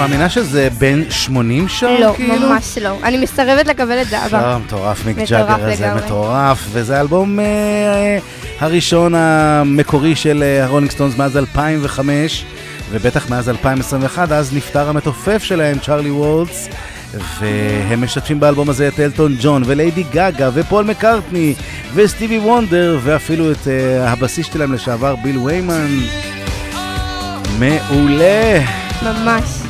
מאמינה שזה בן 80 שר?
לא,
כאילו?
ממש לא. אני מסרבת לקבל את זה, אבל...
לא, מטורף, מיק ג'אגר הזה. מטורף, וזה האלבום אה, הראשון המקורי של אה, הרולינג סטונס מאז 2005, ובטח מאז 2021, אז נפטר המתופף שלהם, צ'ארלי ווטס, והם משתפים באלבום הזה את אלטון ג'ון, וליידי גאגה, ופול מקארטני, וסטיבי וונדר, ואפילו את אה, הבסיסט שלהם לשעבר, ביל ויימן. מעולה.
ממש.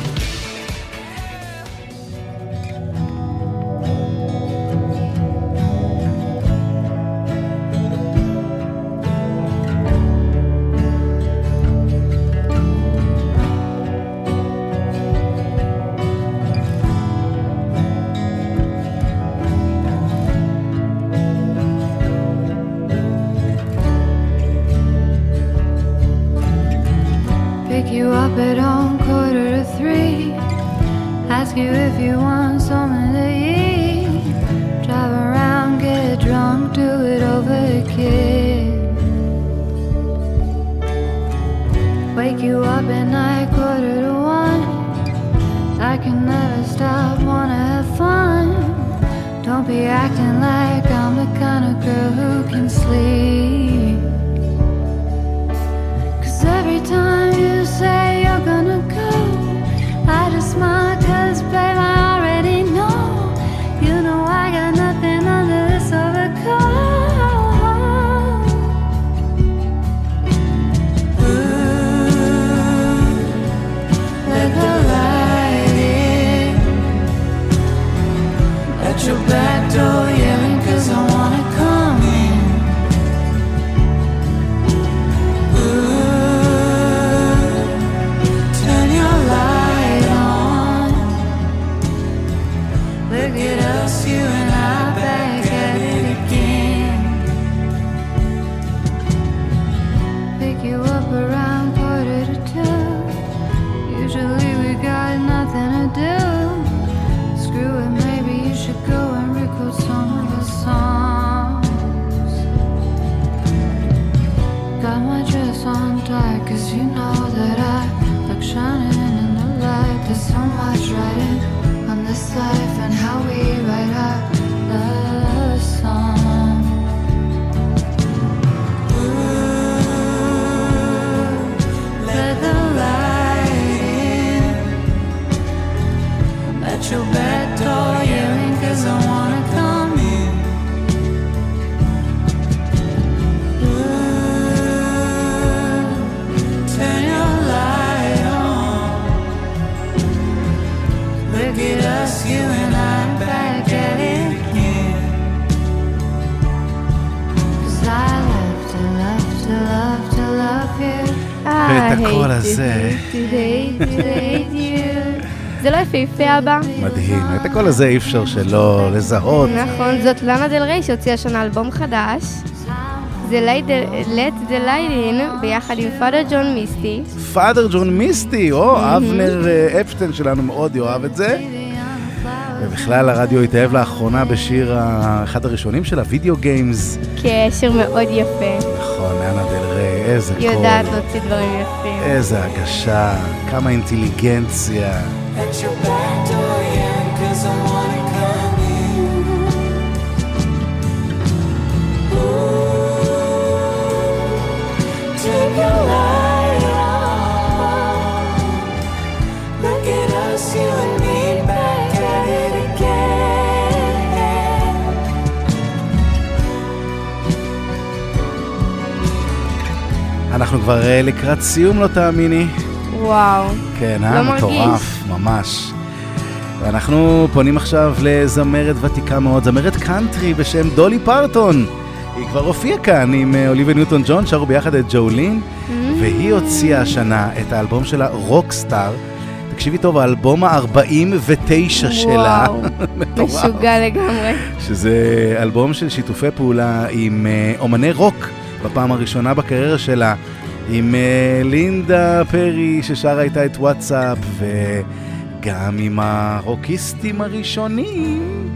יפהפה הבא?
מדהים, את הקול הזה אי אפשר שלא לזהות.
נכון, זאת לאנה דל ריי שהוציאה השנה אלבום חדש. זה Let the Light In ביחד עם פאדר ג'ון מיסטי.
פאדר ג'ון מיסטי, או, אבנר אה, אפשטיין שלנו מאוד יאהב את זה. ובכלל הרדיו התאהב לאחרונה בשיר אחד הראשונים שלה, Video Games.
קשר מאוד יפה.
נכון, לאנה דל ריי, איזה קול.
יודעת להוציא דברים יפים.
איזה הגשה, כמה אינטליגנציה.
At your back door, yeah, cause I wanna come in. Ooh, turn your light on. Look at us, you and me, back at it again.
אנחנו כבר אה, לקראת סיום, לא תאמיני.
וואו.
כן,
לא
אה?
מרגיש.
ממש. ואנחנו פונים עכשיו לזמרת ותיקה מאוד, זמרת קאנטרי בשם דולי פרטון. היא כבר הופיעה כאן עם אה, אוליביה ניוטון ג'ון, שרו ביחד את ג'ולין, והיא הוציאה השנה את האלבום שלה, Rockstar. תקשיבי טוב, האלבום ה-49 שלה.
וואו. משוגע לגמרי.
שזה אלבום של שיתופי פעולה עם אה, אומני רוק בפעם הראשונה בקריירה שלה, עם אה, לינדה פרי ששרה איתה את וואטסאפ, גם עם הרוקיסטים הראשונים,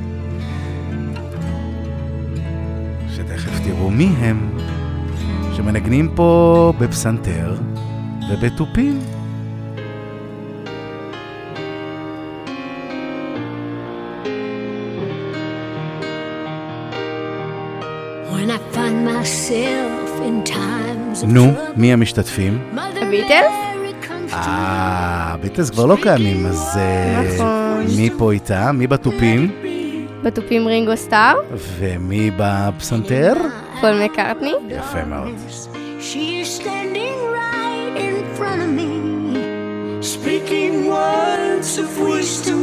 שתכף תראו מי הם, שמנגנים פה בפסנתר ובתופים. נו, מי המשתתפים?
הביטלס?
אה, הביטלס כבר לא קיימים, אז אה,
נכון.
מי פה איתה? מי בתופים?
בתופים רינגו סטאר,
ומי בפסנתר?
פול מקארטני.
יפה מאוד.
She's standing right in front of me, speaking words of wisdom.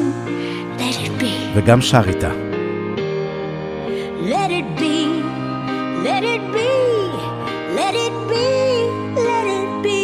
Let it be,
וגם שר איתה.
let it be, let it be, let it be, let it be.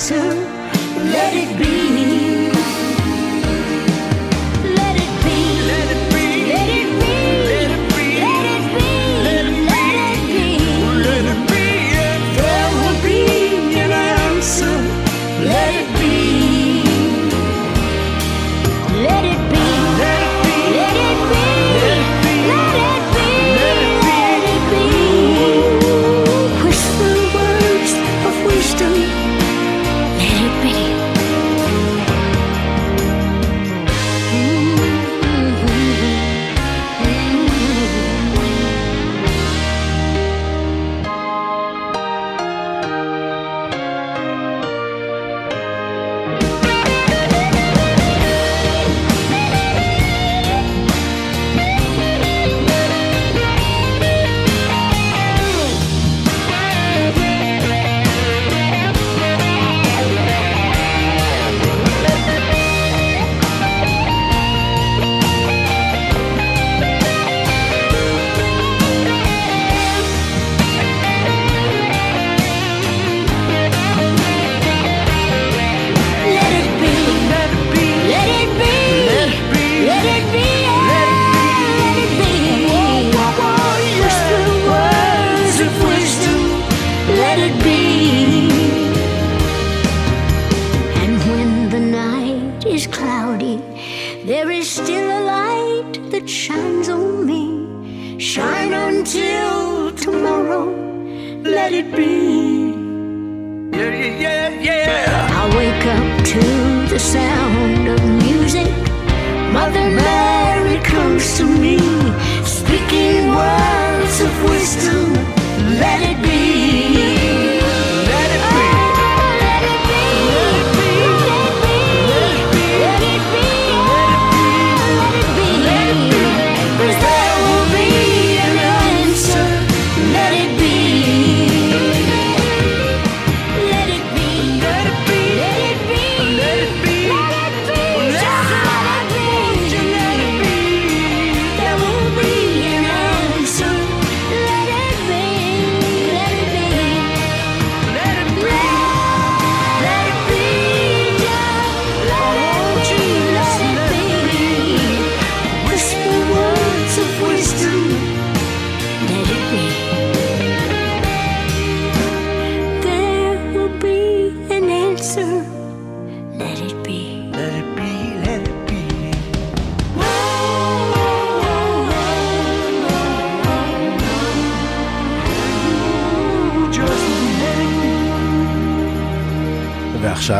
to let it be.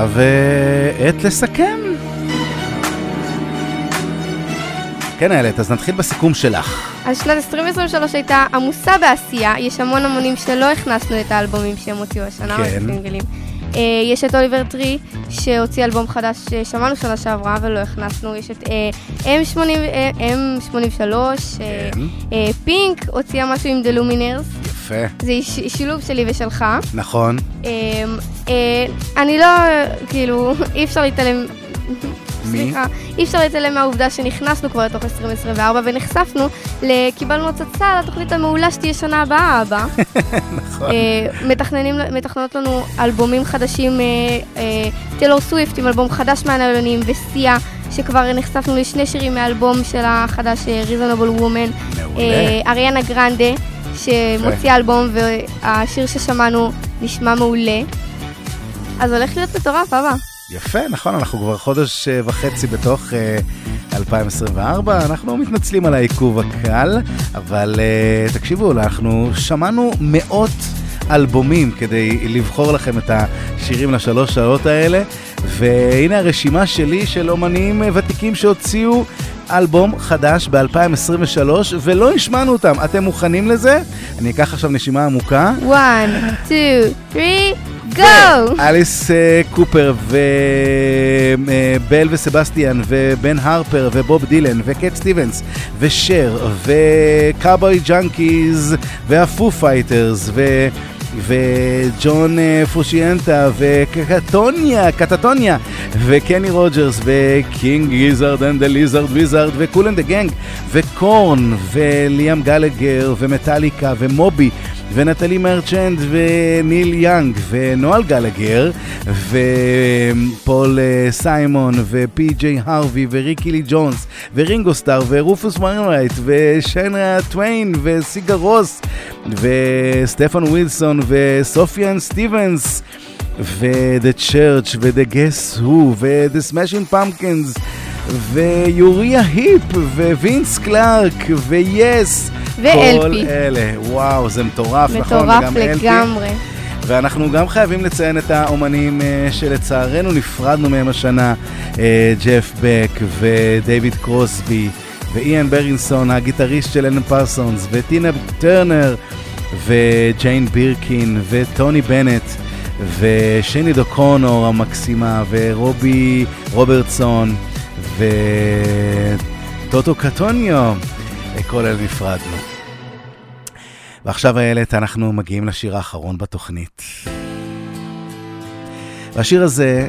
ועכשיו אה, עת לסכם. כן, איילת, אז נתחיל בסיכום שלך.
אז שנת 2023 הייתה עמוסה בעשייה, יש המון המונים שלא הכנסנו את האלבומים שהם הוציאו השנה,
כן.
הסינגלים. אה, יש את אוליבר טרי, שהוציא אלבום חדש ששמענו שנה שעברה ולא הכנסנו, יש את אה, M80, אה, M83, אה,
כן.
אה, פינק הוציאה משהו עם The Luminers,
יפה.
זה ש- שילוב שלי ושלך.
נכון.
אה, אה, אני לא, כאילו, אי אפשר להתעלם...
מי?
סליחה, אי אפשר להתעלם מהעובדה שנכנסנו כבר לתוך 2024 ונחשפנו, קיבלנו הצצה לתוכנית המעולה שתהיה שנה הבאה, אבא.
נכון.
אה, מתכננות לנו אלבומים חדשים, אה, אה, טלור סוויפט עם אלבום חדש מהנעלונים, וסיה, שכבר נחשפנו לשני שירים מהאלבום שלה החדש, אה, Reasonable Woman.
אה, אריאנה גרנדה, שמוציאה אלבום והשיר ששמענו נשמע מעולה. אז הולך להיות מטורף, אבא.
יפה, נכון, אנחנו כבר חודש אה, וחצי בתוך אה, 2024, אנחנו מתנצלים על העיכוב הקל, אבל אה, תקשיבו, אנחנו שמענו מאות אלבומים כדי לבחור לכם את השירים לשלוש שעות האלה, והנה הרשימה שלי של אומנים ותיקים שהוציאו אלבום חדש ב-2023 ולא השמענו אותם. אתם מוכנים לזה? אני אקח עכשיו נשימה עמוקה.
1, 2, 3 go!
אליס אה, קופר ובל אה, וסבסטיאן ובן הרפר ובוב דילן וקט סטיבנס ושר וקאובוי ג'אנקיז והפו פייטרס ו... וג'ון אה, פרושיאנטה וקטטוניה, קטטוניה וקני רוג'רס וקינג גיזארד אנד ליזרד ויזארד וקול אנד דה גאנג וקורן וליאם גלגר ומטאליקה ומובי ונטלי מרצ'נד וניל יאנג ונואל גלגר ופול אה, סיימון ופי ג'יי הרווי וריקי לי ג'ונס ורינגו סטאר ורופוס ויינרייט ושניה טוויין וסיגור רוס וסטפן ווילסון וסופיאן סטיבנס ו-The Church ו-The Guess Who ו-The Smashing Pumpkins ויוריה היפ ווינס קלארק ו-Yes
ו-LP.
כל אלה, וואו, זה מטורף, נכון?
מטורף
וגם LP.
לגמרי.
ואנחנו גם חייבים לציין את האומנים אה, שלצערנו נפרדנו מהם השנה, אה, ג'ף בק ודייוויד קרוסבי ואיאן ביירנסון, הגיטריסט של אלן פרסונס, וטינה טרנר וג'יין בירקין וטוני בנט. ושני דוקונור המקסימה, ורובי רוברטסון, וטוטו קטוניו, כל אלה נפרדנו. ועכשיו איילת, אנחנו מגיעים לשיר האחרון בתוכנית. והשיר הזה,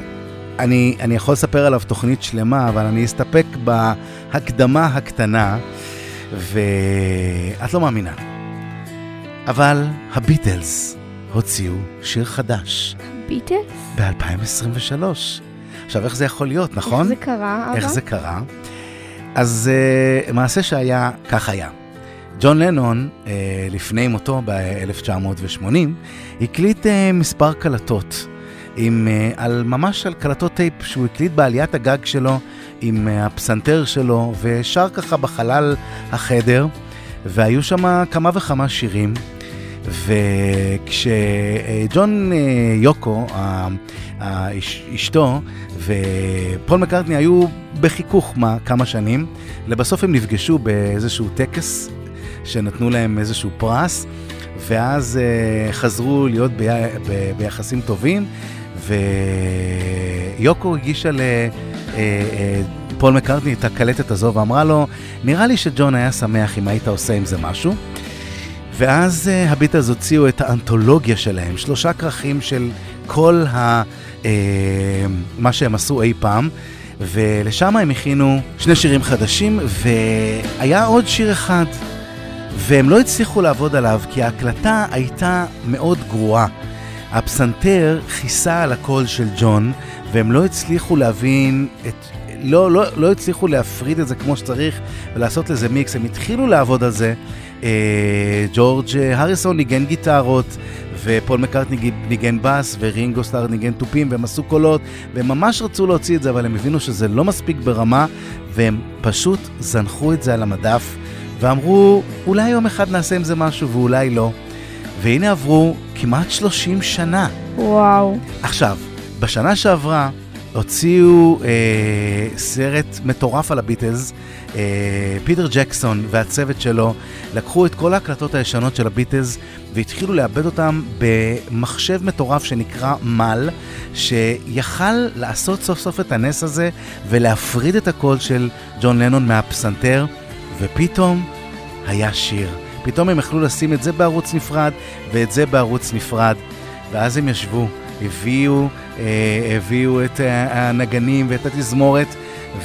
אני, אני יכול לספר עליו תוכנית שלמה, אבל אני אסתפק בהקדמה הקטנה, ואת לא מאמינה. אבל הביטלס הוציאו שיר חדש
ביטלס?
ב-2023. עכשיו, איך זה יכול להיות, נכון?
איך זה קרה, אבא?
איך זה קרה? אז אה, מעשה שהיה, כך היה. ג'ון לנון, אה, לפני מותו ב-1980, הקליט אה, מספר קלטות, עם, אה, על, ממש על קלטות טייפ שהוא הקליט בעליית הגג שלו, עם uh, הפסנתר שלו, ושר ככה בחלל החדר, והיו שם כמה וכמה שירים. וכשג'ון אה, יוקו, אשתו, ופול מקארטני היו בחיכוך מה, כמה שנים, לבסוף הם נפגשו באיזשהו טקס שנתנו להם איזשהו פרס, ואז אה, חזרו להיות בי... ב... ביחסים טובים, ויוקו הגישה ל... אה, מקארטני את הקלטת הזו ואמרה לו, נראה לי שג'ון היה שמח אם היית עושה עם זה משהו. ואז uh, הביטלס הוציאו את האנתולוגיה שלהם, שלושה כרכים של כל ה, uh, מה שהם עשו אי פעם, ולשם הם הכינו שני שירים חדשים, והיה עוד שיר אחד, והם לא הצליחו לעבוד עליו, כי ההקלטה הייתה מאוד גרועה. הפסנתר כיסה על הקול של ג'ון, והם לא הצליחו להבין את... לא, לא, לא הצליחו להפריד את זה כמו שצריך ולעשות לזה מיקס, הם התחילו לעבוד על זה. אה, ג'ורג' הריסון ניגן גיטרות, ופול מקארטני ניג- ניגן בס, ורינגו סטאר ניגן תופים, והם עשו קולות, והם ממש רצו להוציא את זה, אבל הם הבינו שזה לא מספיק ברמה, והם פשוט זנחו את זה על המדף, ואמרו, אולי יום אחד נעשה עם זה משהו, ואולי לא. והנה עברו כמעט 30 שנה.
וואו.
עכשיו, בשנה שעברה הוציאו אה, סרט מטורף על הביטלס. אה, פיטר ג'קסון והצוות שלו לקחו את כל ההקלטות הישנות של הביטלס והתחילו לעבד אותם במחשב מטורף שנקרא מל, שיכל לעשות סוף סוף את הנס הזה ולהפריד את הקול של ג'ון לנון מהפסנתר, ופתאום היה שיר. פתאום הם יכלו לשים את זה בערוץ נפרד ואת זה בערוץ נפרד, ואז הם ישבו, הביאו, אה, הביאו את אה, הנגנים ואת התזמורת,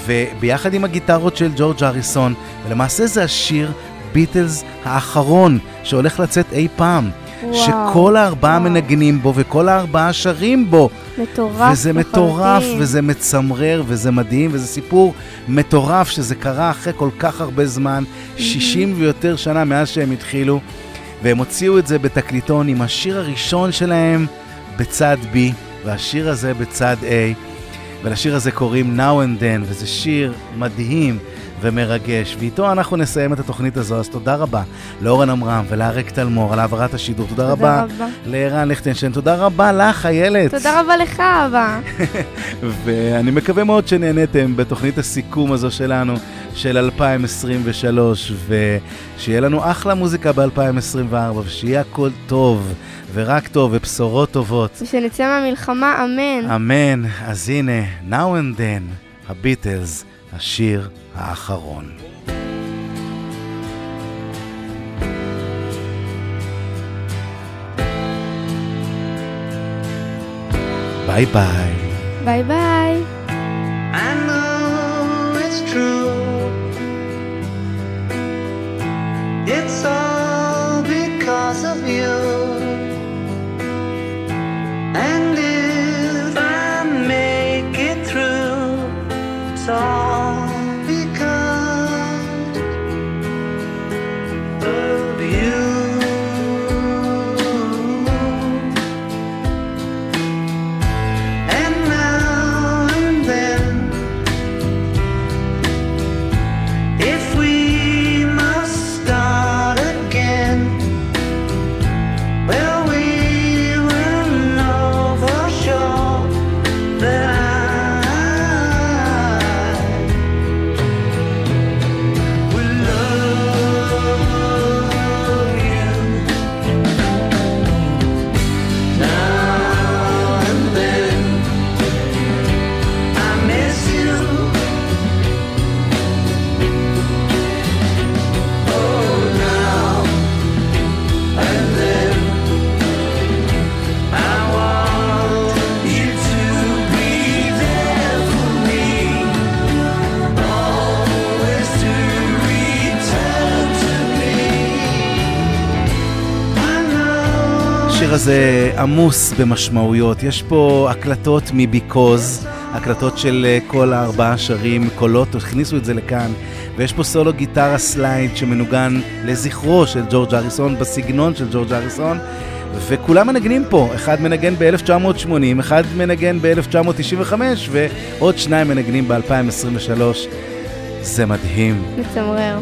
וביחד עם הגיטרות של ג'ורג' אריסון, ולמעשה זה השיר ביטלס האחרון שהולך לצאת אי פעם.
וואו,
שכל הארבעה מנגנים בו וכל הארבעה שרים בו.
מטורף
וזה מטורף,
לחלוטין.
וזה מצמרר, וזה מדהים, וזה סיפור מטורף שזה קרה אחרי כל כך הרבה זמן, 60 ויותר שנה מאז שהם התחילו, והם הוציאו את זה בתקליטון עם השיר הראשון שלהם בצד B, והשיר הזה בצד A, ולשיר הזה קוראים Now and Then, וזה שיר מדהים ומרגש, ואיתו אנחנו נסיים את התוכנית הזו, אז תודה רבה לאורן עמרם ולאריק תלמור על העברת השידור, תודה,
תודה
רבה
רבה.
לערן ליכטנשטיין, תודה רבה לך, איילת.
תודה רבה לך, אבא.
ואני מקווה מאוד שנהניתם בתוכנית הסיכום הזו שלנו של 2023, ושיהיה לנו אחלה מוזיקה ב-2024, ושיהיה הכל טוב, ורק טוב, ובשורות טובות.
ושנצא מהמלחמה, אמן.
אמן. אז הנה, Now and Then, הביטלס, השיר האחרון. ביי ביי.
ביי ביי.
I know it's true. It's all because of you. And if I make it through, it's all
הזה עמוס במשמעויות, יש פה הקלטות מביקוז, הקלטות של אה, כל הארבעה שרים, קולות, הכניסו את זה לכאן, ויש פה סולו גיטרה סלייד שמנוגן לזכרו של ג'ורג' אריסון, בסגנון של ג'ורג' אריסון, וכולם מנגנים פה, אחד מנגן ב-1980, אחד מנגן ב-1995, ועוד שניים מנגנים ב-2023. זה מדהים.
מצמרר.